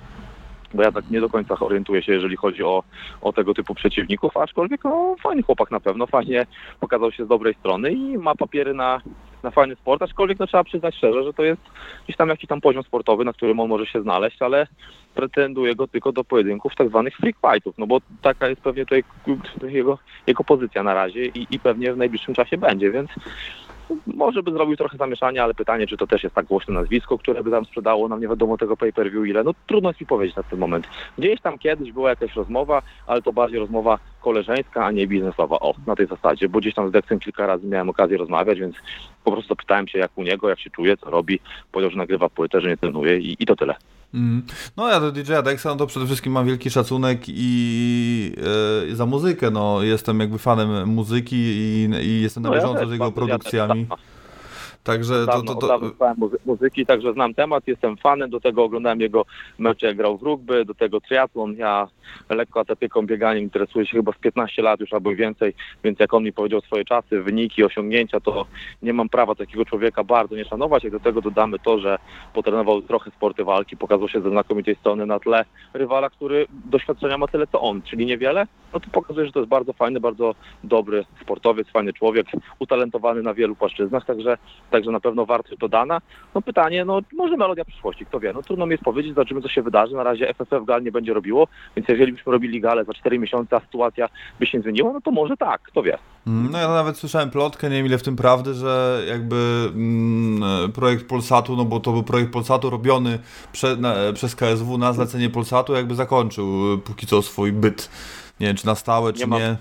Speaker 7: bo ja tak nie do końca orientuję się, jeżeli chodzi o, o tego typu przeciwników, aczkolwiek no, fajny chłopak na pewno, fajnie pokazał się z dobrej strony i ma papiery na, na fajny sport, aczkolwiek no, trzeba przyznać szczerze, że to jest gdzieś tam jakiś tam poziom sportowy, na którym on może się znaleźć, ale pretenduje go tylko do pojedynków tak zwanych freak fightów, no bo taka jest pewnie tutaj jego, jego pozycja na razie i, i pewnie w najbliższym czasie będzie, więc może by zrobił trochę zamieszania, ale pytanie, czy to też jest tak głośne nazwisko, które by tam sprzedało nam nie wiadomo tego pay-per-view ile, no trudno jest mi powiedzieć na ten moment. Gdzieś tam kiedyś była jakaś rozmowa, ale to bardziej rozmowa koleżeńska, a nie biznesowa, o, na tej zasadzie, bo gdzieś tam z Dexem kilka razy miałem okazję rozmawiać, więc po prostu zapytałem się jak u niego, jak się czuje, co robi, powiedział, że nagrywa płytę, że nie trenuje i, i to tyle.
Speaker 3: Mm. No ja do DJ-a Dexa no to przede wszystkim mam wielki szacunek i e, za muzykę, no jestem jakby fanem muzyki i, i jestem na
Speaker 7: No ja
Speaker 3: bieżąco
Speaker 7: też
Speaker 3: z jego
Speaker 7: ja
Speaker 3: produkcjami.
Speaker 7: też,
Speaker 3: Także to,
Speaker 7: Dawno,
Speaker 3: to, to,
Speaker 7: dawno słuchałem muzy- muzyki, także znam temat, jestem fanem, do tego oglądałem jego mecze, jak grał w rugby, do tego triatlon, ja lekko atletyką, bieganiem interesuję się chyba z 15 lat już albo więcej, więc jak on mi powiedział swoje czasy, wyniki, osiągnięcia, to nie mam prawa takiego człowieka bardzo nie szanować, jak do tego dodamy to, że potrenował trochę sporty walki, pokazał się ze znakomitej strony na tle rywala, który doświadczenia ma tyle co on, czyli niewiele, no to pokazuje, że to jest bardzo fajny, bardzo dobry sportowiec, fajny człowiek, utalentowany na wielu płaszczyznach, także także na pewno wartość dodana. No pytanie, no może melodia przyszłości, kto wie, no trudno mi jest powiedzieć, zobaczymy co się wydarzy, na razie FFF Gal nie będzie robiło, więc jeżeli byśmy robili galę za 4 miesiące, a sytuacja by się zmieniła, no to może tak, kto wie.
Speaker 3: Mm, No ja nawet słyszałem plotkę, nie wiem ile w tym prawdy, że jakby mm, projekt Polsatu, no bo to był projekt Polsatu robiony prze, na, przez KSW na zlecenie Polsatu, jakby zakończył y, póki co swój byt. Nie wiem czy na stałe, czy
Speaker 7: Nie
Speaker 3: nie.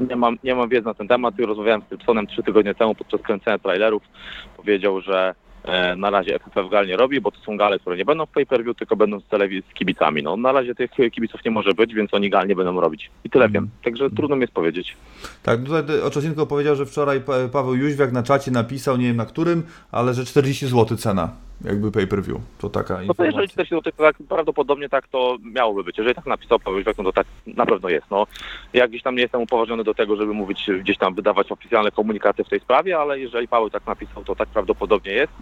Speaker 7: Nie mam, nie mam wiedzy na ten temat. Już rozmawiałem z Typsonem trzy tygodnie temu podczas kręcenia trailerów. Powiedział, że e, na razie FFF Gal nie robi, bo to są gale, które nie będą w pay-per-view, tylko będą z telewizji z kibicami. No na razie tych kibiców nie może być, więc oni gal nie będą robić. I tyle wiem. Także trudno mi jest powiedzieć.
Speaker 3: Tak, tutaj Oczosinko powiedział, że wczoraj Pa- Paweł Jóźwiak na czacie napisał, nie wiem na którym, ale że 40 zł cena, jakby pay-per-view. To taka
Speaker 7: No to
Speaker 3: informacja.
Speaker 7: jeżeli 40 zł, to tak prawdopodobnie tak to miałoby być. Jeżeli tak napisał Paweł no to tak na pewno jest. No, ja gdzieś tam nie jestem upoważniony do tego, żeby mówić, gdzieś tam wydawać oficjalne komunikaty w tej sprawie, ale jeżeli Paweł tak napisał, to tak prawdopodobnie jest.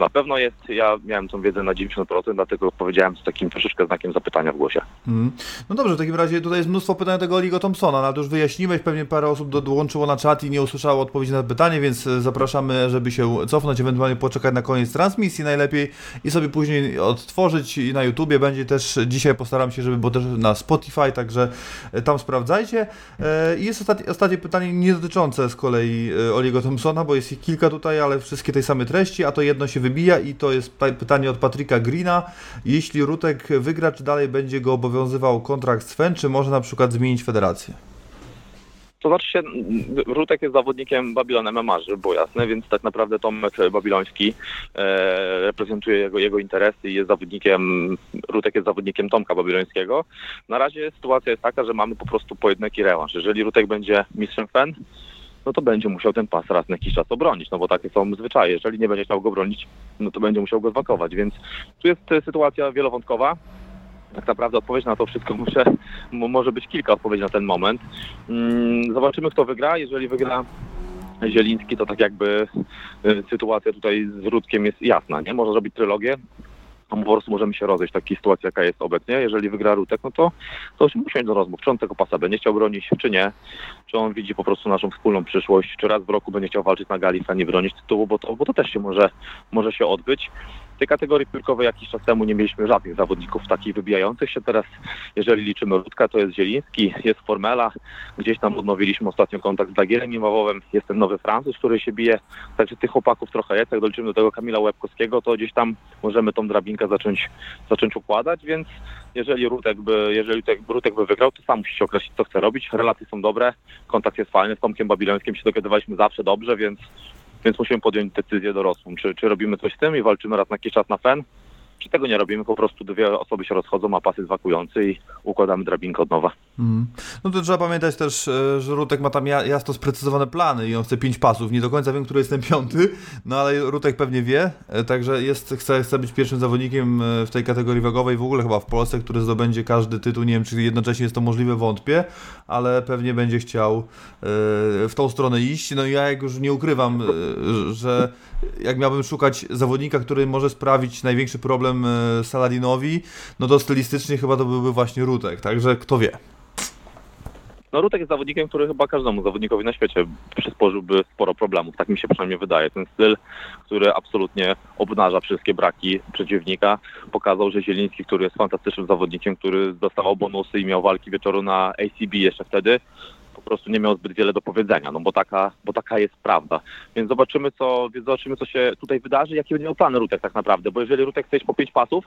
Speaker 7: Na pewno jest. Ja miałem tą wiedzę na 90%, dlatego powiedziałem z takim troszeczkę znakiem zapytania w głosie.
Speaker 3: Mhm. No dobrze, w takim razie tutaj jest mnóstwo pytań tego Oligo Thompsona, ale to już wyjaśniłeś, pewnie parę osób do, dołączyło na czat i nie usłyszało odpowiedzi na pytanie, więc e, zapraszamy, żeby się cofnąć, ewentualnie poczekać na koniec transmisji najlepiej i sobie później odtworzyć i na YouTubie będzie też, dzisiaj postaram się, żeby było też na Spotify, także e, tam sprawdzajcie. E, I jest ostatnie, ostatnie pytanie nie dotyczące z kolei Oliego Thompsona, bo jest ich kilka tutaj, ale wszystkie tej samej treści, a to jedno się wybija i to jest pytanie od Patryka Greena. Jeśli Rutek wygra, czy dalej będzie go obowiązywał kontrakt z FEN, czy może na przykład zmienić federację?
Speaker 7: To znaczy się, Rutek jest zawodnikiem Babilon MMA, żeby było jasne, więc tak naprawdę Tomek Babiloński e, reprezentuje jego, jego interesy i jest zawodnikiem, Rutek jest zawodnikiem Tomka Babilońskiego. Na razie sytuacja jest taka, że mamy po prostu pojedynek i rewanż. Jeżeli Rutek będzie mistrzem FEN, no to będzie musiał ten pas raz na jakiś czas obronić, no bo takie są zwyczaje. Jeżeli nie będzie chciał go bronić, no to będzie musiał go zwakować, więc tu jest sytuacja wielowątkowa. Tak naprawdę odpowiedź na to wszystko muszę, może być kilka odpowiedzi na ten moment. Mm, Zobaczymy, kto wygra. Jeżeli wygra Zieliński, to tak jakby y, sytuacja tutaj z Rudkiem jest jasna, nie? Można zrobić trylogię, po prostu możemy się rozejść w takiej sytuacji, jaka jest obecnie. Jeżeli wygra Rutek, no to, to już musi mieć do rozmów, czy on tego pasa będzie chciał bronić, czy nie. Czy on widzi po prostu naszą wspólną przyszłość, czy raz w roku będzie chciał walczyć na gali, a nie bronić tytułu, bo to, bo to też się może, może się odbyć. Tej kategorii piłkowej jakiś czas temu nie mieliśmy żadnych zawodników takich wybijających się. Teraz, jeżeli liczymy Rudka, to jest Zieliński, jest Formela, gdzieś tam odnowiliśmy ostatnio kontakt z Dagierem Mimawowem, jest ten nowy Francuz, który się bije, także tych chłopaków trochę jest, jak doliczymy do tego Kamila Łebkowskiego, to gdzieś tam możemy tą drabinkę zacząć, zacząć układać, więc jeżeli Rutek by, jeżeli Rutek by wygrał, to sam musi się określić, co chce robić, relacje są dobre, kontakt jest fajny, z Tomkiem Babilońskim się dogadywaliśmy zawsze dobrze, więc więc musimy podjąć decyzję dorosłą, czy, czy robimy coś z tym i walczymy raz na jakiś czas na FEN, czy tego nie robimy, po prostu dwie osoby się rozchodzą, a pas jest i układamy drabinkę od nowa.
Speaker 3: Mhm. No to trzeba pamiętać też, e, że Rutek ma tam ja- jasno sprecyzowane plany i on chce pięć pasów. Nie do końca wiem, który jest ten piąty, no ale Rutek pewnie wie, e, także jest, chce, chce być pierwszym zawodnikiem e, w tej kategorii wagowej w ogóle chyba w Polsce, który zdobędzie każdy tytuł. Nie wiem, czy jednocześnie jest to możliwe, wątpię, ale pewnie będzie chciał w tą stronę iść. No i ja jak już nie ukrywam, że jak miałbym szukać zawodnika, który może sprawić największy problem e, Saladinowi, no to stylistycznie chyba to byłby właśnie Rutek, także kto wie.
Speaker 7: No Rutek jest zawodnikiem, który chyba każdemu zawodnikowi na świecie przysporzyłby sporo problemów, tak mi się przynajmniej wydaje. Ten styl, który absolutnie obnaża wszystkie braki przeciwnika, pokazał, że Zieliński, który jest fantastycznym zawodnikiem, który dostawał bonusy i miał walki wieczoru na ACB jeszcze wtedy, po prostu nie miał zbyt wiele do powiedzenia, no bo taka, bo taka jest prawda. Więc zobaczymy co, zobaczymy, co się tutaj wydarzy, jakie będzie miał plan Rutek tak naprawdę, bo jeżeli Rutek chce iść po pięć pasów,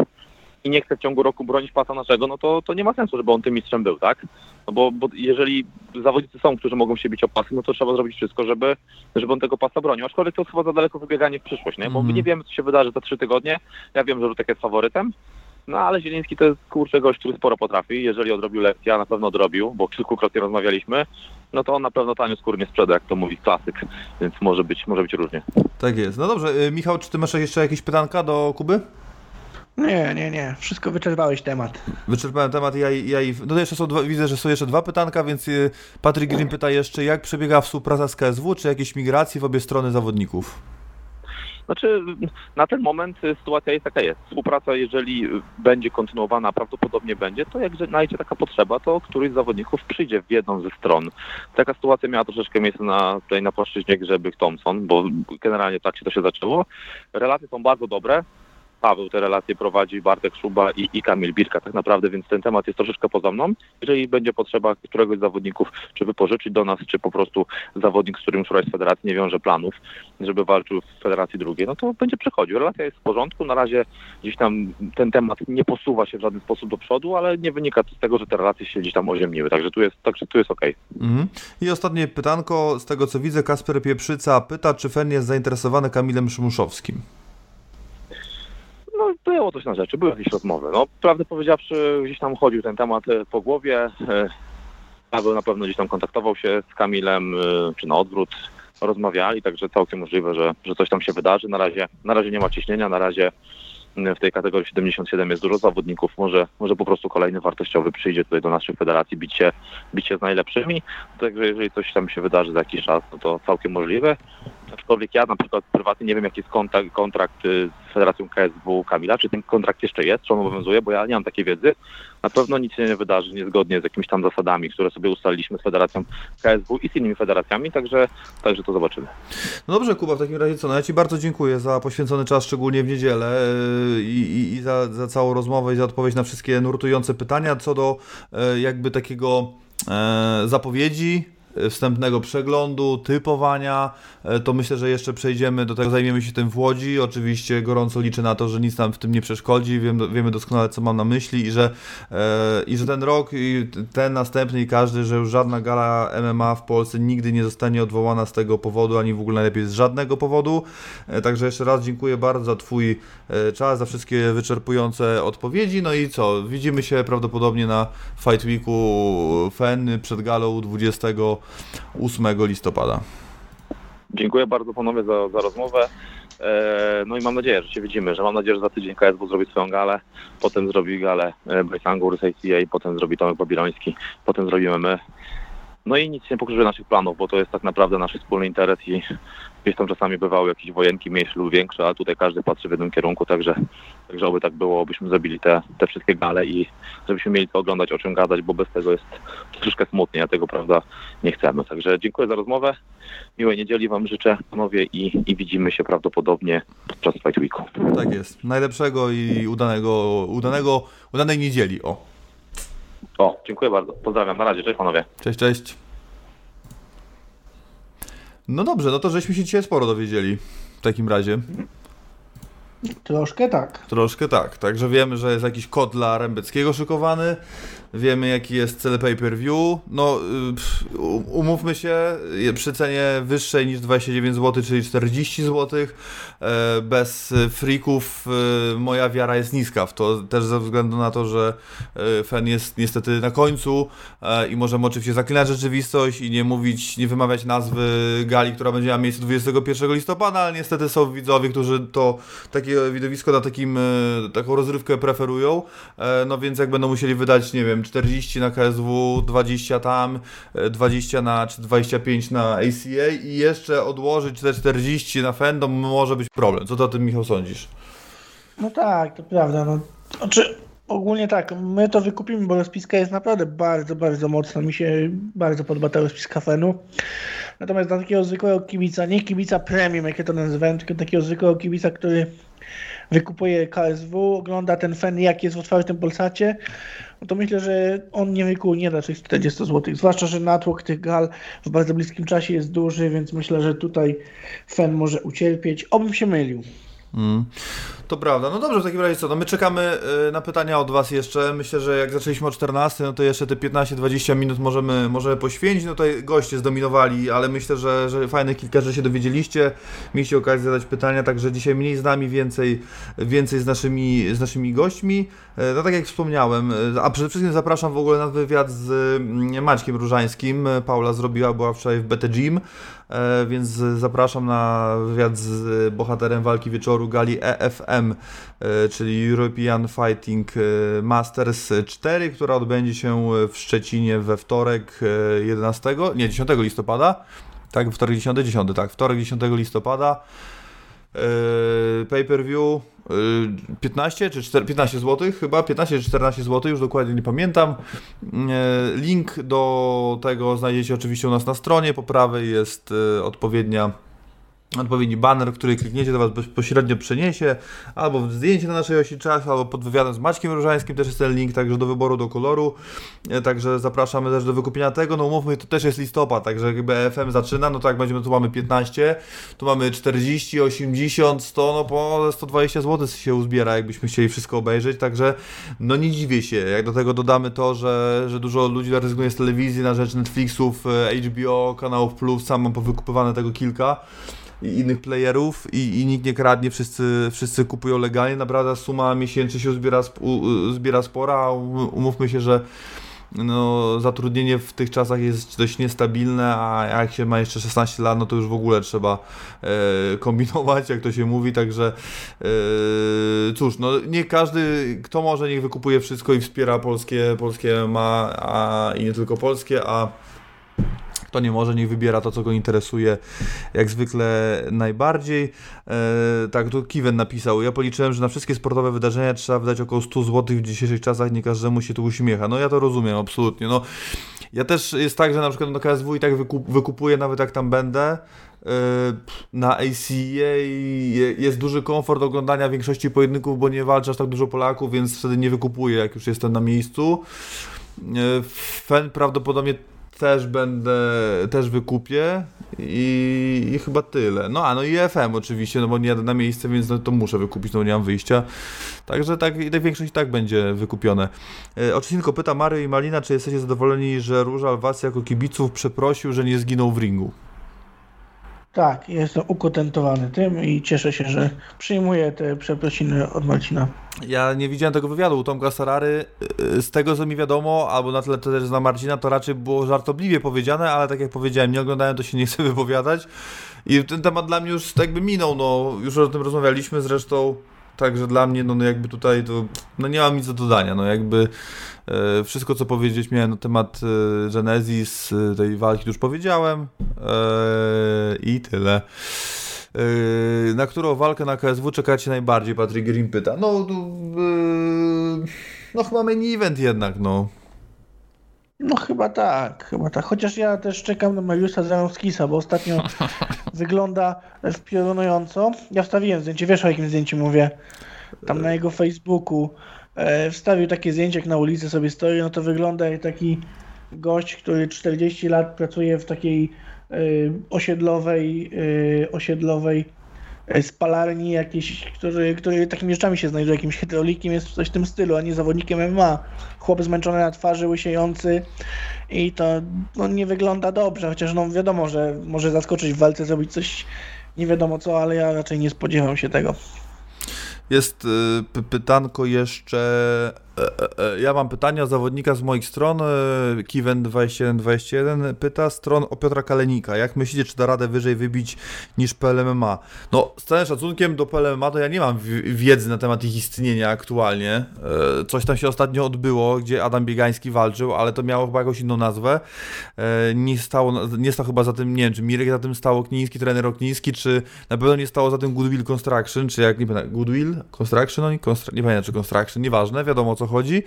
Speaker 7: i nie chce w ciągu roku bronić pasa naszego, no to, to nie ma sensu, żeby on tym mistrzem był, tak? No bo, bo jeżeli zawodnicy są, którzy mogą się bić o pasy, no to trzeba zrobić wszystko, żeby, żeby on tego pasa bronił. Aczkolwiek to jest chyba za daleko wybieganie w przyszłość, nie? Bo my
Speaker 3: Mhm.
Speaker 7: nie wiemy, co się wydarzy za trzy tygodnie. Ja wiem, że Rutek jest faworytem, no ale Zieliński to jest kurczę gość, który sporo potrafi. Jeżeli odrobił lekcję, a na pewno odrobił, bo kilkukrotnie rozmawialiśmy, no to on na pewno tanio skór nie sprzeda, jak to mówi klasyk, więc może być, może być różnie.
Speaker 3: Tak jest. No dobrze, y, Michał, czy ty masz jeszcze jakieś pytanka do Kuby?
Speaker 4: Nie, nie, nie. Wszystko wyczerpałeś temat.
Speaker 3: Wyczerpałem temat. Ja, ja i. No to jeszcze są dwa, widzę, że są jeszcze dwa pytanka, więc y, Patryk Green pyta jeszcze, jak przebiega współpraca z KSW, czy jakieś migracje w obie strony zawodników?
Speaker 7: Znaczy, na ten moment y, sytuacja jest taka jest. Współpraca, jeżeli będzie kontynuowana, prawdopodobnie będzie, to jak znajdzie taka potrzeba, to któryś z zawodników przyjdzie w jedną ze stron. Taka sytuacja miała troszeczkę miejsce na, tutaj na płaszczyźnie Grzebych Thompson, bo generalnie tak się to się zaczęło. Relacje są bardzo dobre. Paweł te relacje prowadzi, Bartek Szuba i, i Kamil Birka tak naprawdę, więc ten temat jest troszeczkę poza mną. Jeżeli będzie potrzeba któregoś z zawodników, czy wypożyczyć do nas, czy po prostu zawodnik, z którym któraś z federacji nie wiąże planów, żeby walczył w federacji drugiej, no to będzie przechodził. Relacja jest w porządku, na razie gdzieś tam ten temat nie posuwa się w żaden sposób do przodu, ale nie wynika to z tego, że te relacje się gdzieś tam oziemniły, także tu jest, także tu jest okej.
Speaker 3: Mhm. I ostatnie pytanko, z tego co widzę, Kasper Pieprzyca pyta, czy Fen jest zainteresowany Kamilem Szymuszowskim?
Speaker 7: No, było coś na rzeczy, były jakieś rozmowy. No, prawdę powiedziawszy, gdzieś tam chodził ten temat e, po głowie. E, Paweł na pewno gdzieś tam kontaktował się z Kamilem, e, czy na odwrót, rozmawiali, także całkiem możliwe, że, że coś tam się wydarzy. Na razie, na razie nie ma ciśnienia, na razie w tej kategorii 77 jest dużo zawodników, może, może po prostu kolejny wartościowy przyjdzie tutaj do naszej federacji bić się, bić się z najlepszymi. Także jeżeli coś tam się wydarzy za jakiś czas, no to całkiem możliwe. Aczkolwiek ja na przykład prywatnie nie wiem, jaki jest kontrakt, kontrakt y, z Federacją KSW Kamila, czy ten kontrakt jeszcze jest, czy on obowiązuje, bo ja nie mam takiej wiedzy. Na pewno nic się nie wydarzy niezgodnie z jakimiś tam zasadami, które sobie ustaliliśmy z Federacją KSW i z innymi federacjami, także, także to zobaczymy.
Speaker 3: No dobrze, Kuba, w takim razie co? No ja Ci bardzo dziękuję za poświęcony czas, szczególnie w niedzielę y, i, i, i za, za całą rozmowę i za odpowiedź na wszystkie nurtujące pytania co do e, jakby takiego e, zapowiedzi wstępnego przeglądu, typowania, e, to myślę, że jeszcze przejdziemy do tego, zajmiemy się tym w Łodzi. Oczywiście gorąco liczę na to, że nic nam w tym nie przeszkodzi, Wiem, wiemy doskonale, co mam na myśli i że, e, i że ten rok, i ten następny i każdy, że już żadna gala MMA w Polsce nigdy nie zostanie odwołana z tego powodu, ani w ogóle najlepiej z żadnego powodu. E, także jeszcze raz dziękuję bardzo za Twój e, czas, za wszystkie wyczerpujące odpowiedzi. No i co, widzimy się prawdopodobnie na Fight Weeku FEN przed galą 20 8 listopada.
Speaker 7: Dziękuję bardzo panowie za, za rozmowę. E, no i mam nadzieję, że się widzimy, że mam nadzieję, że za tydzień KSW zrobi swoją galę, potem zrobi galę e, Bryce Angur z ACA, potem zrobi Tomek Babiloński, potem zrobimy my. No i nic nie pokrzyży naszych planów, bo to jest tak naprawdę nasz wspólny interes i gdzieś tam czasami bywały jakieś wojenki mniejsze lub większe, a tutaj każdy patrzy w jednym kierunku, także, także oby tak było, byśmy zrobili te, te wszystkie gale i żebyśmy mieli co oglądać, o czym gadać, bo bez tego jest troszkę smutnie, a tego prawda nie chcemy. Także dziękuję za rozmowę, miłej niedzieli Wam życzę panowie i, i widzimy się prawdopodobnie podczas Fight Weeku.
Speaker 3: Tak jest, najlepszego i udanego, udanego, udanej niedzieli, o.
Speaker 7: O, dziękuję bardzo. Pozdrawiam. Na razie. Cześć panowie.
Speaker 3: Cześć, cześć. No dobrze, no to żeśmy się dzisiaj sporo dowiedzieli w takim razie.
Speaker 4: Troszkę tak.
Speaker 3: Troszkę tak. Także wiemy, że jest jakiś kod dla Rębeckiego szykowany. Wiemy, jaki jest cel pay-per-view. No, y, umówmy się, przy cenie wyższej niż 29 zł, czyli 40 zł, e, bez freaków, e, moja wiara jest niska w to, też ze względu na to, że e, fan jest niestety na końcu i możemy oczywiście zaklinać rzeczywistość i nie mówić, nie wymawiać nazwy gali, która będzie miała miejsce 21 listopada, ale niestety są widzowie, którzy to takie widowisko na takim, taką rozrywkę preferują, no więc jak będą musieli wydać, nie wiem, 40 na KSW, 20 tam, 20 na, czy 25 na ACA i jeszcze odłożyć te 40 na Fandom może być problem. Co ty o tym, Michał, sądzisz?
Speaker 4: No tak, to prawda. No, znaczy, ogólnie tak, my to wykupimy, bo rozpiska jest naprawdę bardzo, bardzo mocna. Mi się bardzo podoba ta rozpiska Fenu. Natomiast dla takiego zwykłego kibica, nie kibica premium, jak ja to nazywałem, tylko takiego zwykłego kibica, który wykupuje KSW, ogląda ten fen, jak jest w otwartym Polsacie, no to myślę, że on nie wykuje nie da tych 40 zł. Zwłaszcza, że natłok tych gal w bardzo bliskim czasie jest duży, więc myślę, że tutaj fen może ucierpieć. Obym się mylił.
Speaker 3: Mm. To prawda. No dobrze, w takim razie co? No my czekamy y, na pytania od Was jeszcze. Myślę, że jak zaczęliśmy o 14, no to jeszcze te 15-20 minut możemy, możemy poświęcić. No tutaj goście zdominowali, ale myślę, że, że fajne kilka, że się dowiedzieliście. Mieliście okazję zadać pytania, także dzisiaj mniej z nami, więcej, więcej z, naszymi, z naszymi gośćmi. E, no tak jak wspomniałem, e, a przede wszystkim zapraszam w ogóle na wywiad z mm, Maćkiem Różańskim. Paula zrobiła, była wczoraj w BT Gym. E, więc zapraszam na wywiad z bohaterem walki wieczoru gali EFM, e, czyli European Fighting e, Masters 4, która odbędzie się w Szczecinie we wtorek 11, nie 10 listopada. Tak, wtorek 10, 10, tak, wtorek 10 listopada. Pay-per-view yy, 15 czy 4, 15 zł chyba, 15 czy 14 zł, już dokładnie nie pamiętam. Link do tego znajdziecie oczywiście u nas na stronie, po prawej jest odpowiednia odpowiedni banner, który klikniecie, do Was bezpośrednio przeniesie, albo w zdjęcie na naszej osi czasu, albo pod wywiadem z Maćkiem Różańskim też jest ten link, także do wyboru, do koloru, E, także zapraszamy też do wykupienia tego, no umówmy, to też jest listopad, także jakby FM zaczyna, no to jak będziemy, tu mamy 15, tu mamy 40, 80, 100, no po 120 zł się uzbiera, jakbyśmy chcieli wszystko obejrzeć, także no nie dziwię się, jak do tego dodamy to, że, że dużo ludzi rezygnuje z telewizji na rzecz Netflixów, e, HBO, kanałów Plus, sam mam powykupywane tego kilka, i innych playerów i, i nikt nie kradnie, wszyscy, wszyscy kupują legalnie, naprawdę suma miesięcznie się zbiera, zbiera spora, um- umówmy się, że no, zatrudnienie w tych czasach jest dość niestabilne, a jak się ma jeszcze 16 lat, no to już w ogóle trzeba e, kombinować, jak to się mówi, także e, cóż, no nie każdy, kto może, niech wykupuje wszystko i wspiera polskie, polskie ma, a, i nie tylko polskie, a kto nie może, niech wybiera to, co go interesuje, jak zwykle najbardziej. E, tak, tu Kiven napisał, ja policzyłem, że na wszystkie sportowe wydarzenia trzeba wydać około 100 zł w dzisiejszych czasach, nie każdemu się tu uśmiecha. No ja to rozumiem, absolutnie. No, ja też jest tak, że na przykład na KSW i tak wykup, wykupuję nawet jak tam będę. E, Na ACA je- jest duży komfort oglądania większości pojedynków, bo nie walczy aż tak dużo Polaków, więc wtedy nie wykupuję, jak już jestem na miejscu. E, Fen prawdopodobnie też będę, też wykupię i, i chyba tyle. No a no i FM oczywiście, no bo nie jadę na miejsce, więc no, to muszę wykupić, no bo nie mam wyjścia. Także tak, i tak większość i tak będzie wykupione. E, pyta Mary i Malina, czy jesteście zadowoleni, że Różal was jako kibiców przeprosił, że nie zginął w ringu?
Speaker 4: Tak, jestem ukontentowany tym i cieszę się, że przyjmuję te przeprosiny od Marcina.
Speaker 3: Ja nie widziałem tego wywiadu u Tomka Sarary. Z tego co mi wiadomo, albo na tyle też znam Marcina, to raczej było żartobliwie powiedziane, ale tak jak powiedziałem, nie oglądałem, to się nie chcę wypowiadać. I ten temat dla mnie już jakby minął, no już o tym rozmawialiśmy zresztą. Także dla mnie, no, no jakby tutaj to, no nie mam nic do dodania, no jakby e, wszystko co powiedzieć miałem na temat e, Genesis, e, tej walki już powiedziałem e, i tyle. Yy, na którą walkę na KSW czekacie najbardziej? Patrick Green pyta. No, no chyba main event jednak, no.
Speaker 4: No chyba tak, chyba tak. Chociaż ja też czekam na Mariusza Zarowskisa, bo ostatnio wygląda piorunująco. Ja wstawiłem zdjęcie, wiesz o jakim zdjęciu mówię? Tam na jego Facebooku e, wstawił takie zdjęcie, jak na ulicy sobie stoi, no to wygląda jak taki gość, który 40 lat pracuje w takiej e, osiedlowej, e, osiedlowej spalarni jakiejś, który, który takimi rzeczami się znajduje, jakimś hydraulikiem jest coś w tym stylu, a nie zawodnikiem MMA. Chłop zmęczony na twarzy, łysiejący i to no, nie wygląda dobrze, chociaż no wiadomo, że może zaskoczyć w walce, zrobić coś nie wiadomo co, ale ja raczej nie spodziewam się tego.
Speaker 3: Jest y, py- pytanko jeszcze. E, e, e, Ja mam pytania zawodnika z moich stron. e, Kiwen2121 pyta stron o Piotra Kalenika. Jak myślicie, czy da radę wyżej wybić niż PLMMA? No, z całym szacunkiem do PLMMA to ja nie mam wi- wiedzy na temat ich istnienia aktualnie. Coś tam się ostatnio odbyło, gdzie Adam Biegański walczył, ale to miało chyba jakąś inną nazwę. Nie stało, nie stał chyba za tym, nie wiem, czy Mirek za tym stał Okniński, trener Okniński, czy na pewno nie stało za tym Goodwill Construction, czy jak nie pamiętam, Goodwill Construction, oni nie pamiętam czy Construction, nieważne, wiadomo o co chodzi,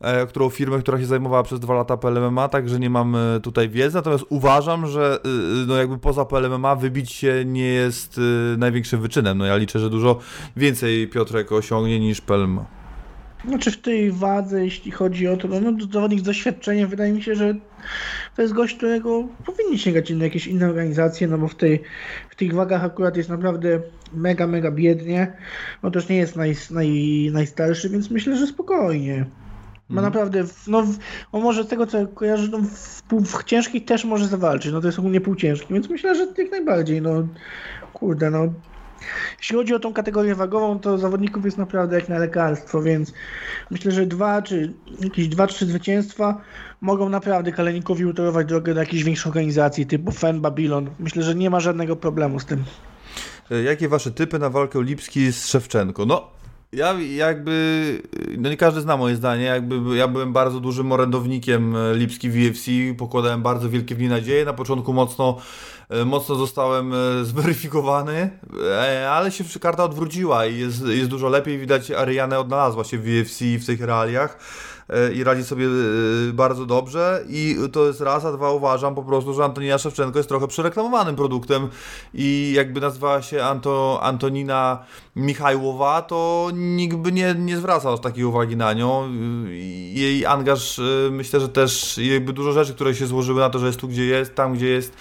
Speaker 3: e, którą firmę, która się zajmowała przez dwa lata PLMMA, także nie mam tutaj wiedzy, natomiast uważam, że y, y, no jakby poza PLMMA wybić się nie jest y, największym wyczynem, no ja liczę, że dużo więcej Piotrek osiągnie niż PLMMA.
Speaker 4: Znaczy w tej wadze, jeśli chodzi o to, no, no zawodnik z doświadczeniem, wydaje mi się, że to jest gość, którego powinni sięgać na jakieś inne organizacje, no bo w, tej, w tych wagach akurat jest naprawdę mega, mega biednie. No też nie jest naj, naj, najstarszy, więc myślę, że spokojnie. Ma naprawdę, w- no on może z tego co kojarzę, no w, w ciężkich też może zawalczyć, no to jest ogólnie półciężki, więc myślę, że jak najbardziej, no kurde, no jeśli chodzi o tą kategorię wagową, to zawodników jest naprawdę jak na lekarstwo, więc myślę, że dwa czy jakieś dwa, trzy zwycięstwa mogą naprawdę Kalenikowi utorować drogę do jakiejś większej organizacji typu FEN, Babylon. Myślę, że nie ma żadnego problemu z tym.
Speaker 3: E, Jakie wasze typy na walkę Lipski z Szewczenko? No, ja jakby, no nie każdy zna moje zdanie, jakby ja byłem bardzo dużym orędownikiem e, Lipski w UFC, pokładałem bardzo wielkie w nie nadzieje, na początku mocno e, mocno zostałem e, zweryfikowany, ale się karta odwróciła i jest, jest dużo lepiej. Widać, Ariane odnalazła się w UFC w tych realiach i radzi sobie bardzo dobrze i to jest raz, a dwa uważam po prostu, że Antonina Szewczenko jest trochę przereklamowanym produktem i jakby nazwała się Anto, Antonina Michajłowa, to nikt by nie, nie zwracał takiej uwagi na nią. Jej angaż, myślę, że też jakby dużo rzeczy, które się złożyły na to, że jest tu, gdzie jest, tam, gdzie jest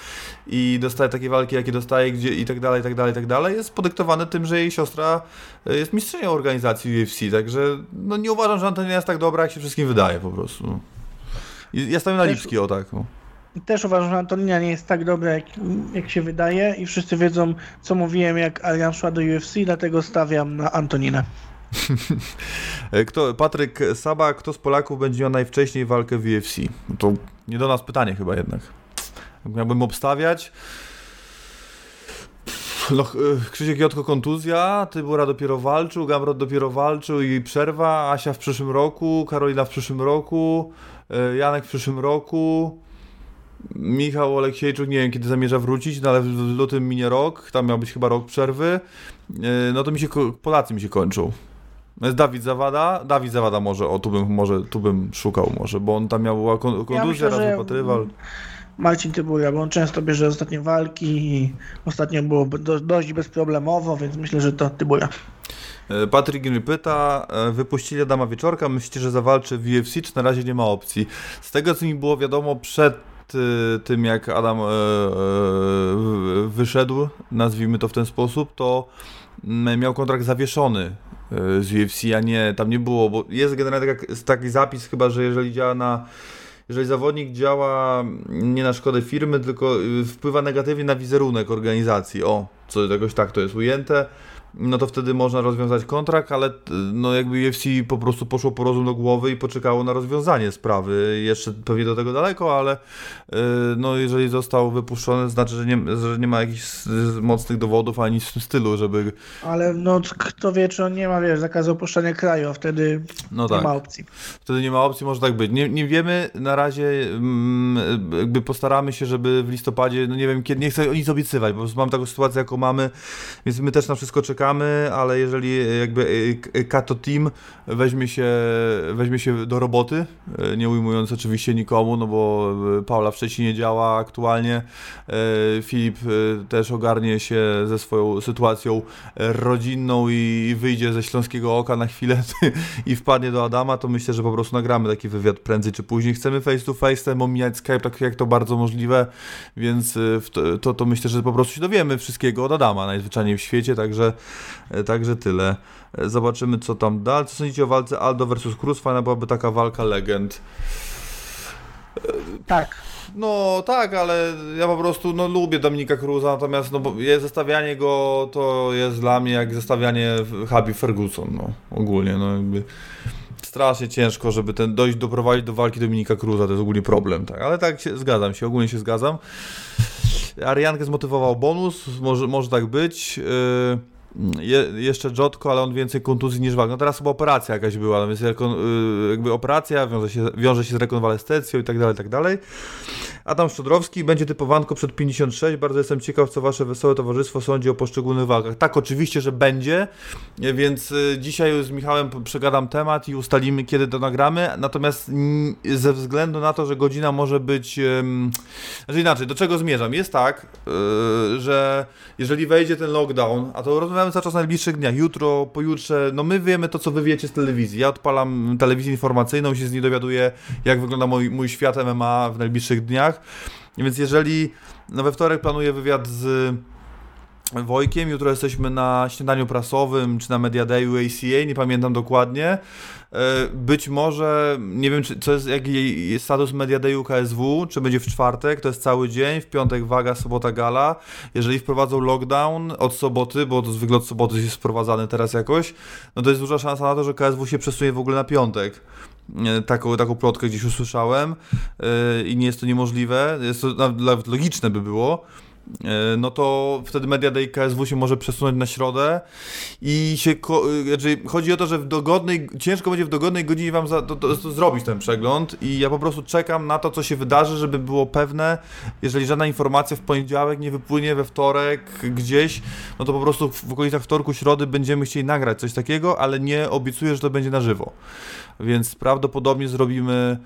Speaker 3: i dostaje takie walki, jakie dostaje, gdzie i tak dalej, i tak dalej, i tak dalej, jest podyktowane tym, że jej siostra jest mistrzynią organizacji UFC, także no nie uważam, że Antonina jest tak dobra, jak się wszystkim wydaje po prostu. Ja stawiam na Lipski, o tak. No.
Speaker 4: Też uważam, że Antonina nie jest tak dobra, jak, jak się wydaje i wszyscy wiedzą, co mówiłem, jak Arian szła do UFC, dlatego stawiam na Antoninę.
Speaker 3: kto, Patryk Saba, kto z Polaków będzie miał najwcześniej walkę w UFC? No to nie do nas pytanie chyba jednak. Miałbym obstawiać. No, Krzysiek Jotko kontuzja, Tybura dopiero walczył, Gamrot dopiero walczył i przerwa, Asia w przyszłym roku, Karolina w przyszłym roku, e, Janek w przyszłym roku, Michał Oleksiejczuk, nie wiem kiedy zamierza wrócić, no ale w lutym minie rok, tam miał być chyba rok przerwy, e, no to mi się, Polacy mi się kończą. Jest Dawid Zawada, Dawid Zawada może, o tu bym, może, tu bym szukał może, bo on tam miał kontuzję, ja myślę, raz wypatrywał.
Speaker 4: Marcin Tyburia, bo on często bierze ostatnie walki i ostatnio było dość bezproblemowo, więc myślę, że to Tyburia.
Speaker 3: E, Patryk Gry pyta, e, wypuścili Adama Wieczorka, myślicie, że zawalczy w UFC, czy na razie nie ma opcji? Z tego, co mi było wiadomo przed e, tym, jak Adam wyszedł, nazwijmy to w ten sposób, to miał kontrakt zawieszony z UFC, a nie, tam nie było, bo jest generalnie taki zapis chyba, że jeżeli działa na jeżeli zawodnik działa nie na szkodę firmy, tylko wpływa negatywnie na wizerunek organizacji. O, co jakoś tak to jest ujęte no to wtedy można rozwiązać kontrakt, ale no jakby UFC po prostu poszło po rozum do głowy i poczekało na rozwiązanie sprawy. Jeszcze pewnie do tego daleko, ale yy, no jeżeli został wypuszczony, znaczy, że nie, że nie ma jakichś mocnych dowodów ani nic w tym stylu, żeby...
Speaker 4: Ale no kto wie, czy on nie ma, wiesz, zakazu opuszczania kraju, a wtedy no tak. nie ma opcji.
Speaker 3: Wtedy nie ma opcji, może tak być. Nie, nie wiemy, na razie mm, jakby postaramy się, żeby w listopadzie, no nie wiem, kiedy, nie chcę nic obiecywać, bo mam taką sytuację, jaką mamy, więc my też na wszystko czekamy czekamy, ale jeżeli jakby Kato Team weźmie się, weźmie się do roboty, nie ujmując oczywiście nikomu, no bo Paula w Szczecinie działa aktualnie, Filip też ogarnie się ze swoją sytuacją rodzinną i wyjdzie ze Śląskiego Oka na chwilę i wpadnie do Adama, to myślę, że po prostu nagramy taki wywiad prędzej czy później. Chcemy face to face, chcemy omijać Skype tak jak to bardzo możliwe, więc to, to myślę, że po prostu się dowiemy wszystkiego od Adama najzwyczajniej w świecie, także E, także tyle. E, zobaczymy, co tam dalej. Co sądzicie o walce Aldo versus Cruz? Fajna byłaby taka walka legend.
Speaker 4: Tak.
Speaker 3: No tak, ale ja po prostu no, lubię Dominika Cruza, natomiast no, zestawianie go to jest dla mnie jak zestawianie Habi Ferguson, no ogólnie, no jakby strasznie ciężko, żeby ten dojść, doprowadzić do walki Dominika Cruza, to jest ogólnie problem, tak, ale tak się, zgadzam się, ogólnie się zgadzam. Ariankę zmotywował bonus, może, może tak być. Yy je, jeszcze Jotko, ale on więcej kontuzji niż walk. No teraz chyba operacja jakaś była, no więc y, jakby operacja wiąże się, wiąże się z rekonwalescencją i tak dalej, i tak dalej. Adam Szczodrowski będzie typowanko przed 56. Bardzo jestem ciekaw, co wasze wesołe towarzystwo sądzi o poszczególnych walkach. Tak, oczywiście, że będzie, więc y, dzisiaj z Michałem przegadam temat i ustalimy, kiedy to nagramy. Natomiast ze względu na to, że godzina może być. Znaczy inaczej, do czego zmierzam? Jest tak, y, że jeżeli wejdzie ten lockdown, a to rozmawiamy cały czas na najbliższych dniach, jutro, pojutrze, no my wiemy to, co wy wiecie z telewizji. Ja odpalam telewizję informacyjną, się z niej dowiaduję, jak wygląda mój, mój świat MMA w najbliższych dniach. Więc jeżeli no we wtorek planuję wywiad z Wojkiem, jutro jesteśmy na śniadaniu prasowym, czy na Media Dayu ACA, nie pamiętam dokładnie. E, być może, nie wiem, czy, co jest, jaki jest status Media Dayu KSW, czy będzie w czwartek, to jest cały dzień, w piątek waga, sobota gala. Jeżeli wprowadzą lockdown od soboty, bo to zwykle od soboty jest wprowadzany teraz jakoś, no to jest duża szansa na to, że KSW się przesunie w ogóle na piątek. E, taką, taką plotkę gdzieś usłyszałem yy, i nie jest to niemożliwe, jest to logiczne by było, e, no to wtedy Media Day KSW się może przesunąć na środę i się, e, znaczy chodzi o to, że w dogodnej, ciężko będzie w dogodnej godzinie wam za, to, to, to zrobić ten przegląd i ja po prostu czekam na to, co się wydarzy, żeby było pewne, jeżeli żadna informacja w poniedziałek nie wypłynie we wtorek gdzieś, no to po prostu w, okolicach wtorku, środy będziemy chcieli nagrać coś takiego, ale nie obiecuję, że to będzie na żywo. Więc prawdopodobnie zrobimy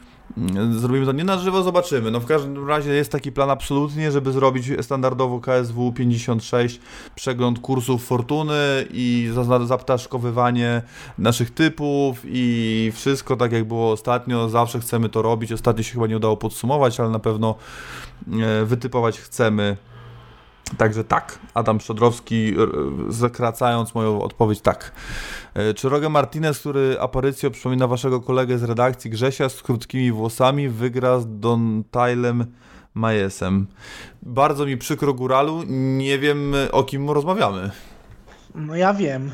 Speaker 3: Zrobimy to nie na żywo, zobaczymy. No w każdym razie jest taki plan absolutnie, żeby zrobić standardowo KSW 56, przegląd kursów fortuny i zaptaszkowywanie naszych typów i wszystko tak jak było ostatnio. Zawsze chcemy to robić. Ostatnio się chyba nie udało podsumować, ale na pewno e, wytypować chcemy. Także tak, Adam Szczodrowski, r- zakracając moją odpowiedź, tak. E, Czy Roger Martinez, który aparycjo przypomina waszego kolegę z redakcji Grzesia z krótkimi włosami, wygra z Don Tylem Majesem? Bardzo mi przykro, Góralu, nie wiem o kim rozmawiamy.
Speaker 4: No ja wiem.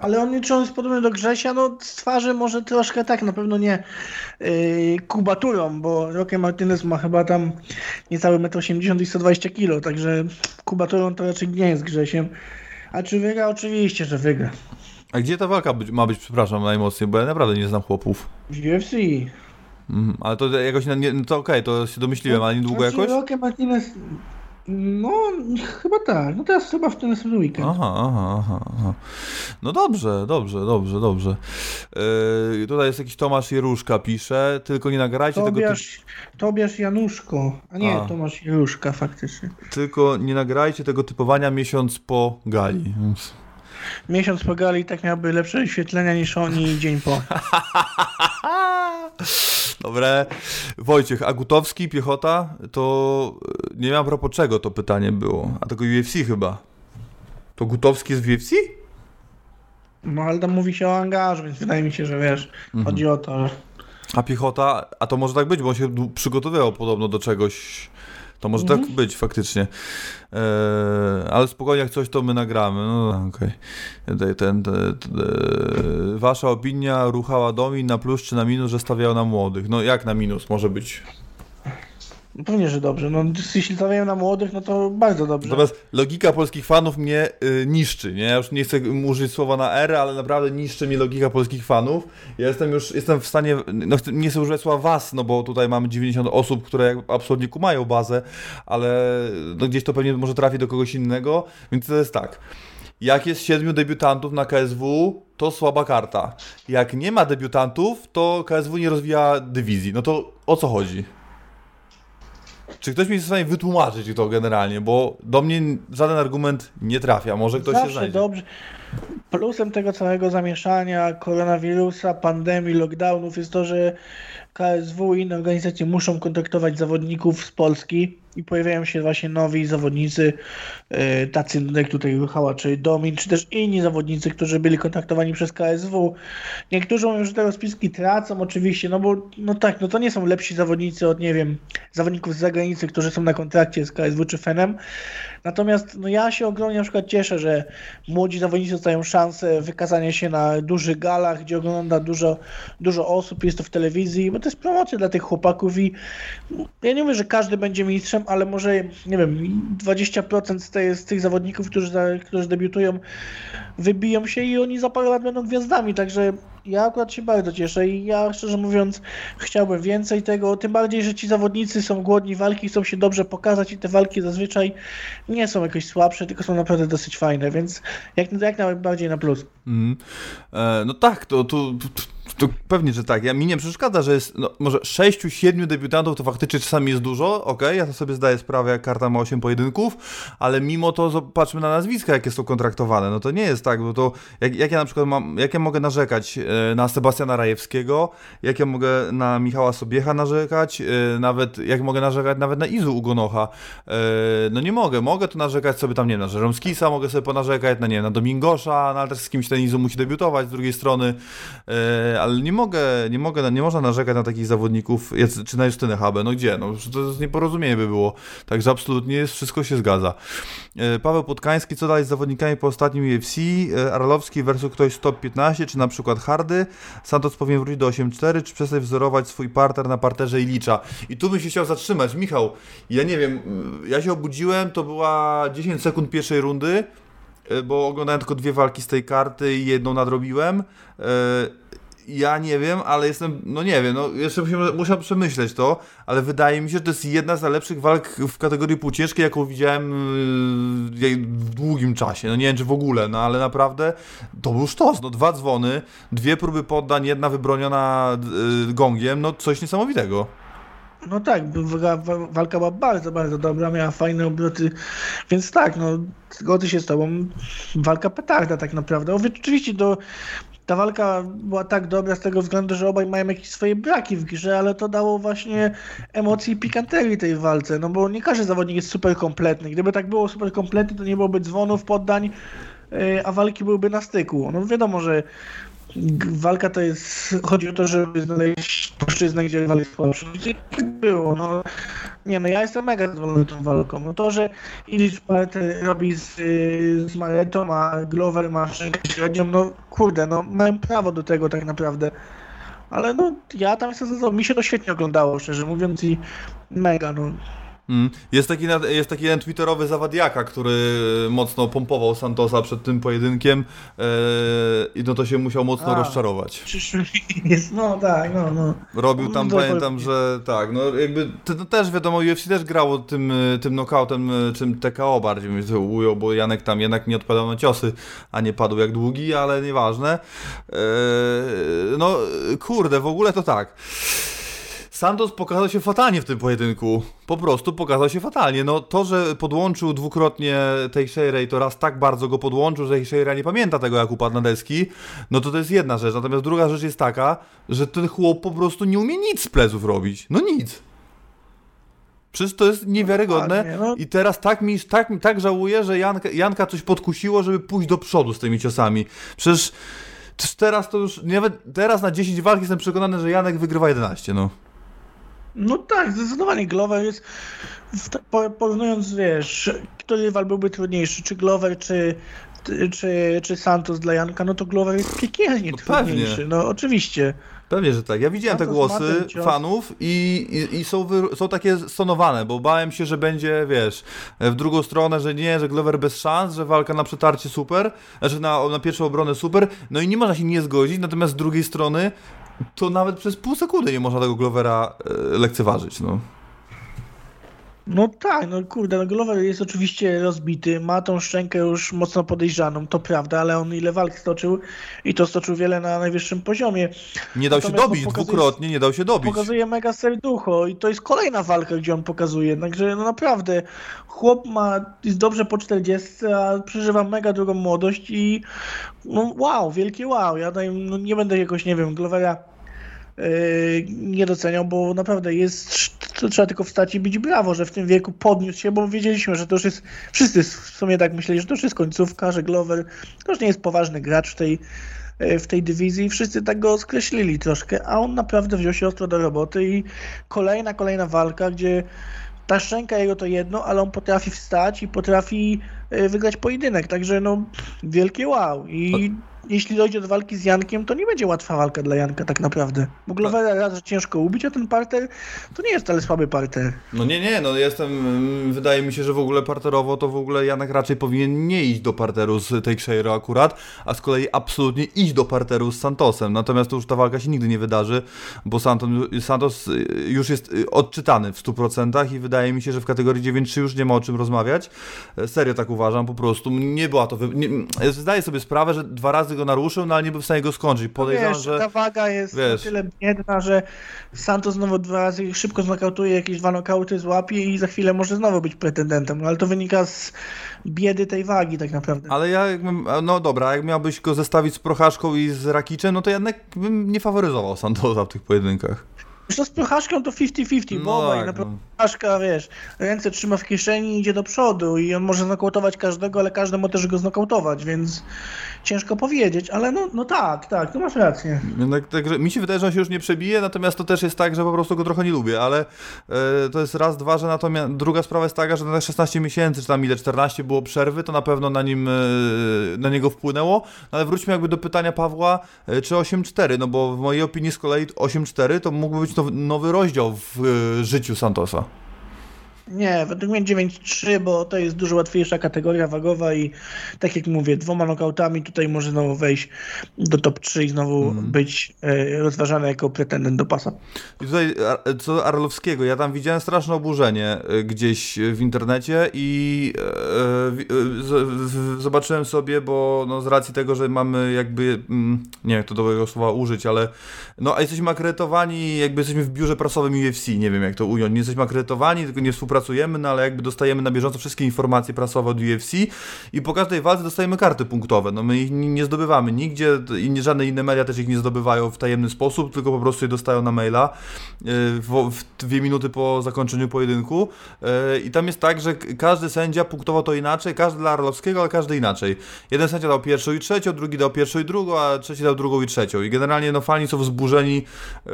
Speaker 4: Ale on, czy on jest podobny do Grzesia? No z twarzy może troszkę tak, na pewno nie yy, kubaturą, bo Roque Martinez ma chyba tam niecały 1,80 m i 120 kg, także kubaturą to raczej nie jest Grzesiem. A czy wygra? Oczywiście, że wygra.
Speaker 3: A gdzie ta walka być, ma być, przepraszam, najmocniej, bo ja naprawdę nie znam chłopów.
Speaker 4: W UFC.
Speaker 3: Mhm, ale to jakoś, na- nie, no to okej, to się domyśliłem, ale niedługo
Speaker 4: Znaczy,
Speaker 3: jakoś?
Speaker 4: Roque Martinez... No, chyba tak. No teraz chyba w ten następny weekend.
Speaker 3: Aha, aha, aha, aha. No dobrze, dobrze, dobrze, dobrze. Yy, tutaj jest jakiś Tomasz Jeruszka pisze, tylko nie nagrajcie tego, typ,
Speaker 4: Tobiasz, Tobiasz Januszko. A nie,
Speaker 3: A.
Speaker 4: Tomasz Januszka faktycznie.
Speaker 3: tylko nie nagrajcie tego typowania miesiąc po gali.
Speaker 4: Miesiąc po gali tak miałby lepsze wyświetlenia niż oni dzień po.
Speaker 3: Dobre. Wojciech Agutowski, piechota, to e, nie wiem a propos czego to pytanie było, a tego UFC chyba. To Gutowski jest w UFC?
Speaker 4: No ale tam mówi się o angażu, więc wydaje mi się, że wiesz,
Speaker 3: Mhm.
Speaker 4: chodzi o to, że...
Speaker 3: A piechota, a to może tak być, bo on się przygotowywał podobno do czegoś. To może tak być faktycznie. Eee, ale spokojnie, jak coś, to my nagramy. No okej. Ten, ten, ten, e, wasza opinia ruchała Domin na plus czy na minus, że stawiał na młodych. No jak na minus może być?
Speaker 4: Pewnie, że dobrze. No jeśli stawiają na młodych, no to bardzo dobrze.
Speaker 3: Natomiast logika polskich fanów mnie y, niszczy, nie? Ja już nie chcę użyć słowa na R, ale naprawdę niszczy mnie logika polskich fanów. Ja jestem już, jestem w stanie, no nie chcę używać słowa was, no bo tutaj mamy 90 osób, które absolutnie kumają bazę, ale no gdzieś to pewnie może trafi do kogoś innego, więc to jest tak. Jak jest siedmiu debiutantów na KSW, to słaba karta. Jak nie ma debiutantów, to KSW nie rozwija dywizji. No to o co chodzi? Czy ktoś mi jest w stanie wytłumaczyć to generalnie, bo do mnie żaden argument nie trafia. Może ktoś się
Speaker 4: Zawsze
Speaker 3: znajdzie.
Speaker 4: dobrze. Plusem tego całego zamieszania, koronawirusa, pandemii, lockdownów jest to, że KSW i inne organizacje muszą kontaktować zawodników z Polski i pojawiają się właśnie nowi zawodnicy, yy, tacy jak tutaj Ruchała, czy Domin, czy też inni zawodnicy, którzy byli kontaktowani przez KSW. Niektórzy mówią, że te rozpiski tracą oczywiście, no bo no tak, no to nie są lepsi zawodnicy od, nie wiem, zawodników z zagranicy, którzy są na kontrakcie z KSW czy FENem. Natomiast no ja się ogromnie na przykład cieszę, że młodzi zawodnicy dostają szansę wykazania się na dużych galach, gdzie ogląda dużo, dużo osób, jest to w telewizji, bo to jest promocja dla tych chłopaków i ja nie mówię, że każdy będzie mistrzem, ale może, nie wiem, 20% z, z tych zawodników, którzy, którzy debiutują, wybiją się i oni za parę lat będą gwiazdami, także ja akurat się bardzo cieszę i ja szczerze mówiąc chciałbym więcej tego, tym bardziej, że ci zawodnicy są głodni walki, chcą się dobrze pokazać i te walki zazwyczaj nie są jakoś słabsze, tylko są naprawdę dosyć fajne, więc jak, jak najbardziej na plus.
Speaker 3: Mhm. E, no tak, to, to, to, to pewnie, że tak. Ja, mi nie przeszkadza, że jest no, może 6-7 debiutantów, to faktycznie czasami jest dużo, okej, ja to sobie zdaję sprawę, jak karta ma 8 pojedynków, ale mimo to zobaczmy na nazwiska, jakie są kontraktowane. No to nie jest tak, bo to jak, jak ja na przykład mam, jak ja mogę narzekać e, na Sebastiana Rajewskiego, jak ja mogę na Michała Sobiecha narzekać, e, nawet jak mogę narzekać nawet na Izu Ugonocha. E, no nie mogę, mogę tu narzekać sobie tam, nie wiem, na Żeromskisa, mogę sobie ponarzekać, na nie wiem, na Domingosza, no ale też z kimś ten Izu musi debiutować z drugiej strony, ale nie mogę, nie mogę, nie można narzekać na takich zawodników, czy na Justynę Habę, no gdzie, no to jest nieporozumienie by było, także absolutnie jest, wszystko się zgadza. E, Paweł Podkański, co dalej z zawodnikami po ostatnim UFC, E, Arlowski versus ktoś top 15, czy na przykład Hardy, Santos powinien wrócić do 8-4, czy przestać wzorować swój parter na parterze i licza. I tu bym się chciał zatrzymać, Michał, ja nie wiem, mm, ja się obudziłem, to była 10 sekund pierwszej rundy, e, bo oglądałem tylko dwie walki z tej karty i jedną nadrobiłem. Ja nie wiem, ale jestem, no nie wiem, no jeszcze musiał przemyśleć to, ale wydaje mi się, że to jest jedna z najlepszych walk w kategorii półciężkiej, jaką widziałem yy, w długim czasie. No nie wiem, czy w ogóle, no ale naprawdę to był sztos. No dwa dzwony, dwie próby poddań, jedna wybroniona yy, gongiem, no coś niesamowitego.
Speaker 4: No tak, wa- wa- walka była bardzo, bardzo dobra, miała fajne obroty, więc tak, no zgodzę się z tobą, walka petarda tak naprawdę. Oczywiście to, ta walka była tak dobra z tego względu, że obaj mają jakieś swoje braki w grze, ale to dało właśnie emocji i pikanterii tej walce, no bo nie każdy zawodnik jest super kompletny. Gdyby tak było super kompletny, to nie byłoby dzwonów, poddań, yy, a walki byłyby na styku. No wiadomo, że walka to jest, chodzi o to, żeby znaleźć płaszczyznę, gdzie rywal jest słabszy. I tak było, no. Nie no, ja jestem mega zadowolony tą walką. No to, że Illich Parter robi z, z Maretą, a Glover ma szczękę średnią, no kurde, no mają prawo do tego tak naprawdę. Ale no, ja tam jestem zadowolony. Mi się to świetnie oglądało, szczerze mówiąc i mega, no.
Speaker 3: Mm. Jest, taki, jest taki jeden twitterowy zawadiaka, który mocno pompował Santosa przed tym pojedynkiem e, i no to się musiał mocno
Speaker 4: A.
Speaker 3: rozczarować.
Speaker 4: Przyszły jest, no tak, no, no.
Speaker 3: Robił tam,
Speaker 4: No
Speaker 3: pamiętam, że tak, no jakby to, też wiadomo, UFC też grało tym, y, tym knockoutem, y, czym TKO bardziej mi to ujął, bo Janek tam jednak nie odpowiadał na ciosy, a nie padł jak długi, ale nieważne. Eee, no kurde, w ogóle to tak. Santos pokazał się fatalnie w tym pojedynku. Po prostu pokazał się fatalnie. No to, że podłączył dwukrotnie Teixeira i to raz tak bardzo go podłączył, że Teixeira nie pamięta tego, jak upadł na deski, no to to jest jedna rzecz. Natomiast druga rzecz jest taka, że ten chłop po prostu nie umie nic z pleców robić. No nic. Przecież to jest niewiarygodne
Speaker 4: no.
Speaker 3: i teraz tak mi tak, tak żałuję, że Janka, Janka coś podkusiło, żeby pójść do przodu z tymi ciosami. Przecież, przecież teraz to już, nawet teraz na 10 walk jestem przekonany, że Janek wygrywa 11, no.
Speaker 4: No tak, zdecydowanie Glover jest, w ta- po- porównując, wiesz, który rywal byłby trudniejszy, czy Glover, czy, czy, czy Santos dla Janka, no to Glover jest piekielnie
Speaker 3: No pewnie.
Speaker 4: trudniejszy, no oczywiście.
Speaker 3: Pewnie, że tak. Ja widziałem te
Speaker 4: Santos ma
Speaker 3: głosy fanów i, i, i są, wy, są takie stonowane, bo bałem się, że będzie, wiesz, w drugą stronę, że nie, że Glover bez szans, że walka na przetarcie super, znaczy na, na pierwszą obronę super, no i nie można się nie zgodzić, natomiast z drugiej strony to nawet przez pół sekundy nie można tego Glovera e, lekceważyć, no.
Speaker 4: No tak, no kurde, no Glover jest oczywiście rozbity, ma tą szczękę już mocno podejrzaną, to prawda, ale on ile walk stoczył i to stoczył wiele na najwyższym poziomie.
Speaker 3: Nie dał się
Speaker 4: Natomiast
Speaker 3: dobić,
Speaker 4: no, pokazuje-
Speaker 3: dwukrotnie nie dał się dobić.
Speaker 4: Pokazuje mega serducho i to jest kolejna walka, gdzie on pokazuje. Także no naprawdę chłop ma, jest dobrze po 40, a przeżywa mega drugą młodość i no wow, wielkie wow. Ja no, nie będę jakoś, nie wiem, Glovera nie doceniał, bo naprawdę jest, trzeba tylko wstać i bić brawo, że w tym wieku podniósł się, bo wiedzieliśmy, że to już jest, wszyscy w sumie tak myśleli, że to już jest końcówka, że Glover to już nie jest poważny gracz w tej e, w tej dywizji. Wszyscy tak go skreślili troszkę, a on naprawdę wziął się ostro do roboty i kolejna, kolejna walka, gdzie ta szczęka jego to jedno, ale on potrafi wstać i potrafi e, wygrać pojedynek, także no wielkie wow. I jeśli dojdzie do walki z Jankiem, to nie będzie łatwa walka dla Janka tak naprawdę, bo Glovera raz, że ciężko ubić, a ten parter to nie jest wcale słaby parter.
Speaker 3: No nie, nie, no jestem, mm, wydaje mi się, że w ogóle parterowo to w ogóle Janek raczej powinien nie iść do parteru z Teixeira akurat, a z kolei absolutnie iść do parteru z Santosem. Natomiast to już ta walka się nigdy nie wydarzy, bo Santos, Santos y, już jest y, odczytany w 100% i wydaje mi się, że w kategorii 9-3 już nie ma o czym rozmawiać. E, Serio tak uważam, po prostu nie była to... Nie, zdaję sobie sprawę, że dwa razy go naruszył, no ale nie był w stanie go skończyć. Podejrzewam,
Speaker 4: Wiesz,
Speaker 3: że...
Speaker 4: ta waga jest
Speaker 3: wiesz.
Speaker 4: tyle biedna, że Santos znowu dwa razy szybko znokautuje, jakieś dwa nokauty złapie i za chwilę może znowu być pretendentem. No ale to wynika z biedy tej wagi tak naprawdę.
Speaker 3: Ale ja, jakbym, no dobra, jak miałbyś go zestawić z Prochaszką i z Rakiczem, no to jednak bym nie faworyzował Santosa w tych pojedynkach.
Speaker 4: Wiesz, to z prochaszką to 50-50,
Speaker 3: No
Speaker 4: bo
Speaker 3: tak,
Speaker 4: na
Speaker 3: no.
Speaker 4: prochaszka, wiesz, ręce trzyma w kieszeni i idzie do przodu i on może znokautować każdego, ale każdy może też go znokautować, więc ciężko powiedzieć, ale no, no tak, tak, tu masz rację.
Speaker 3: Jednak, także mi się wydaje, że on się już nie przebije, natomiast to też jest tak, że po prostu go trochę nie lubię, ale e, to jest raz, dwa, że natomiast druga sprawa jest taka, że na te 16 miesięcy, czy tam ile, 14 było przerwy, to na pewno na nim, e, na niego wpłynęło, no ale wróćmy jakby do pytania Pawła, e, czy 8-4, no bo w mojej opinii z kolei 8-4 to mógłby być nowy, nowy rozdział w e, życiu Santosa.
Speaker 4: Nie, według mnie 9-3, bo to jest dużo łatwiejsza kategoria wagowa i tak jak mówię, dwoma nokautami tutaj może znowu wejść do top 3 i znowu być e, rozważany jako pretendent do pasa.
Speaker 3: I tutaj co do Arlowskiego, ja tam widziałem straszne oburzenie y, gdzieś w internecie i e, e, zobaczyłem sobie, bo no, z racji tego, że mamy jakby, mm, nie wiem jak to dobrego słowa użyć, ale no a jesteśmy akredytowani, jakby jesteśmy w biurze prasowym UFC, nie wiem jak to ująć, nie jesteśmy akredytowani, tylko nie współpracujemy, no ale jakby dostajemy na bieżąco wszystkie informacje prasowe od UFC i po każdej walce dostajemy karty punktowe, no my ich ni- nie zdobywamy nigdzie, i żadne inne media też ich nie zdobywają w tajemny sposób, tylko po prostu je dostają na maila y, w, w dwie minuty po zakończeniu pojedynku y, i tam jest tak, że każdy sędzia punktował to inaczej, każdy dla Arlowskiego, ale każdy inaczej. Jeden sędzia dał pierwszą i trzecią, drugi dał pierwszą i drugą, a trzeci dał drugą i trzecią i generalnie no fani są wzburzeni y,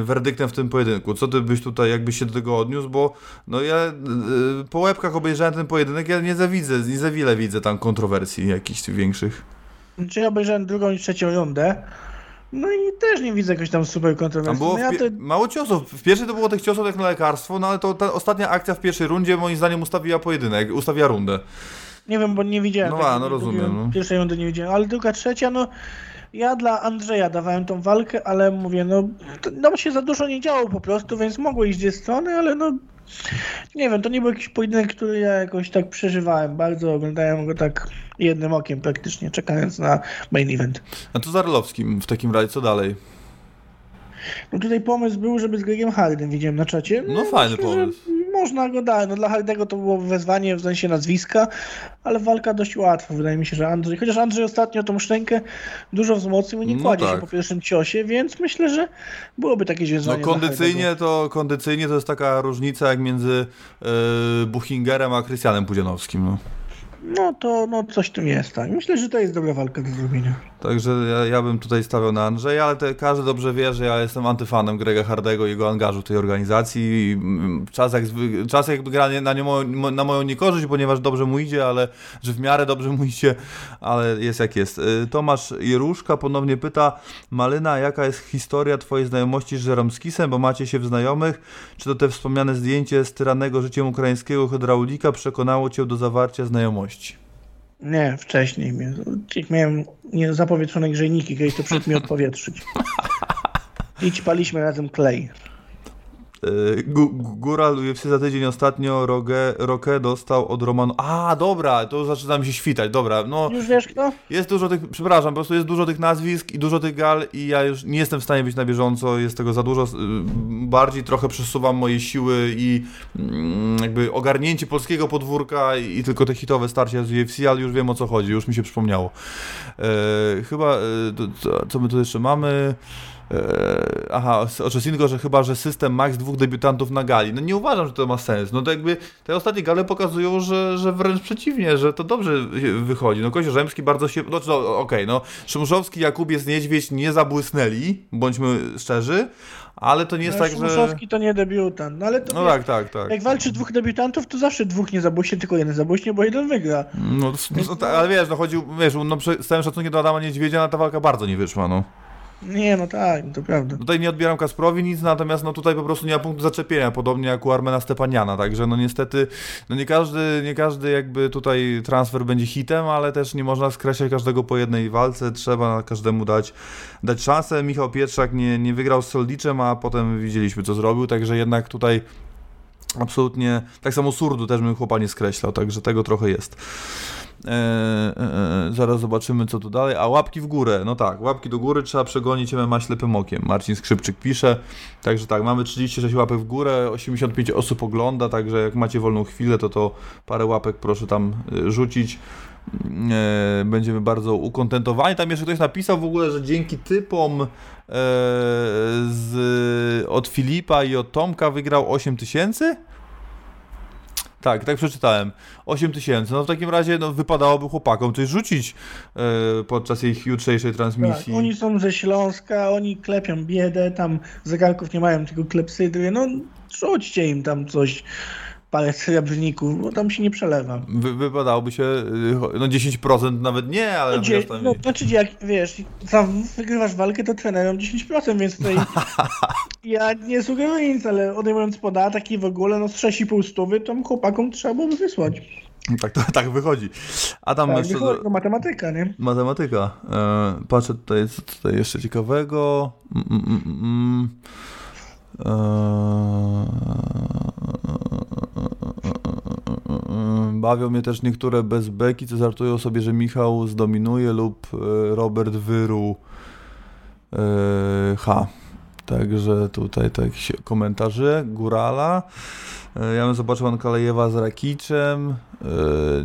Speaker 3: y, werdyktem w tym pojedynku. Co ty byś tutaj jakbyś się do tego odniósł, bo no ja y, po łebkach obejrzałem ten pojedynek, ja nie za widzę, nie za wiele widzę tam kontrowersji jakichś większych.
Speaker 4: Czy ja obejrzałem drugą i trzecią rundę, no i też nie widzę jakoś tam super
Speaker 3: Tam
Speaker 4: kontrowersji.
Speaker 3: było
Speaker 4: No ja to,
Speaker 3: mało ciosów. W pierwszej to było tych ciosów jak na lekarstwo, no ale to ta ostatnia akcja w pierwszej rundzie moim zdaniem ustawiła pojedynek, ustawiła rundę.
Speaker 4: nie wiem, bo nie widziałem.
Speaker 3: No a, no rozumiem, no.
Speaker 4: Pierwszej rundy nie widziałem, ale druga, trzecia, no ja dla Andrzeja dawałem tą walkę, ale mówię, no to, nam się za dużo nie działo po prostu, więc mogło iść z dwie strony, ale no nie wiem, to nie był jakiś pojedynek, który ja jakoś tak przeżywałem bardzo, oglądałem go tak jednym okiem praktycznie, czekając na main event.
Speaker 3: A to z Arlowskim w takim razie, co dalej?
Speaker 4: No tutaj pomysł był, żeby z Gregiem Hardem widziałem na czacie.
Speaker 3: No fajny
Speaker 4: że
Speaker 3: pomysł.
Speaker 4: Można go dać. No dla Hardego to było wezwanie w sensie nazwiska, ale walka dość łatwa. Wydaje mi się, że Andrzej. Chociaż Andrzej ostatnio tą szczękę dużo wzmocnił i nie
Speaker 3: No
Speaker 4: kładzie
Speaker 3: tak.
Speaker 4: się po pierwszym ciosie, więc myślę, że byłoby takie
Speaker 3: No
Speaker 4: wyzwanie. dla
Speaker 3: kondycyjnie to, kondycyjnie to jest taka różnica jak między yy, Buchingerem a Krystianem Pudzianowskim. No.
Speaker 4: No to no, coś tym jest, tak. Myślę, że to jest dobra walka do zrobienia.
Speaker 3: Także ja, ja bym tutaj stawiał na Andrzeja, ale te, każdy dobrze wie, że ja jestem antyfanem Grega Hardego i jego angażu w tej organizacji. Mm, czas, jak, czas jakby gra na, nie, na moją niekorzyść, ponieważ dobrze mu idzie, ale że w miarę dobrze mu idzie, ale jest jak jest. Y, Tomasz Jeruszka ponownie pyta, Malyna, jaka jest historia twojej znajomości z Żeromskisem, bo macie się w znajomych? Czy to te wspomniane zdjęcie z tyrannego życiem ukraińskiego hydraulika przekonało cię do zawarcia znajomości?
Speaker 4: Nie, wcześniej. Jak miałem nie, zapowietrzone grzejniki, kiedyś to przed mi odpowietrzyć. I ćpaliśmy razem klej.
Speaker 3: Gu- Góral UFC za tydzień ostatnio Roge, Roque dostał od Romanu. A, dobra, to zaczyna mi się świtać, dobra. No,
Speaker 4: Już wiesz kto?
Speaker 3: jest dużo tych, przepraszam, po prostu jest dużo tych nazwisk i dużo tych gal i ja już nie jestem w stanie być na bieżąco, jest tego za dużo. Yy, Bardziej trochę przesuwam moje siły i mm, jakby ogarnięcie polskiego podwórka i, tylko te hitowe starcia z UFC, ale już wiem o co chodzi, już mi się przypomniało. Yy, chyba, yy, to, co, co my tu jeszcze mamy? Eee, aha, o Czesingo, że chyba, że system max dwóch debiutantów na gali. No nie uważam, że to ma sens. No to jakby te ostatnie gale pokazują, że, że wręcz przeciwnie, że to dobrze wychodzi. No Kozio Rzemski bardzo się... No, no okej, no Szymszowski, Jakubiec, Niedźwiedź nie zabłysnęli, bądźmy szczerzy, ale to nie jest
Speaker 4: No,
Speaker 3: tak, że...
Speaker 4: Szumowski to nie debiutant, no ale to
Speaker 3: No tak, tak, tak.
Speaker 4: Jak walczy dwóch debiutantów, to zawsze dwóch nie zabłyśnie, tylko jeden zabłyśnie, bo jeden wygra.
Speaker 3: No, no, tak, ale wiesz, no chodził, wiesz, no z całym szacunkiem do Adama Niedźwiedzia, no, ta walka bardzo nie wyszła, no.
Speaker 4: Nie, no tak, to prawda.
Speaker 3: Tutaj nie odbieram Kasprowi nic, natomiast no tutaj po prostu nie ma punktu zaczepienia, podobnie jak u Armena Stepaniana, także no niestety, no nie każdy, nie każdy jakby tutaj transfer będzie hitem, ale też nie można skreślać każdego po jednej walce, trzeba każdemu dać, dać szansę. Michał Pietrzak nie, nie wygrał z Soldiczem, a potem widzieliśmy co zrobił, także jednak tutaj absolutnie, tak samo Surdu też bym chłopa nie skreślał, także tego trochę jest. Eee, e, e, zaraz zobaczymy co tu dalej. A łapki w górę, no tak, łapki do góry trzeba przegonić MMA ślepym okiem. Marcin Skrzypczyk pisze. Także tak, mamy 36 łapek w górę, 85 osób ogląda, także jak macie wolną chwilę, to to parę łapek proszę tam rzucić. e, będziemy bardzo ukontentowani. Tam jeszcze ktoś napisał w ogóle, że dzięki typom e, z, od Filipa i od Tomka wygrał 8 tysięcy? Tak, tak przeczytałem. 8 tysięcy. No w takim razie no, wypadałoby chłopakom coś rzucić e, podczas ich jutrzejszej transmisji.
Speaker 4: Tak, oni są ze Śląska, oni klepią biedę, tam zegarków nie mają, tylko klepsydry. No rzućcie im tam coś, parę srebrników, bo tam się nie przelewa.
Speaker 3: Wy, wypadałoby się, y, no 10% nawet nie, ale
Speaker 4: No, dzie-
Speaker 3: tam...
Speaker 4: no, znaczy, jak wiesz, wygrywasz walkę, to trenerom 10%, więc tutaj ja nie sugeruję nic, ale odejmując podatek i w ogóle, no z 6,5 stówy, to chłopakom trzeba byłoby wysłać.
Speaker 3: Tak, to, tak wychodzi. A tam
Speaker 4: Tak,
Speaker 3: jeszcze...
Speaker 4: wychodzi, to matematyka, nie?
Speaker 3: Matematyka. E, patrzę tutaj, co tutaj jeszcze ciekawego. Mm, mm, mm, mm. E, bawią mnie też niektóre bezbeki, co żartują sobie, że Michał zdominuje lub e, Robert wyru e, H. Także tutaj tak się komentarze. Górala. E, Ja bym zobaczył Ankalejewa z Rakiczem.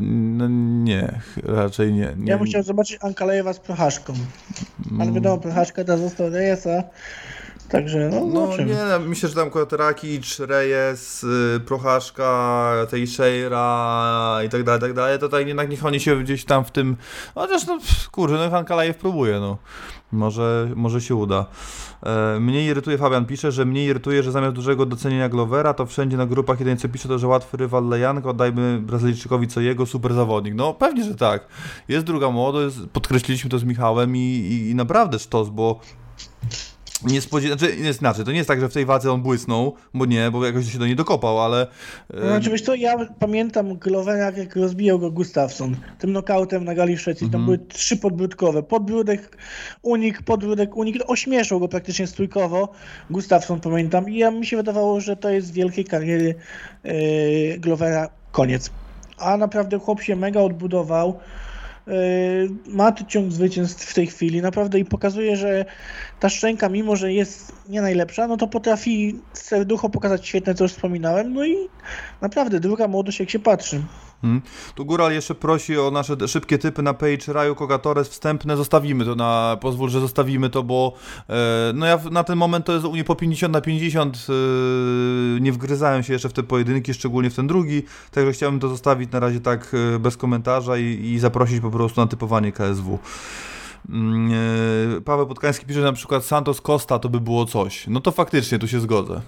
Speaker 3: No nie, raczej nie. nie.
Speaker 4: Ja bym chciał zobaczyć Ankalejewa z Prochaszką. Ale wiadomo, Prochaszka ta został Rejesa, także no,
Speaker 3: No nie, no, myślę, że tam akurat Rakic, Reyes, y, Prochaszka, Teixeira i tak dalej, tak dalej, to tak jednak niech oni się gdzieś tam w tym, chociaż no kurczę, no Han Kalajew próbuje, no. Może, może się uda. E, Mnie irytuje, Fabian pisze, że mnie irytuje, że zamiast dużego docenienia Glovera, to wszędzie na grupach jedynie co pisze to, że łatwy rywal Lejanko, oddajmy Brazylijczykowi co jego, super zawodnik. No pewnie, że tak. Jest druga młodość, podkreśliliśmy to z Michałem i, i, i naprawdę sztos, bo nie spodziewa... Znaczy, jest inaczej, to nie jest tak, że w tej walce on błysnął, bo nie, bo jakoś się do niej dokopał, ale... e,
Speaker 4: Znaczy, wiesz co, ja pamiętam Glovera, jak rozbijał go Gustafsson, tym knockoutem na gali w Szwecji, tam były trzy podbródkowe, podbródek, unik, podbródek, unik, ośmieszał go praktycznie strójkowo, Gustafsson pamiętam. I ja mi się wydawało, że to jest wielkiej kariery yy, Glovera koniec. A naprawdę chłop się mega odbudował, ma tu ciąg zwycięstw w tej chwili, naprawdę i pokazuje, że ta szczęka, mimo że jest nie najlepsza, no to potrafi serducho pokazać świetne, co już wspominałem, no i naprawdę druga młodość, jak się patrzy.
Speaker 3: Hmm. Tu Góral jeszcze prosi o nasze szybkie typy na page Raju Kogatores wstępne. Zostawimy to na. Pozwól, że zostawimy to, bo e, no ja na ten moment to jest u mnie po 50 na 50. E, nie wgryzałem się jeszcze w te pojedynki, szczególnie w ten drugi. Także chciałbym to zostawić na razie tak e, bez komentarza i, i zaprosić po prostu na typowanie KSW. Mm, e, Paweł Podkański pisze na przykład Santos Costa to by było coś. No to faktycznie tu się zgodzę.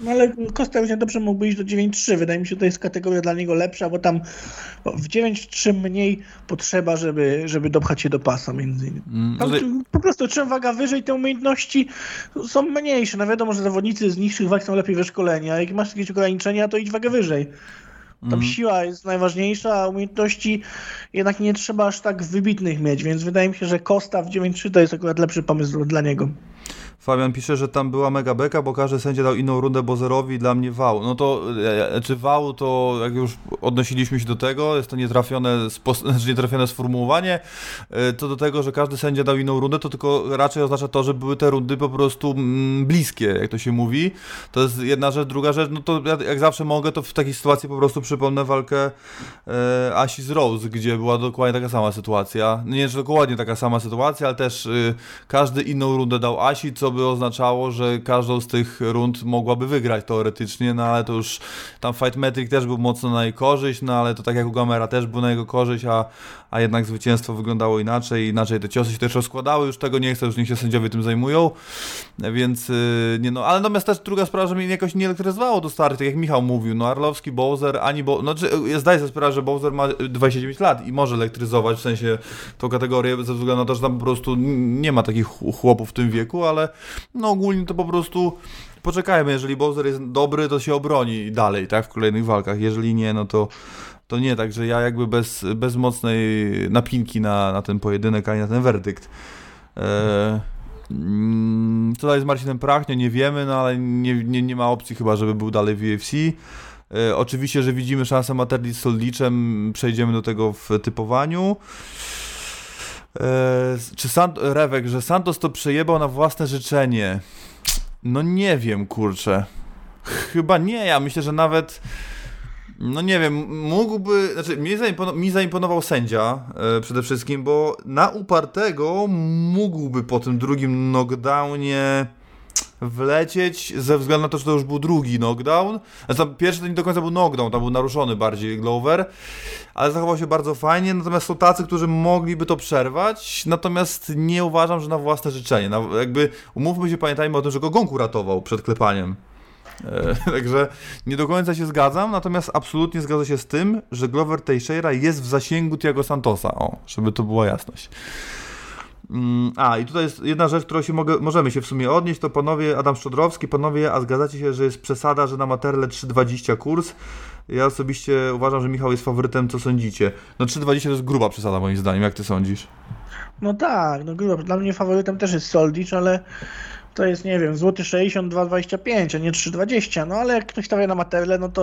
Speaker 4: No ale Costa równie dobrze mógłby iść do 9-3. Wydaje mi się, że to jest kategoria dla niego lepsza, bo tam w 9-3 mniej potrzeba, żeby, żeby dopchać się do pasa między innymi.
Speaker 3: Mm,
Speaker 4: Tam, po prostu czym waga wyżej, te umiejętności są mniejsze. No wiadomo, że zawodnicy z niższych wag są lepiej wyszkoleni, a jak masz jakieś ograniczenia, to idź wagę wyżej. Tam
Speaker 3: Mhm.
Speaker 4: siła jest najważniejsza, a umiejętności jednak nie trzeba aż tak wybitnych mieć, więc wydaje mi się, że Costa w 9-3 to jest akurat lepszy pomysł dla niego.
Speaker 3: Fabian pisze, że tam była mega beka, bo każdy sędzia dał inną rundę Bozerowi, dla mnie wał. No to, e, czy wał, to jak już odnosiliśmy się do tego, jest to nietrafione, znaczy nietrafione sformułowanie, e, to do tego, że każdy sędzia dał inną rundę, to tylko raczej oznacza to, że były te rundy po prostu mm, bliskie, jak to się mówi. To jest jedna rzecz, druga rzecz, no to ja, jak zawsze mogę, to w takiej sytuacji po prostu przypomnę walkę e, Asi z Rose, gdzie była dokładnie taka sama sytuacja. Nie czy dokładnie taka sama sytuacja, ale też y, każdy inną rundę dał Asi, co by oznaczało, że każdą z tych rund mogłaby wygrać teoretycznie, no ale to już tam Fight Metric też był mocno na jej korzyść, no ale to tak jak u Gamera też był na jego korzyść, a, a jednak zwycięstwo wyglądało inaczej, inaczej te ciosy się też rozkładały, już tego nie chcę, już niech się sędziowie tym zajmują, więc y, nie no, ale natomiast też druga sprawa, że mnie jakoś nie elektryzowało do stary, tak jak Michał mówił, no Arlowski, Bowser, ani Bo... Znaczy, ja zdaję sobie sprawę, że Bowser ma 29 lat i może elektryzować, w sensie tą kategorię, ze względu na to, że tam po prostu nie ma takich ch- chłopów w tym wieku, ale no ogólnie to po prostu poczekajmy, jeżeli Bowser jest dobry, to się obroni dalej, tak, w kolejnych walkach, jeżeli nie, no to to nie, także ja jakby bez, bez mocnej napinki na, na ten pojedynek, ani na ten werdykt. E, mm, co dalej z Marcinem Prachnie, nie wiemy, no ale nie, nie, nie ma opcji chyba, żeby był dalej w UFC. E, oczywiście, że widzimy szansę Materli z Soldiczem, przejdziemy do tego w typowaniu. E, czy Sant- Rewek, że Santos to przejebał na własne życzenie? No nie wiem, kurczę. Chyba nie, ja myślę, że nawet No nie wiem, mógłby, znaczy mi, zaimponował, zaimponował sędzia e, przede wszystkim, bo na upartego mógłby po tym drugim knockdownie wlecieć ze względu na to, że to już był drugi knockdown. Znaczy, pierwszy to nie do końca był knockdown, tam był naruszony bardziej Glover, ale zachował się bardzo fajnie, natomiast są tacy, którzy mogliby to przerwać, natomiast nie uważam, że na własne życzenie. Na, jakby umówmy się, pamiętajmy o tym, że go Gonk uratował przed klepaniem. E, Także nie do końca się zgadzam, natomiast absolutnie zgadzam się z tym, że Glover Teixeira jest w zasięgu Tiago Santosa. O, żeby to była jasność. Mm, A, i tutaj jest jedna rzecz, którą się mogę, możemy się w sumie odnieść, to panowie Adam Szczodrowski, panowie, a zgadzacie się, że jest przesada, że na Materle 3,20 kurs? Ja osobiście uważam, że Michał jest faworytem, co sądzicie? No 3,20 to jest gruba przesada moim zdaniem, jak ty sądzisz?
Speaker 4: No tak, no grubo. Dla mnie faworytem też jest Soldicz, ale to jest, nie wiem, złoty 62,25, a nie 3,20. No ale jak ktoś stawia na Materle, no to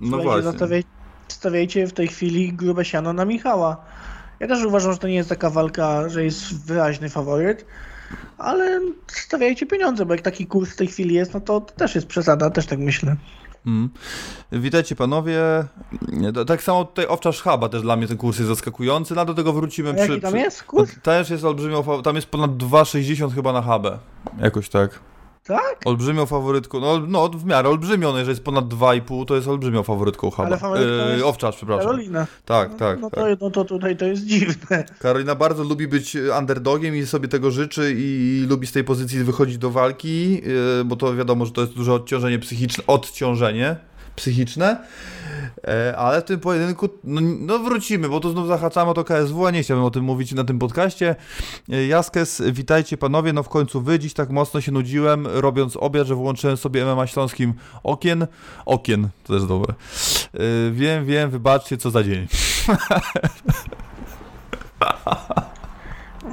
Speaker 3: No
Speaker 4: słuchajcie,
Speaker 3: właśnie.
Speaker 4: Stawiaj, stawiajcie w tej chwili grube siano na Michała. Ja też uważam, że to nie jest taka walka, że jest wyraźny faworyt, ale stawiajcie pieniądze, bo jak taki kurs w tej chwili jest, no to, też jest przesada, też tak myślę.
Speaker 3: Mm. Witajcie panowie. Tak samo tutaj Owcza Szchaba też dla mnie ten kurs jest zaskakujący, no do tego wrócimy
Speaker 4: A
Speaker 3: przy...
Speaker 4: jaki tam jest kurs?
Speaker 3: Też jest olbrzymią, fa- tam jest ponad 2,60 chyba na habę. Jakoś tak.
Speaker 4: Tak?
Speaker 3: Olbrzymią faworytką, no, no w miarę olbrzymią, no, jeżeli jest ponad 2,5 to jest olbrzymią faworytką Haba.
Speaker 4: Ale faworytką jest
Speaker 3: Owczarz, przepraszam.
Speaker 4: Karolina.
Speaker 3: Tak, tak,
Speaker 4: No
Speaker 3: tak.
Speaker 4: to, no to tutaj to jest dziwne.
Speaker 3: Karolina bardzo lubi być underdogiem i sobie tego życzy i lubi z tej pozycji wychodzić do walki, yy, bo to wiadomo, że to jest duże odciążenie psychiczne, odciążenie psychiczne, E, ale w tym pojedynku, no, no wrócimy, bo tu znów zahaczamy o to KSW, a nie chciałbym o tym mówić na tym podcaście. E, Jaskes, witajcie panowie, no w końcu wy, dziś tak mocno się nudziłem, robiąc obiad, że włączyłem sobie MMA Śląskim okien, okien, to też dobre. E, Wiem, wiem, wybaczcie, co za dzień.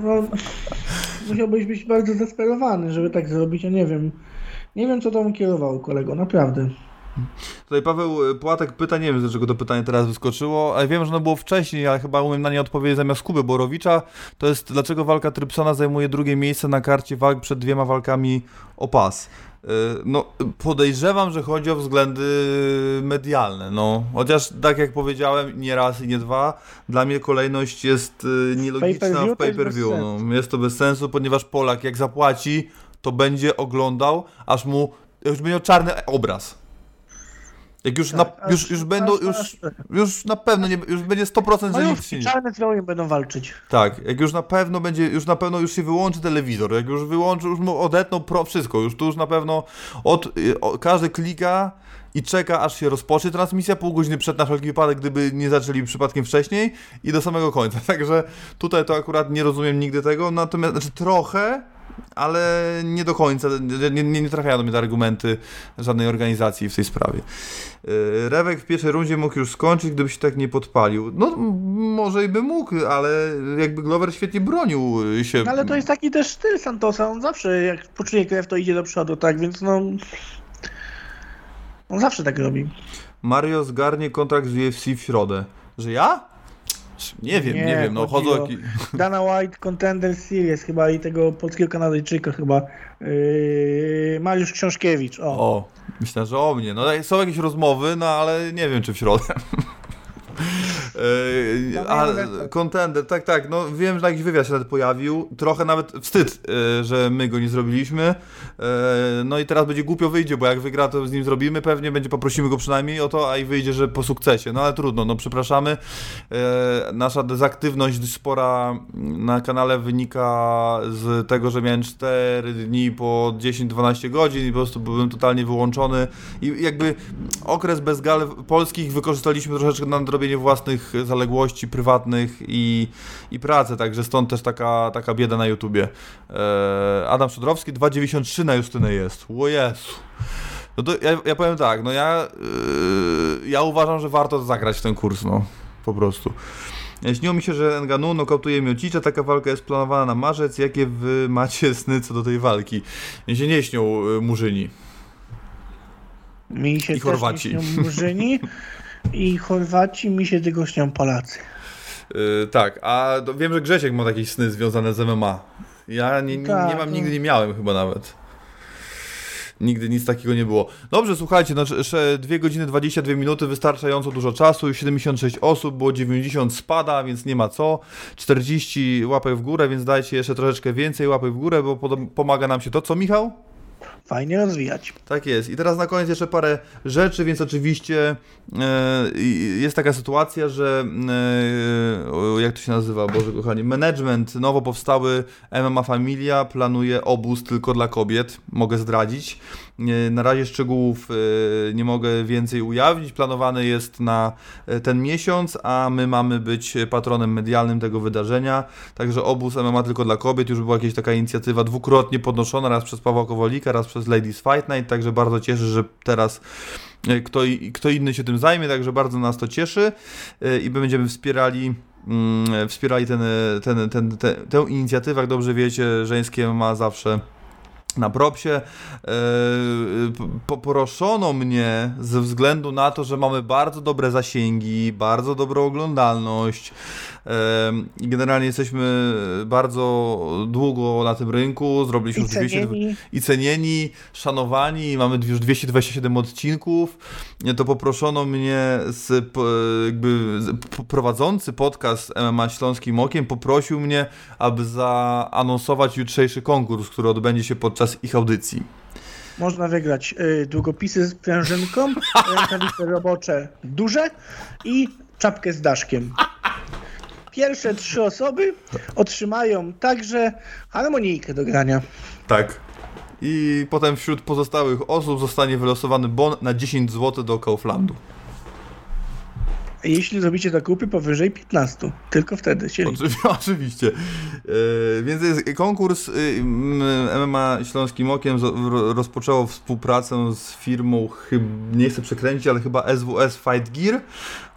Speaker 4: No, musiałbyś być bardzo zdesperowany, żeby tak zrobić, ja nie wiem. Nie wiem, co tam kierowało kolego, naprawdę.
Speaker 3: Tutaj Paweł Płatek pyta, nie wiem dlaczego to pytanie teraz wyskoczyło, ale wiem, że ono było wcześniej, ale chyba umiem na nie odpowiedzieć zamiast Kuby Borowicza. To jest dlaczego walka Trypsona zajmuje drugie miejsce na karcie walk przed dwiema walkami o pas. Yy, No, podejrzewam, że chodzi o względy medialne, no. Chociaż, tak jak powiedziałem, nie raz i nie dwa, dla mnie kolejność jest yy, nielogiczna w pay-per-view. No. Jest to bez sensu, ponieważ Polak jak zapłaci, to będzie oglądał, aż mu już będzie miał czarny obraz. Jak już, na,
Speaker 4: Tak,
Speaker 3: już,
Speaker 4: aż-
Speaker 3: już będą, już, już na pewno, nie, już będzie 100%,
Speaker 4: No
Speaker 3: że
Speaker 4: już
Speaker 3: nic się nie
Speaker 4: czarne twoje będą walczyć.
Speaker 3: Tak, jak już na pewno będzie, już na pewno już się wyłączy telewizor, jak już wyłączy, już mu odetną pro, wszystko, już tu już na pewno od, każdy klika i czeka, aż się rozpocznie transmisja, pół godziny przed na wszelki wypadek, gdyby nie zaczęli przypadkiem wcześniej i do samego końca, także tutaj to akurat nie rozumiem nigdy tego, natomiast, znaczy trochę, ale nie do końca, nie, nie, nie trafiają do mnie te argumenty żadnej organizacji w tej sprawie. Yy, Rewek w pierwszej rundzie mógł już skończyć, gdyby się tak nie podpalił. No, może i by mógł, ale jakby Glover świetnie bronił się.
Speaker 4: No, ale to jest taki też styl Santosa, on zawsze jak poczuje krew, to idzie do przodu, tak, więc no... On zawsze tak robi.
Speaker 3: Mario zgarnie kontrakt z UFC w środę. Że ja? Nie wiem, nie,
Speaker 4: Nie,
Speaker 3: wiem, no chodzą
Speaker 4: o-. Dana White Contender Series chyba i tego polskiego Kanadyjczyka chyba. Yy, Mariusz Książkiewicz, o.
Speaker 3: O, myślę, że o mnie. No są jakieś rozmowy, no ale nie wiem, czy w środę. Yy, a kontender, tak, tak, no wiem, że jakiś wywiad się nawet pojawił, trochę nawet wstyd, yy, że my go nie zrobiliśmy, yy, no i teraz będzie głupio wyjdzie, bo jak wygra, to z nim zrobimy, pewnie będzie, poprosimy go przynajmniej o to, a i wyjdzie, że po sukcesie, no ale trudno, no przepraszamy, nasza dezaktywność spora na kanale wynika z tego, że miałem 4 dni po 10-12 godzin i po prostu byłem totalnie wyłączony. I jakby okres bez gal polskich wykorzystaliśmy troszeczkę na nadrobienie własnych zaległości prywatnych i, i pracę, także stąd też taka, taka bieda na YouTubie. E, Adam Szydrowski 2,93 na Justynę jest. O Jezu. No to ja, ja powiem tak, no ja, yy, ja uważam, że warto zagrać w ten kurs, no. Po prostu. Śniło mi się, że Nganu nokautuje Miocicia, taka walka jest planowana na marzec. Jakie wy macie sny co do tej walki? Mi się nie śnią y, Murzyni.
Speaker 4: Mi się
Speaker 3: I
Speaker 4: też
Speaker 3: Chorwaci.
Speaker 4: nie śnią Murzyni i Chorwaci, mi się tylko śnią Polacy.
Speaker 3: Yy, tak, a wiem, że Grzesiek ma jakieś sny związane z MMA. Ja nie, nie,
Speaker 4: Tak,
Speaker 3: nie mam,
Speaker 4: no.
Speaker 3: nigdy nie miałem chyba nawet. Nigdy nic takiego nie było. Dobrze, słuchajcie, no, jeszcze 2 godziny 22 minuty, wystarczająco dużo czasu, 76 osób, było 90 spada, więc nie ma co. 40 łapek w górę, więc dajcie jeszcze troszeczkę więcej łapek w górę, bo pomaga nam się to. Co, Michał?
Speaker 4: Fajnie rozwijać.
Speaker 3: Tak jest. I teraz na koniec jeszcze parę rzeczy, więc oczywiście e, jest taka sytuacja, że e, jak to się nazywa, Boże kochani, management nowo powstały MMA Familia planuje obóz tylko dla kobiet, mogę zdradzić. Na razie szczegółów e, nie mogę więcej ujawnić. Planowany jest na e, ten miesiąc, a my mamy być patronem medialnym tego wydarzenia. Także obóz MMA tylko dla kobiet. Już była jakaś taka inicjatywa dwukrotnie podnoszona, raz przez Pawła Kowalika, raz przez Ladies Fight Night. Także bardzo cieszę, że teraz e, kto, kto inny się tym zajmie, także bardzo nas to cieszy i będziemy wspierali mm, wspierali ten, ten, ten, ten, tę inicjatywę. Jak dobrze wiecie, żeńskie ma zawsze na propsie. E, p- Poproszono mnie ze względu na to, że mamy bardzo dobre zasięgi, bardzo dobrą oglądalność generalnie jesteśmy bardzo długo na tym rynku. Zrobiliśmy
Speaker 4: I
Speaker 3: już 200
Speaker 4: cenieni.
Speaker 3: i cenieni, szanowani, mamy już 227 odcinków, to poproszono mnie z, jakby prowadzący podcast MMA Śląskim Okiem poprosił mnie, aby zaanonsować jutrzejszy konkurs, który odbędzie się podczas ich audycji.
Speaker 4: Można wygrać y, długopisy z prężynką, rękawice robocze duże i czapkę z daszkiem. Pierwsze trzy osoby otrzymają także harmonijkę do grania.
Speaker 3: Tak. I potem wśród pozostałych osób zostanie wylosowany bon na 10 zł do Kauflandu.
Speaker 4: Jeśli zrobicie zakupy powyżej 15, tylko wtedy się.
Speaker 3: Oczywi- Oczywiście. E, więc jest konkurs y, MMA Śląskim Okiem ro- rozpoczęło współpracę z firmą, chyb, nie chcę przekręcić, ale chyba SWS Fight Gear,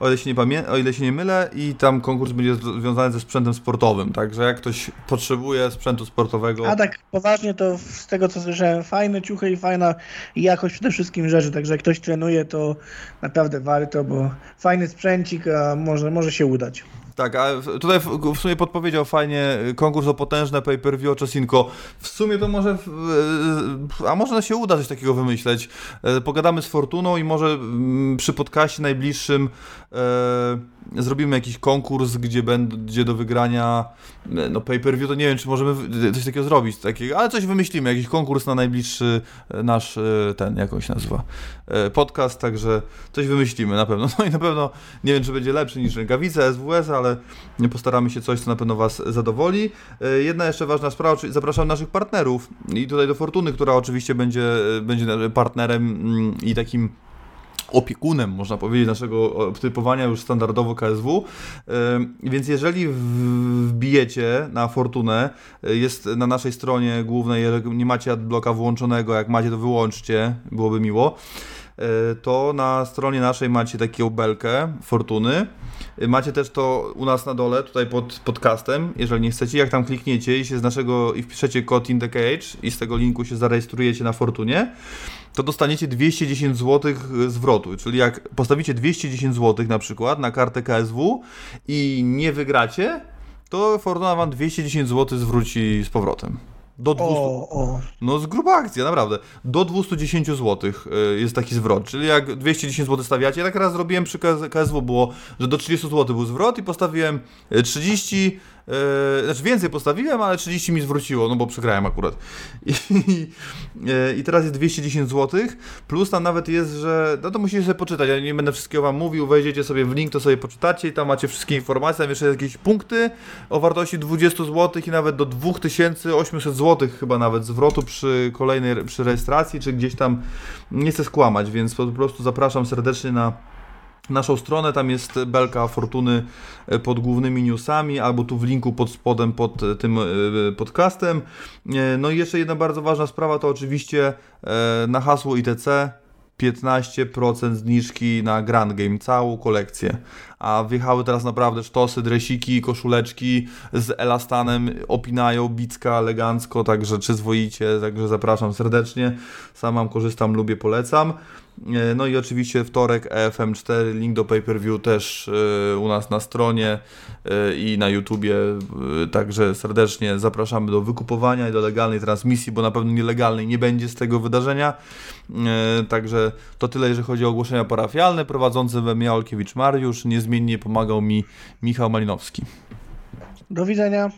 Speaker 3: o ile, się nie pamię- o ile się nie mylę i tam konkurs będzie związany ze sprzętem sportowym, także jak ktoś potrzebuje sprzętu sportowego...
Speaker 4: A tak poważnie to z tego co słyszałem, fajne ciuchy i fajna jakość przede wszystkim rzeczy, także jak ktoś trenuje to naprawdę warto, bo fajny sprzęcik, a może, może się udać.
Speaker 3: Tak, a tutaj w, w sumie podpowiedział fajnie y, konkurs o potężne pay-per-view o Czesinko. W sumie to może, y, a może się uda coś takiego wymyśleć. E, Pogadamy z Fortuną i może mm, przy podcaście najbliższym e, zrobimy jakiś konkurs, gdzie będzie do wygrania e, no pay-per-view, to nie wiem, czy możemy w- coś takiego zrobić, takiego, ale coś wymyślimy, jakiś konkurs na najbliższy e, nasz, e, ten, jak on się nazywa, e, podcast, także coś wymyślimy na pewno. No i na pewno nie wiem, czy będzie lepszy niż rękawice SWS, ale postaramy się coś, co na pewno Was zadowoli. E, Jedna jeszcze ważna sprawa, czyli zapraszam naszych partnerów i tutaj do Fortuny, która oczywiście będzie, będzie partnerem mm, i takim opiekunem, można powiedzieć, naszego typowania już standardowo KSW. Więc jeżeli wbijecie na Fortunę, y, jest na naszej stronie głównej, jeżeli nie macie adblocka włączonego, jak macie to wyłączcie, byłoby miło, y, to na stronie naszej macie taką belkę Fortuny. Y, Macie też to u nas na dole, tutaj pod podcastem, jeżeli nie chcecie, jak tam klikniecie i się z naszego, i wpiszecie kod in the cage i z tego linku się zarejestrujecie na Fortunie, to dostaniecie 210 zł zwrotu. Czyli jak postawicie 210 zł na przykład na kartę KSW i nie wygracie, to Fortuna wam 210 zł zwróci z powrotem. Do 200,
Speaker 4: O, o.
Speaker 3: no z gruba akcja, naprawdę. Do 210 zł jest taki zwrot. Czyli jak 210 zł stawiacie, tak raz zrobiłem przy KS- KSW, było, że do 30 zł był zwrot i postawiłem e, 30, e, znaczy więcej postawiłem, ale 30 mi zwróciło, no bo przegrałem akurat. I, e, i teraz jest 210 zł, plus tam nawet jest, że, no to musicie sobie poczytać, ja nie będę wszystkiego wam mówił, wejdziecie sobie w link, to sobie poczytacie i tam macie wszystkie informacje, tam jeszcze jakieś punkty o wartości 20 zł i nawet do 2800 zł chyba nawet zwrotu przy kolejnej, przy rejestracji, czy gdzieś tam, nie chcę skłamać, więc po prostu zapraszam serdecznie na naszą stronę, tam jest belka Fortuny e, pod głównymi newsami, albo tu w linku pod spodem pod e, tym e, podcastem. No i jeszcze jedna bardzo ważna sprawa to oczywiście na hasło ITC 15% zniżki na Grand Game, całą kolekcję. A wjechały teraz naprawdę sztosy, dresiki, koszuleczki z elastanem, opinają, bicka elegancko, także przyzwoicie, także zapraszam serdecznie. Sam mam, korzystam, lubię, polecam. E, No i oczywiście wtorek EFM4, link do pay-per-view też e, u nas na stronie e, i na YouTubie, także serdecznie zapraszamy do wykupowania i do legalnej transmisji, bo na pewno nielegalnej nie będzie z tego wydarzenia. Także to tyle, jeżeli chodzi o ogłoszenia parafialne. Prowadzący we mnie Olkiewicz Mariusz, niezmiennie pomagał mi Michał Malinowski.
Speaker 4: Do widzenia.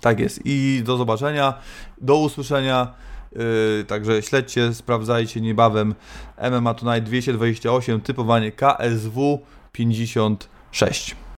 Speaker 3: Tak jest. I do zobaczenia, do usłyszenia. Yy, także śledźcie, sprawdzajcie niebawem MMA Tonight 228, typowanie KSW 56.